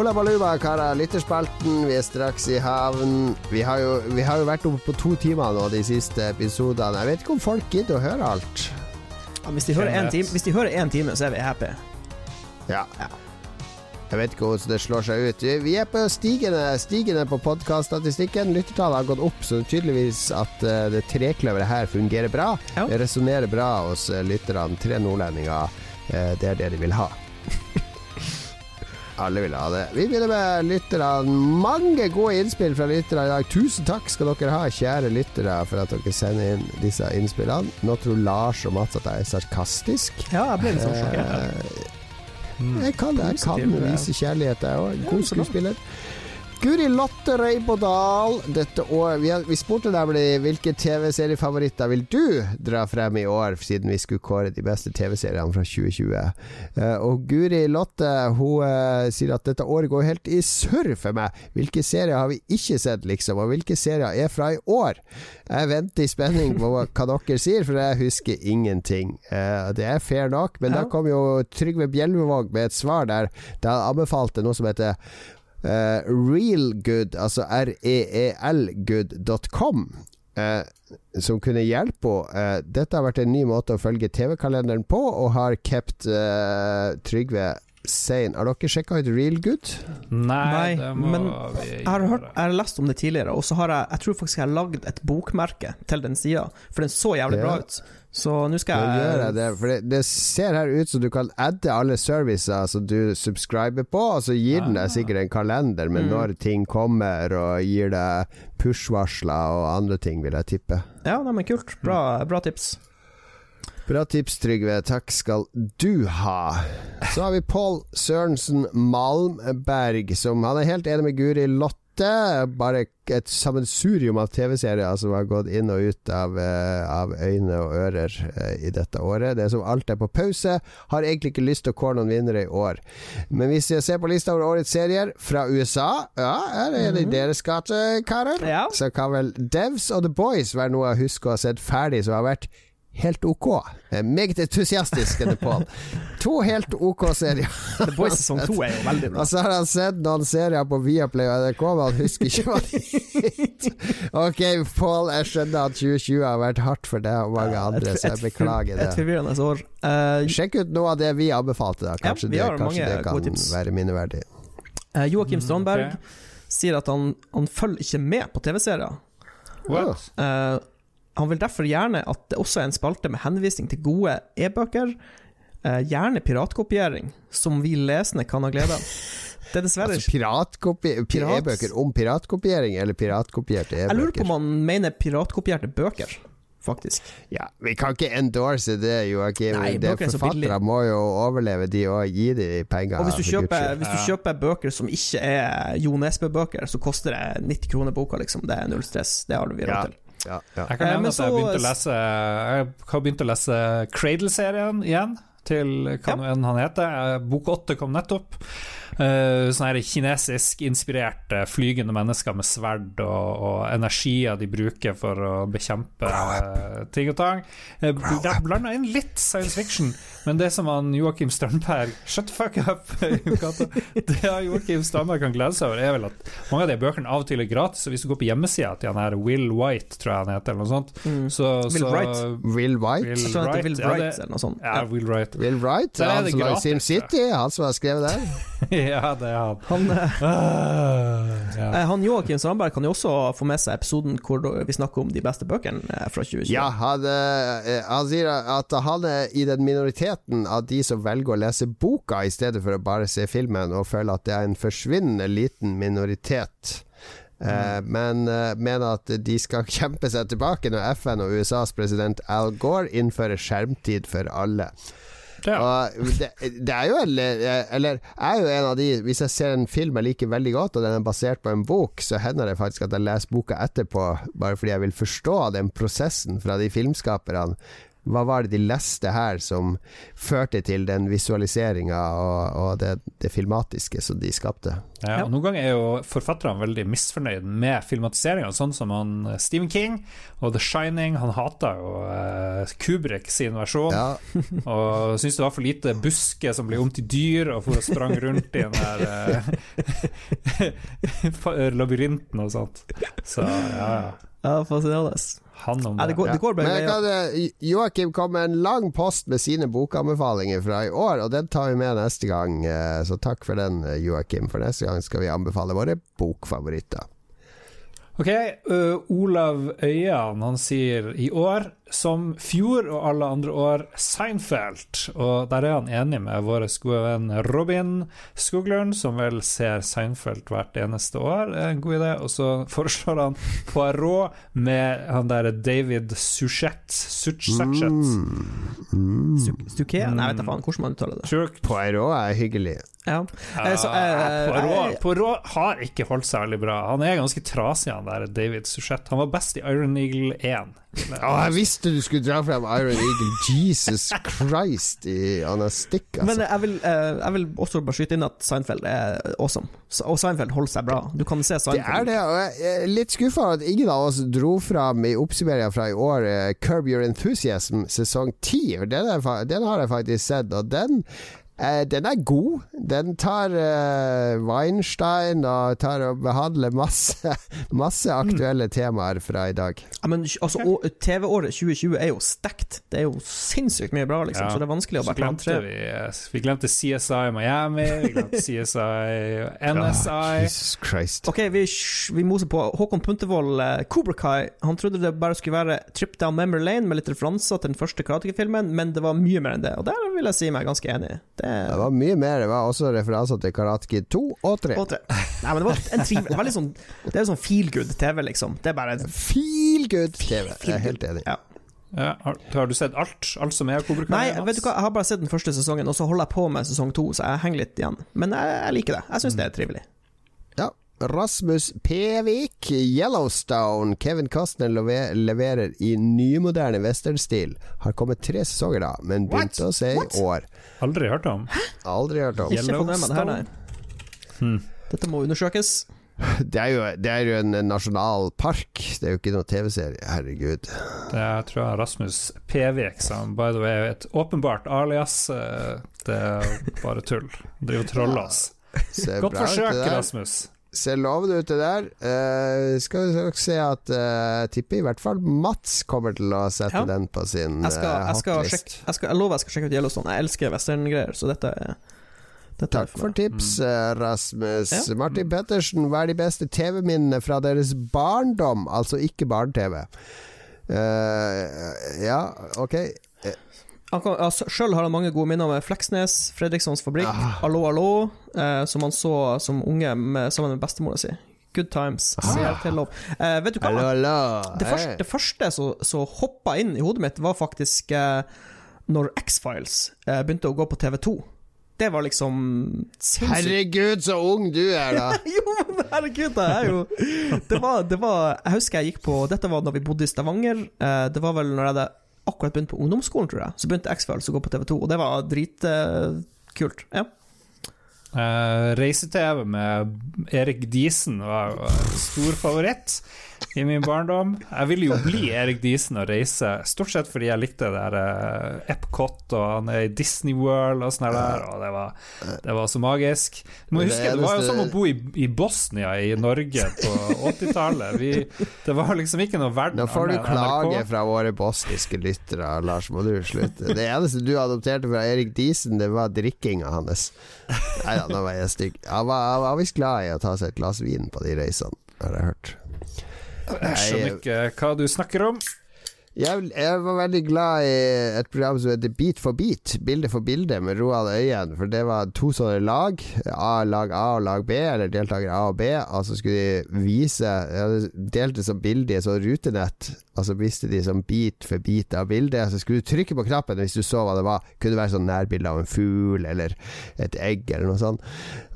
Hola baluba, karer. Lytterspalten. Vi er straks i havn. Vi har, jo, vi har jo vært oppe på to timer nå de siste episodene. Jeg vet ikke om folk gidder å høre alt. Ja, hvis, de hører en time, hvis de hører én time, så er vi happy. Ja. Jeg vet ikke hvordan det slår seg ut. Vi er på stigende, stigende på podkaststatistikken. Lyttertallet har gått opp, så tydeligvis at uh, det trekløveret her fungerer bra. Ja. Det resonnerer bra hos uh, lytterne. Tre nordlendinger. Uh, det er det de vil ha. <laughs> Alle vil ha det. Vi begynner med lytterne. Mange gode innspill fra lyttere i dag. Tusen takk skal dere ha, kjære lyttere, for at dere sender inn disse innspillene. Nå tror Lars og Mats at jeg er sarkastisk. Ja, jeg ble litt sånn sjokkert. Mm. Jeg kan, jeg kan vise kjærlighet, jeg òg. God skuespiller. Guri Lotte Reibodal, Dette år, vi, vi spurte nemlig hvilke TV-seriefavoritter vil du dra frem i år, siden vi skulle kåre de beste TV-seriene fra 2020. Uh, eh, og Guri Lotte hun uh, sier at dette året går helt i surr for meg. Hvilke serier har vi ikke sett, liksom? Og hvilke serier er fra i år? Jeg venter i spenning på hva dere sier, for jeg husker ingenting. Uh, det er fair nok, men ja. da kom jo Trygve Bjelvevåg med et svar der. Da anbefalte noe som heter Uh, Realgood, altså reelgood.com, uh, eh, som kunne hjelpe henne. Uh, dette har vært en ny måte å følge TV-kalenderen på, og har kept uh, Trygve sein. Har dere sjekka ut Realgood? Nei, Nei men jeg har, hørt, jeg har, lest om det tidligere, og så har jeg Jeg tror faktisk jeg har lagd et bokmerke til den sida, for den så jævlig ja. bra ut. Så nå skal jeg gjør jeg det, for det, det, ser her ut som du kan adde alle servicer som du subscriber på, og så gir den deg ah. sikkert en kalender med mm. når ting kommer, og gir deg push-varsler og andre ting, vil jeg tippe. Ja, men kult. Bra, bra tips. Bra tips, Trygve. Takk skal du ha. Så har vi Pål Sørensen Malmberg, som han er helt enig med Guri Lott bare et sammensurium av TV-serier som har gått inn og ut av, uh, av øyne og ører uh, i dette året. Det er som alt er på pause. Har egentlig ikke lyst til å kåre noen vinnere i år. Men hvis jeg ser på lista over årets serier fra USA, ja, er det mm -hmm. deres gate, karer? Ja. Så kan vel Devs og The Boys være noe jeg husker å ha sett ferdig, som har vært helt ok. Meget entusiastisk, er Pål. To helt ok serier. <laughs> The Boys sesong to er jo veldig bra. Og så har han sett noen serier på Viaplay og NRK, men han husker ikke hva de het. <laughs> Ok, Pål, jeg skjønner at 2020 har vært hardt for deg og mange andre, så jeg beklager det. Et forvirrende år. Uh, Sjekk ut noe av det vi anbefalte, da. Kanskje, ja, det, kanskje det, kan være minneverdig. Uh, Joakim Strandberg mm, okay. sier at han, han følger ikke med på TV-serier. What? Uh, han vil derfor gjerne at det også er en spalte med henvisning til gode e-bøker, eh, gjerne piratkopiering, som vi lesende kan ha glede av. Det er dessverre altså E-bøker om piratkopiering, eller piratkopierte e-bøker? Jeg lurer på om han mener piratkopierte bøker faktisk. Ja, Vi kan ikke endorse det, Joakim. Forfattere må jo overleve, de og gi de penger. Og hvis du, kjøper, hvis du kjøper, bøker som ikke er Jo Nesbø-bøker, så koster det 90 kroner boka, liksom. Det er null stress. Det har vi råd til. Ja, ja. Jeg kan Eh, nevne eh, at jeg begynte å lese Jeg har begynt å lese Cradle-serien igjen, til hva nå enn han heter. Eh, Bok åtte kom nettopp. Uh, sånne her kinesisk inspirerte flygende mennesker med sverd og, og energier de bruker for å bekjempe eh, ting og tang. Uh, det er blanda inn litt science fiction, men det som han Joakim Strandberg Shut the fuck up! <laughs> Det Joakim Strandberg kan glede seg over, er vel at mange av de bøkene av og til er gratis. Hvis du går på hjemmesida til han her Will White, tror jeg han heter, eller noe sånt, så, Will så Wright. Will White? Will Jeg tror han heter Will Wright, ja, det- eller noe sånt. Ja, Ja. Will Wright. Will Wright? Det er Han som lager gratis, SimCity? Han som har skrevet der? <laughs> <laughs> ja, det er han. Han, Ah, ja. eh, han Joakim Sandberg kan jo også få med seg episoden hvor vi snakker om de beste bøkene eh, fra 2020. Ja, han, han sier at han er i den minoriteten av de som velger å lese boka i stedet for å bare se filmen, og føler at det er en forsvinnende liten minoritet. Mm. men mener at de skal <laughs> kjempe seg tilbake når FN og USAs president Al Gore innfører skjermtid for alle. Og det, det er jo en Eller jeg er jo en av de Hvis jeg ser en film jeg liker veldig godt, og den er basert på en bok, så hender det faktisk at jeg leser boka etterpå, bare fordi jeg vil forstå den prosessen fra de filmskaperne. Hva var det de leste her som førte til den visualiseringa og, og det, det filmatiske som de skapte? Ja, og Noen ganger er jo forfatterne veldig misfornøyd med filmatiseringa, sånn som han eh, Stephen King og The Shining. Han hata jo uh, Kubrick sin versjon, Ja, <laughs> og syntes det var for lite busker som ble om til dyr, og for å sprang rundt i den der <laughs> uh, labyrinten og sånt. Så ja, ja. Ja, fascinerende. Han om det. Ja, det. går, det går kan, eh, Joakim kom med en lang post med sine bokanbefalinger fra i år, og den tar vi med neste gang. eh, Så takk for den, eh, Joakim. For neste gang skal vi anbefale våre bokfavoritter. Ok, uh, Olav Øyan han sier i år, som fjor og alle andre år, Seinfeld. Og der er han enig med vår gode venn Robin Skoglund, som vel ser Seinfeld hvert eneste år. Er en god idé. Og så foreslår han Poirot med han der David Suchet. Suchet. Mm. Nei, vet da faen hvordan man uttaler det. Sure. Poirot er hyggelig. Ja. Eh, så, eh, Poirot, jeg- Poirot har ikke holdt seg veldig bra. Han er ganske trasig, han der David Suchet. Han var best i Iron Eagle 1. Å, jeg visste du skulle dra frem Iron Eagle. Jesus Christ i er altså. Men jeg vil, eh, jeg vil også bare skyte inn at Seinfeld er awesome. Og Seinfeld holder seg bra. Du kan se Seinfeld. det er det, og jeg er litt skuffa at ingen av oss dro fram i oppsummeringa fra i år eh, Curb Your Enthusiasm sesong 10. Den, den har jeg faktisk sett, og den eh, den er god. Den tar eh, Weinstein og tar og behandler masse, <laughs> masse aktuelle temaer fra i dag. Ja, men altså, TV-året 2020 er jo stekt. Det er jo sinnssykt mye bra, liksom. Ja. Så det er vanskelig å bare glemte vi, eh, vi glemte CSI Miami, vi glemte <laughs> CSI NSI. Jesus Christ. Ok, vi, vi moser på. Håkon Puntervold, eh, Cobra Kai. Han trodde det bare skulle være Trip Down Memory Lane med litt referanser til den første Karate-filmen, men det var mye mer enn det. Og der vil jeg si meg ganske enig. Det Det var mye mer. Det var også referanser til Karate Kid 2 og 3. Og 3. Nei, men det var en trivelig Det var sånn Det er sånn feel good TV, liksom. Det er bare Feel good TV. Jeg er helt enig. Ja. Ja, har, har du sett alt? Alt som er Kobra Kai? Nei, vet du hva, jeg har bare sett den første sesongen, og så holder jeg på med sesong to, så jeg henger litt igjen. Men jeg, jeg liker det. Jeg syns det er trivelig. Rasmus Pevik, Yellowstone. Kevin Costner leve- leverer i nymoderne westernstil. Har kommet tre sesonger, da, men begynte å se i år. Aldri hørt om. Aldri hørt om. Yellowstone. nei. Dette må undersøkes. <laughs> Det er jo, det er jo en nasjonalpark. Det er jo ikke noen TV-serie. Herregud. Det er, tror jeg Rasmus Pevik, som by the way er et åpenbart alias. eh, Det er bare tull. Driver og troller oss. Godt forsøk. Rasmus. Ser lovende ut, det der. Uh, skal vi se at uh, tipper i hvert fall Mats kommer til å sette Ja. den på sin Jeg skal, eh, jeg skal hotlist. sjekke jeg, skal, jeg lover jeg skal sjekke ut Yellowstone. Jeg elsker westerngreier, så dette er dette er Takk for meg. tips, mm. Rasmus. Ja. Martin Pettersen, hva er de beste TV-minnene fra deres barndom? Altså ikke barne-TV. Uh, ja, ok. Sjøl har han mange gode minner med Fleksnes, Fredrikssons fabrikk, Ah. Allo Allo, eh, som han så som unge med, sammen med bestemora si. Good times. Ah. Eh, vet du hva? Hallo, hallo. Det første, det første som så hoppa inn i hodet mitt, var faktisk eh, når X-Files eh, begynte å gå på TV2. det var liksom sinnssykt. Herregud, så ung du er, da! <laughs> jo, men herregud, det er jo det var, det var Jeg husker jeg gikk på Dette var da vi bodde i Stavanger. Eh, det var vel når jeg hadde akkurat begynt på ungdomsskolen, tror jeg. Så begynte X-Files å gå på TV2, og det var dritkult. ja. Uh, Reise-TV med Erik Diesen var jo stor favoritt i min barndom. Jeg ville jo bli Erik Diesen og reise, stort sett fordi jeg likte det der uh, Epcot og han er i Disney World og sånn der, og det var, det var, så magisk. Du må huske, det var jo som å bo i, i Bosnia i Norge på 80-tallet. Det var liksom ikke noe verden Nå får du klage fra våre bosniske lyttere, Lars, må du slutte. Det eneste du adopterte fra Erik Diesen, det var drikkinga hans. Nei da, nå var jeg stygg. Han var, var visst glad i å ta seg et glass vin på de reisene, har jeg hørt. Jeg skjønner ikke hva du snakker om. Jeg, jeg, var veldig glad i et program som heter Beat for beat, bilde for bilde, med Roald Øyen. For det var to sånne lag, A, lag A og lag B, eller deltakere A og B. Og så skulle de vise Delte som bilde i et sånt rutenett. Og så viste de som bit for bit av bildet. Så skulle du trykke på knappen hvis du så hva det var. Kunne det være sånn nærbilde av en fugl eller et egg eller noe sånt.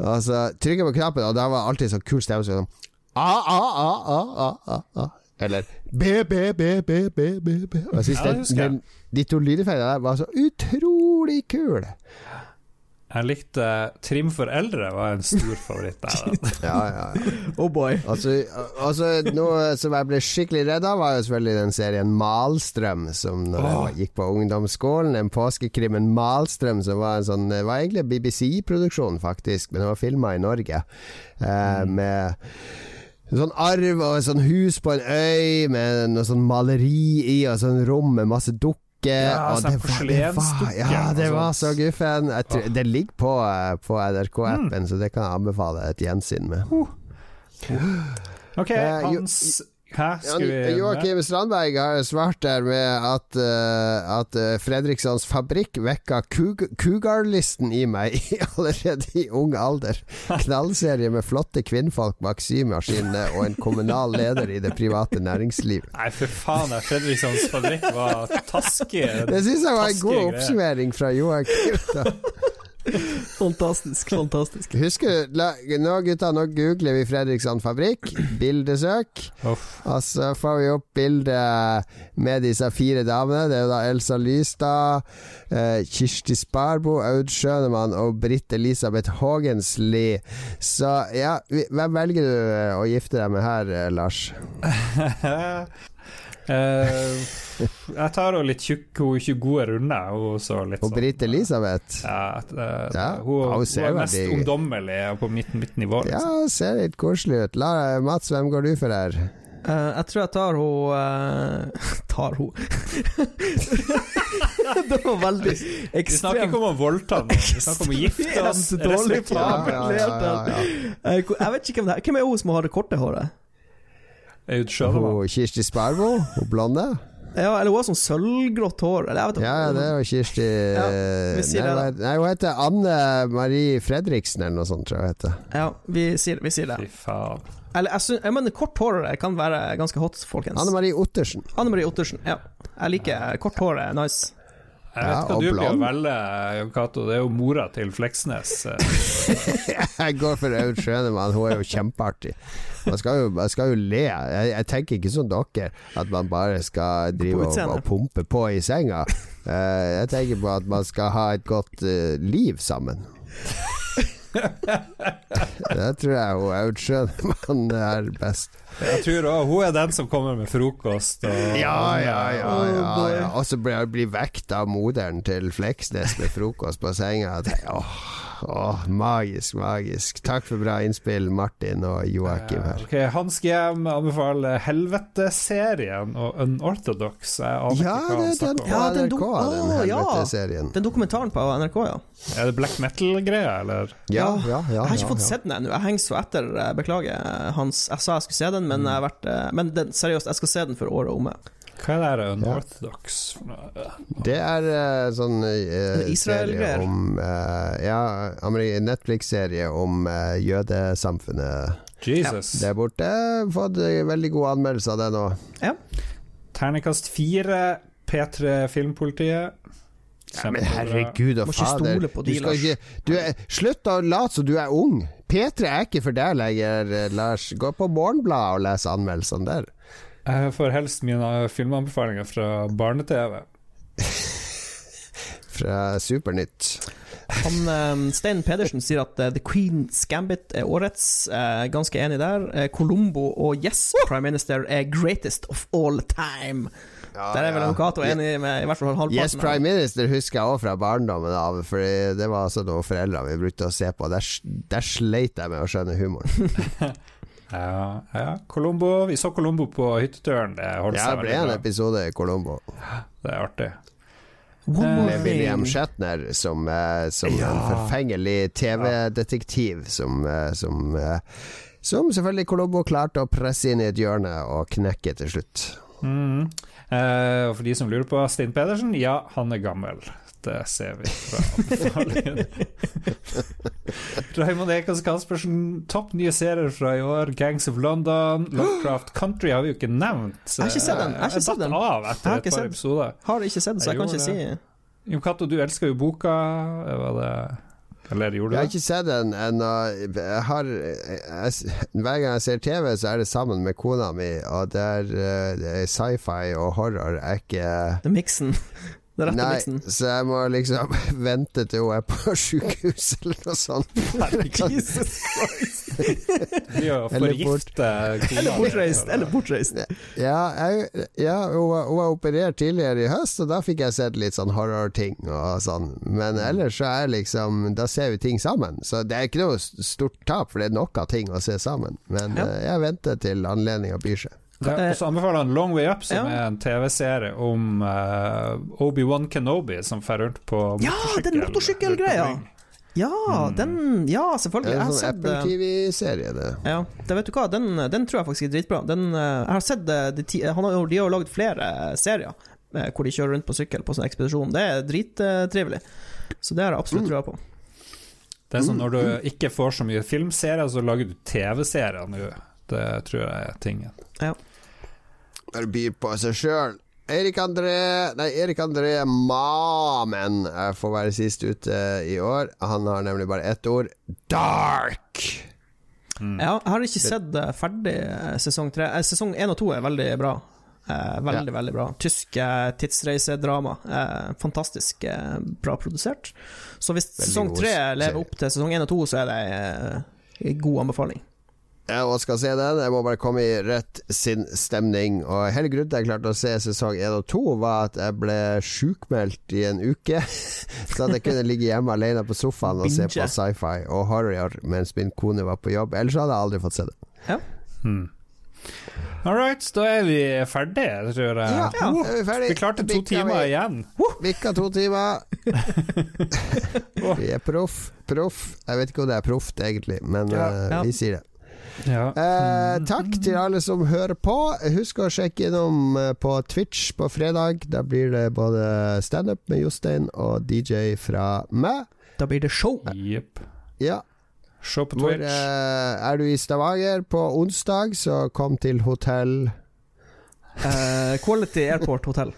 Og så trykker på knappen, og da var alltid sånn kul stemme sånn A, A, A, A, A, A, A. Eller B, B, B, B, B, B, B. Og jeg synes ja, den, den, de to lydeffektene der var så utrolig kule. Jeg likte Trim for eldre, var en stor favoritt der. <laughs> ja, ja, ja. Oh boy. Altså, altså, noe som jeg ble skikkelig redd av, var jo selvfølgelig den serien Malstrøm, som når oh. jeg gikk på ungdomsskolen. En påskekrimmen Malstrøm, som var en sånn var egentlig BBC-produksjon, faktisk, men det var filma i Norge. Eh, mm. Med en sånn arv og et sånn hus på en øy med noe sånn maleri i, og sånn rom med masse dukker. Ja, og det porselensdukke. Ja, det var så guffen. Tror, det ligger på, eh, på NRK-appen, mm. så det kan jeg anbefale et gjensyn med. Uh. <gasps> Ok, Hans Joakim Strandberg har svart der med at, uh, at uh, Fredrikssons Fabrikk vekka Cougar-listen i meg <laughs> allerede i ung alder. Knallserie med flotte kvinnfolk bak symaskinene og en kommunal leder i det private næringsliv. Nei, for faen, Fredrikssons Fabrikk var taske. Det syns jeg var en god oppsummering fra Joakim. Fantastisk, fantastisk. Husker la, Nå gutta, nå googler vi Fredriksson fabrikk. Bildesøk. Og så får vi opp bildet med disse fire damene. Det er jo da Elsa Lystad, eh, Kirsti Sparbo, Aud Schønemann og Britt Elisabeth Haagensli. Så ja, hvem velger du å gifte deg med her, eh, Lars? <laughs> Uh, jeg tar henne litt tjukk, hun er ikke gode runder. Hun så litt Og Britt sånn- Elisabeth? Ja, uh, ja. Hun, hun, hun, er mest veldig... ungdommelig på mitt, mitt nivå. Liksom. Ja, ser litt koselig ut. La, Mats, hvem går du for her? Uh, jeg tror jeg tar uh, <laughs> Tar henne <laughs> Det var veldig ekstremt. Vi snakker ikke om å voldta noen, vi snakker om å <laughs> gifte oss. Jeg vet ikke hvem det er. Hvem er hun som har det korte håret? Schønemann. Kirsti Sparbo, hun blonde. Ja, eller hun har sånn sølvgrått hår. Eller, ja, det er jo Kirsti ja, nei, nei, hun heter Anne Marie Fredriksen eller noe sånt, tror jeg hun heter. Ja, vi sier, vi sier det. Fy faen. Eller, jeg, synes, jeg mener, kort hår kan være ganske hot, folkens. Anne Marie Ottersen. Anne Marie Ottersen, ja. Jeg liker kort hår, nice. Jeg vet hva du blir å velge, Jon Cato. Det er jo mora til Fleksnes. <laughs> jeg går for Aud Schønemann, hun er jo kjempeartig. Man skal jo, man skal jo le. Jeg, jeg, tenker ikke som dere, at man bare skal drive og, og, pumpe på i senga. Uh, jeg tenker på at man skal ha et godt uh, liv sammen. det tror jeg hun Aud Schønemann er best. Jeg tror også, hun er den som kommer med frokost. Og, ja, ja, ja. ja, ja. Og så blir, blir vekt av moderen til Fleksnes med frokost på senga. Åh, åh, magisk, magisk. Takk for bra innspill, Martin og Joakim her. Okay, Hans GM anbefaler Helvete-serien og Unorthodox. ja, det, den ja, den NRK, den Helvete-serien. Den dokumentaren på NRK, ja. Er det black metal-greia, eller? Ja, ja, ja, Jeg har ikke fått sett den ennå. Jeg henger så etter. Eh, beklager, Hans. Jeg sa jeg skulle se den, men, jeg vært, eh, men den, seriøst, jeg skal se den for året omme. Hva er det unorthodox Det er uh, sånn uh, serie om uh, Ja, Netflix-serie om uh, jødesamfunnet Jesus. der borte. Fått veldig gode anmeldelser av det nå. Ja. Ternekast fire, P3 Filmpolitiet. Ja, men herregud og fader. Du skal ikke, du er, slutt å late som du er ung. P3 er ikke for deg lenger, eh, Lars. Gå på Morgenbladet og les anmeldelsene der. Jeg får helst mine filmanbefalinger fra barne-TV. Fra Supernytt. Han, eh, Stein Pedersen sier at uh, The Queen's Gambit er årets. Uh, ganske enig der. Uh, Colombo og Yes Prime Minister er greatest of all time. Der er vel Cato enig med i hvert fall halvparten. Yes Prime Minister husker jeg også fra barndommen av, for det var altså noe foreldre vi brukte å se på. Der, der sleit jeg med å skjønne humoren. <laughs> Ja, ja. Colombo. Vi så Colombo på hytteturen. Det holdt Ja, seg det ble en bra. episode i Colombo Det er artig. More med William. Shatner som, eh, som Ja. en forfengelig TV-detektiv som, eh, som eh, som selvfølgelig Colombo klarte å presse inn i et hjørne og knekke til slutt. Mm. Eh, og for de som lurer på Stein Pedersen, ja, han er gammel. Det ser vi fra anbefalingen. Raymond Ekas Caspersen, topp nye serier fra i år. Gangs of London, Lovecraft Country har vi jo ikke nevnt. så Jeg har ikke sett den. Jeg har ikke sett datt den. av Jeg etter har et par sett. episoder. Har ikke sett den, så jeg kan ikke ikke si Jon Cato, du elsker jo boka. Var det Eller gjorde du Jeg har ikke sett den ennå. Jeg har jeg, Hver gang jeg ser TV, så er det sammen med kona mi, og det er, eh, er sci-fi og horror er ikke The Mixen. Den rette Nei, så jeg må liksom <laughs> vente til hun er på <laughs> sjukehus eller noe sånt. Jesus Christ. <laughs> Eller bort- Eller bortreist. Eller bortreist. Ja, jeg, ja hun, var- hun var operert tidligere i høst, og da fikk jeg sett litt sånn horrorting og sånn. Men ellers så er liksom Da ser vi ting sammen. Så det er ikke noe stort tap, for det er nok av ting å se sammen. Men Ja. eh, jeg venter til anledninga byr seg. Ja, og så anbefaler han Long Way Up, som Ja. er en TV-serie om uh, Obi-Wan Kenobi som fer rundt på Ja, den motorsykkel motorsykkelgreia! Ja, mm. Ja, den Ja, selvfølgelig. Det er en sånn Apple eh, TV-serie, det. Ja, det vet du hva, den, den tror jeg faktisk er dritbra. Den, eh, jeg har sett eh, de, han har, De har lagd flere serier eh, hvor de kjører rundt på sykkel på sånn ekspedisjon. Det er drittrivelig. Så det har jeg absolutt trua på. Det er sånn når du ikke får så mye filmserier, så lager du TV-serier nå. Det tror jeg er tingen. Bare by på seg sjøl. Erik André Nei, Erik André Mamen eh, får være sist ute i år. Han har nemlig bare ett ord. Dark! Mm. jeg har ikke sett eh, ferdig eh, sesong tre. Eh, Sesong én og to er veldig bra. Eh, veldig, veldig bra. Tysk eh, tidsreisedrama. Eh, fantastisk eh, bra produsert. Så hvis Veldig sesong tre lever opp til sesong én og to, så er det eh, en god anbefaling. Jeg hva skal si den. Jeg må bare komme i rett sinnsstemning. Og hele grunnen til at jeg klarte å se sesong 1 og 2, var at jeg ble sjukmeldt i en uke. <laughs> Så at jeg kunne ligge hjemme alene på sofaen og se på sci-fi og horror mens min kone var på jobb. Ellers hadde jeg aldri fått se det. Hmm. All right, da er vi ferdige, tror jeg. Ja, Ja. er vi. Vi klarte to Bikka timer vi. igjen. Bikka to timer. <laughs> vi er proff. Proff. Jeg vet ikke om det er proft, egentlig, men Ja. Ja. vi sier det. Ja. Eh, takk til alle som hører på. Husk å sjekke innom eh, på Twitch på fredag. Da blir det både standup med Jostein og DJ fra meg. Da blir det show. Yep. Ja. Show på Hvor, Twitch. eh, er du i Stavanger på onsdag, så kom til hotell Eh, Quality Airport Hotel.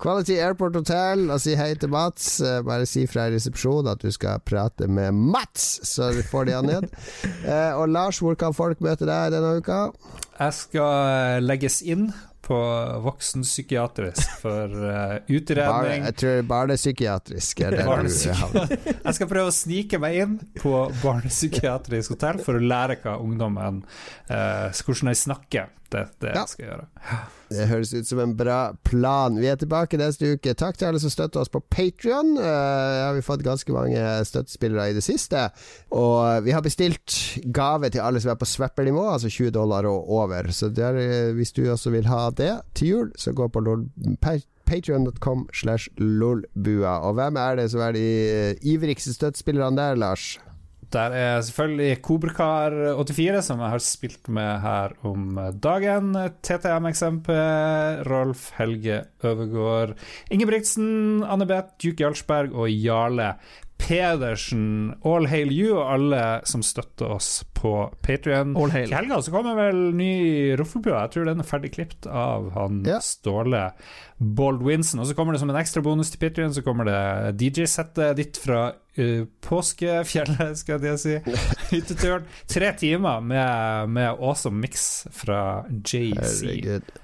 Quality Airport Hotel og si hei til Mats. Eh, Bare si fra i resepsjonen at du skal prate med Mats, så får de han ned. Eh, og Lars, hvor kan folk møte deg denne uka? Jeg skal legges inn på voksenpsykiatrisk for <laughs> utredning. Bare, jeg tror barnepsykiatrisk er det du Barnepsyki- havner. <laughs> Jeg skal prøve å snike meg inn på barnepsykiatrisk hotell for å lære hva ungdommen eh, Hvordan de snakker. Det det Ja. jeg gjøre. Det høres ut som en bra plan. Vi er tilbake neste uke. Takk til alle som støtter oss på Patrion. Uh, har vi fått ganske mange støttespillere i det siste. Og vi har bestilt gave til alle som er på swapper-nivå, altså 20 dollar og over. Så der, eh, hvis du også vil ha det til jul, så gå på lol, pa, Patreon.com slash lolbua. Og hvem er det som er de eh, ivrigste støttespillerne der, Lars? Der er selvfølgelig Kobrakar84, som jeg har spilt med her om dagen. TTM-eksempel, Rolf Helge Øvergård, Ingebrigtsen, Anne-Beth, Duke Jarlsberg og Jarle Pedersen, All Hail You og alle som støtter oss på Patrion. All hail. Til helga så kommer vel ny Roffelbua. Jeg tror den er ferdig klippet av han Ja. Ståle Baldwinson. Og så kommer det som en ekstra bonus til Patrion, så kommer det DJ-settet ditt fra uh, påskefjellet, skal jeg si. <laughs> Hytteturen. Tre timer med, med awesome mix fra JC. Herregud.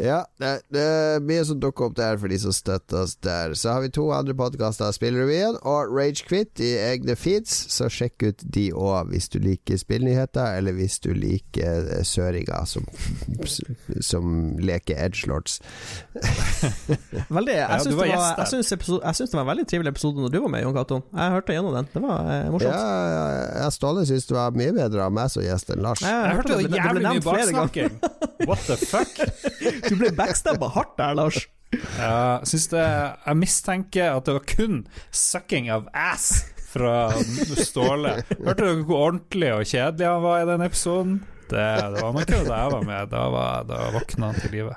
Ja, det, det er mye som dukker opp der for de som støtter oss der. Så har vi to andre podkaster, Spillrevyen og Ragequit i egne feeds, så sjekk ut de òg hvis du liker spillnyheter, eller hvis du liker eh, søringer som, som leker edgelords. <laughs> Veldig, jeg syns ja, det, jeg jeg det var en veldig trivelig episode når du var med, Jon Cato. Jeg hørte gjennom den. Det var eh, morsomt. Ja, ja, Ståle syns det var mye bedre av meg som gjest enn Lars. Jeg, Jeg hørte det det jævlig mye baksnakking. What the fuck? <laughs> Du ble backstabba hardt der, Lars. Syns det Jeg mistenker at det var kun sucking of ass fra Ståle. Hørte dere hvor ordentlig og kjedelig han var i den episoden? Det, det var nok det jeg var med. Da, var, da våkna han til live.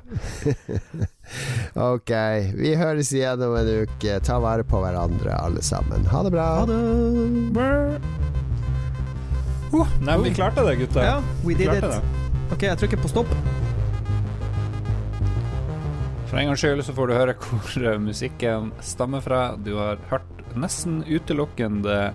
Ok, vi høres igjen om en uke. Ta vare på hverandre, alle sammen. Ha det bra. Ha det. Uh, nei, vi klarte det, gutter. Ja, we did Klarte it. det. Ok, jeg trykker på stopp. For en gangs skyld så får du høre hvor musikken stammer fra. Du har hørt nesten utelukkende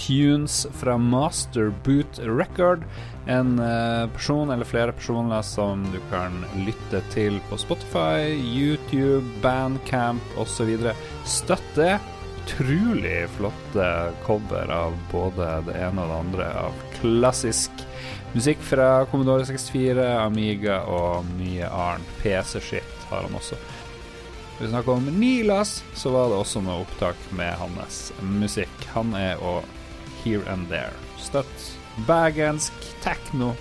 tunes fra Master Boot Record. En eh, person eller flere personer som du kan lytte til på Spotify, YouTube, Bandcamp osv. Støtt det. Utrolig flotte cover av både det ene og det andre av klassisk musikk fra Commodore 64, Amiga og mye annet PC-shit har han også. Vi snakker om Nilas, så var det også noe opptak med hans musikk. Han er og Here and There. Støtt bergensk techno.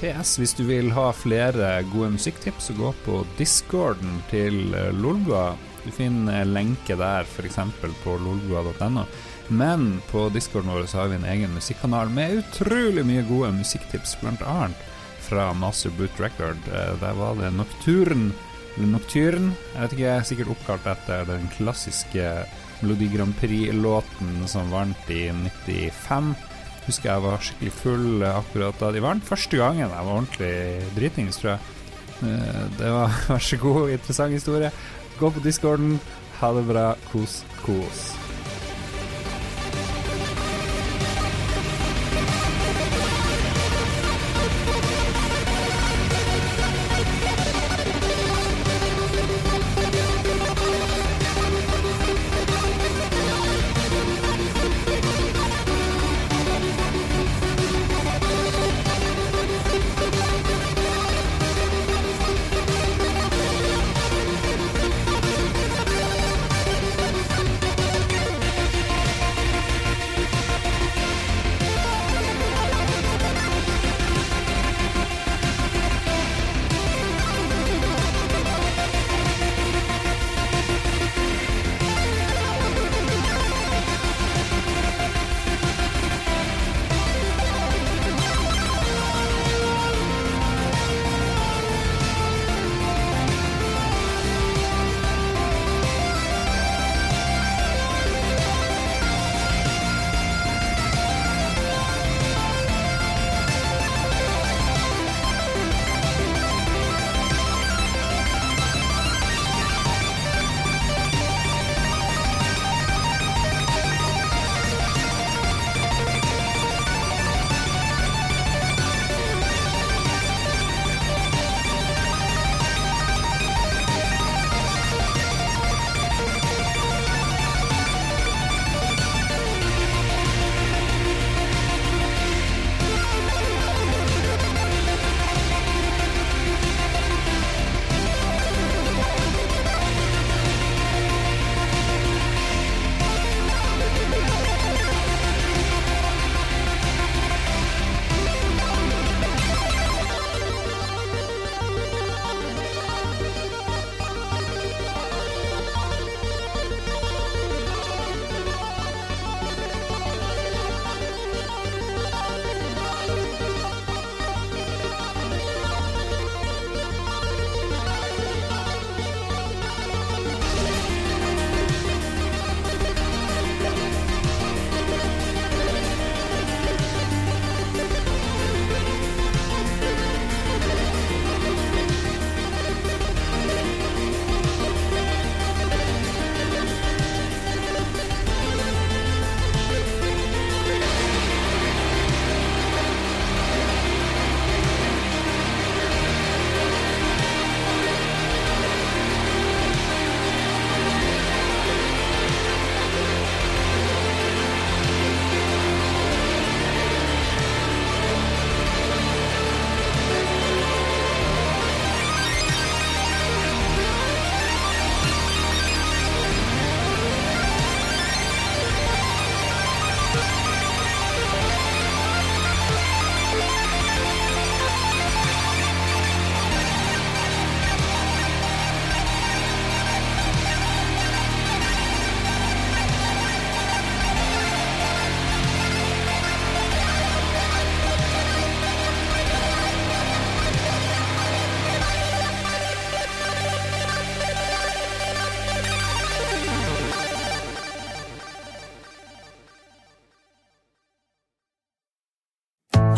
PS, hvis du vil ha flere gode musikktips, så gå på discorden til Lolbua. Du finner lenke der, f.eks. på lolbua.no. Men på discorden vår så har vi en egen musikkanal med utrolig mye gode musikktips, blant annet fra Master Boot Record. Eh, Der var det Nocturne Nocturne. Jeg vet ikke, sikkert oppkalt etter den klassiske Melodi Grand Prix-låten som vant i 95. Husker jeg var skikkelig full akkurat da de vant. Første gangen jeg var ordentlig dritings, tror jeg. Eh, Det var <laughs> vær så god, interessant historie. Gå på discorden. Ha det bra. Kos, kos.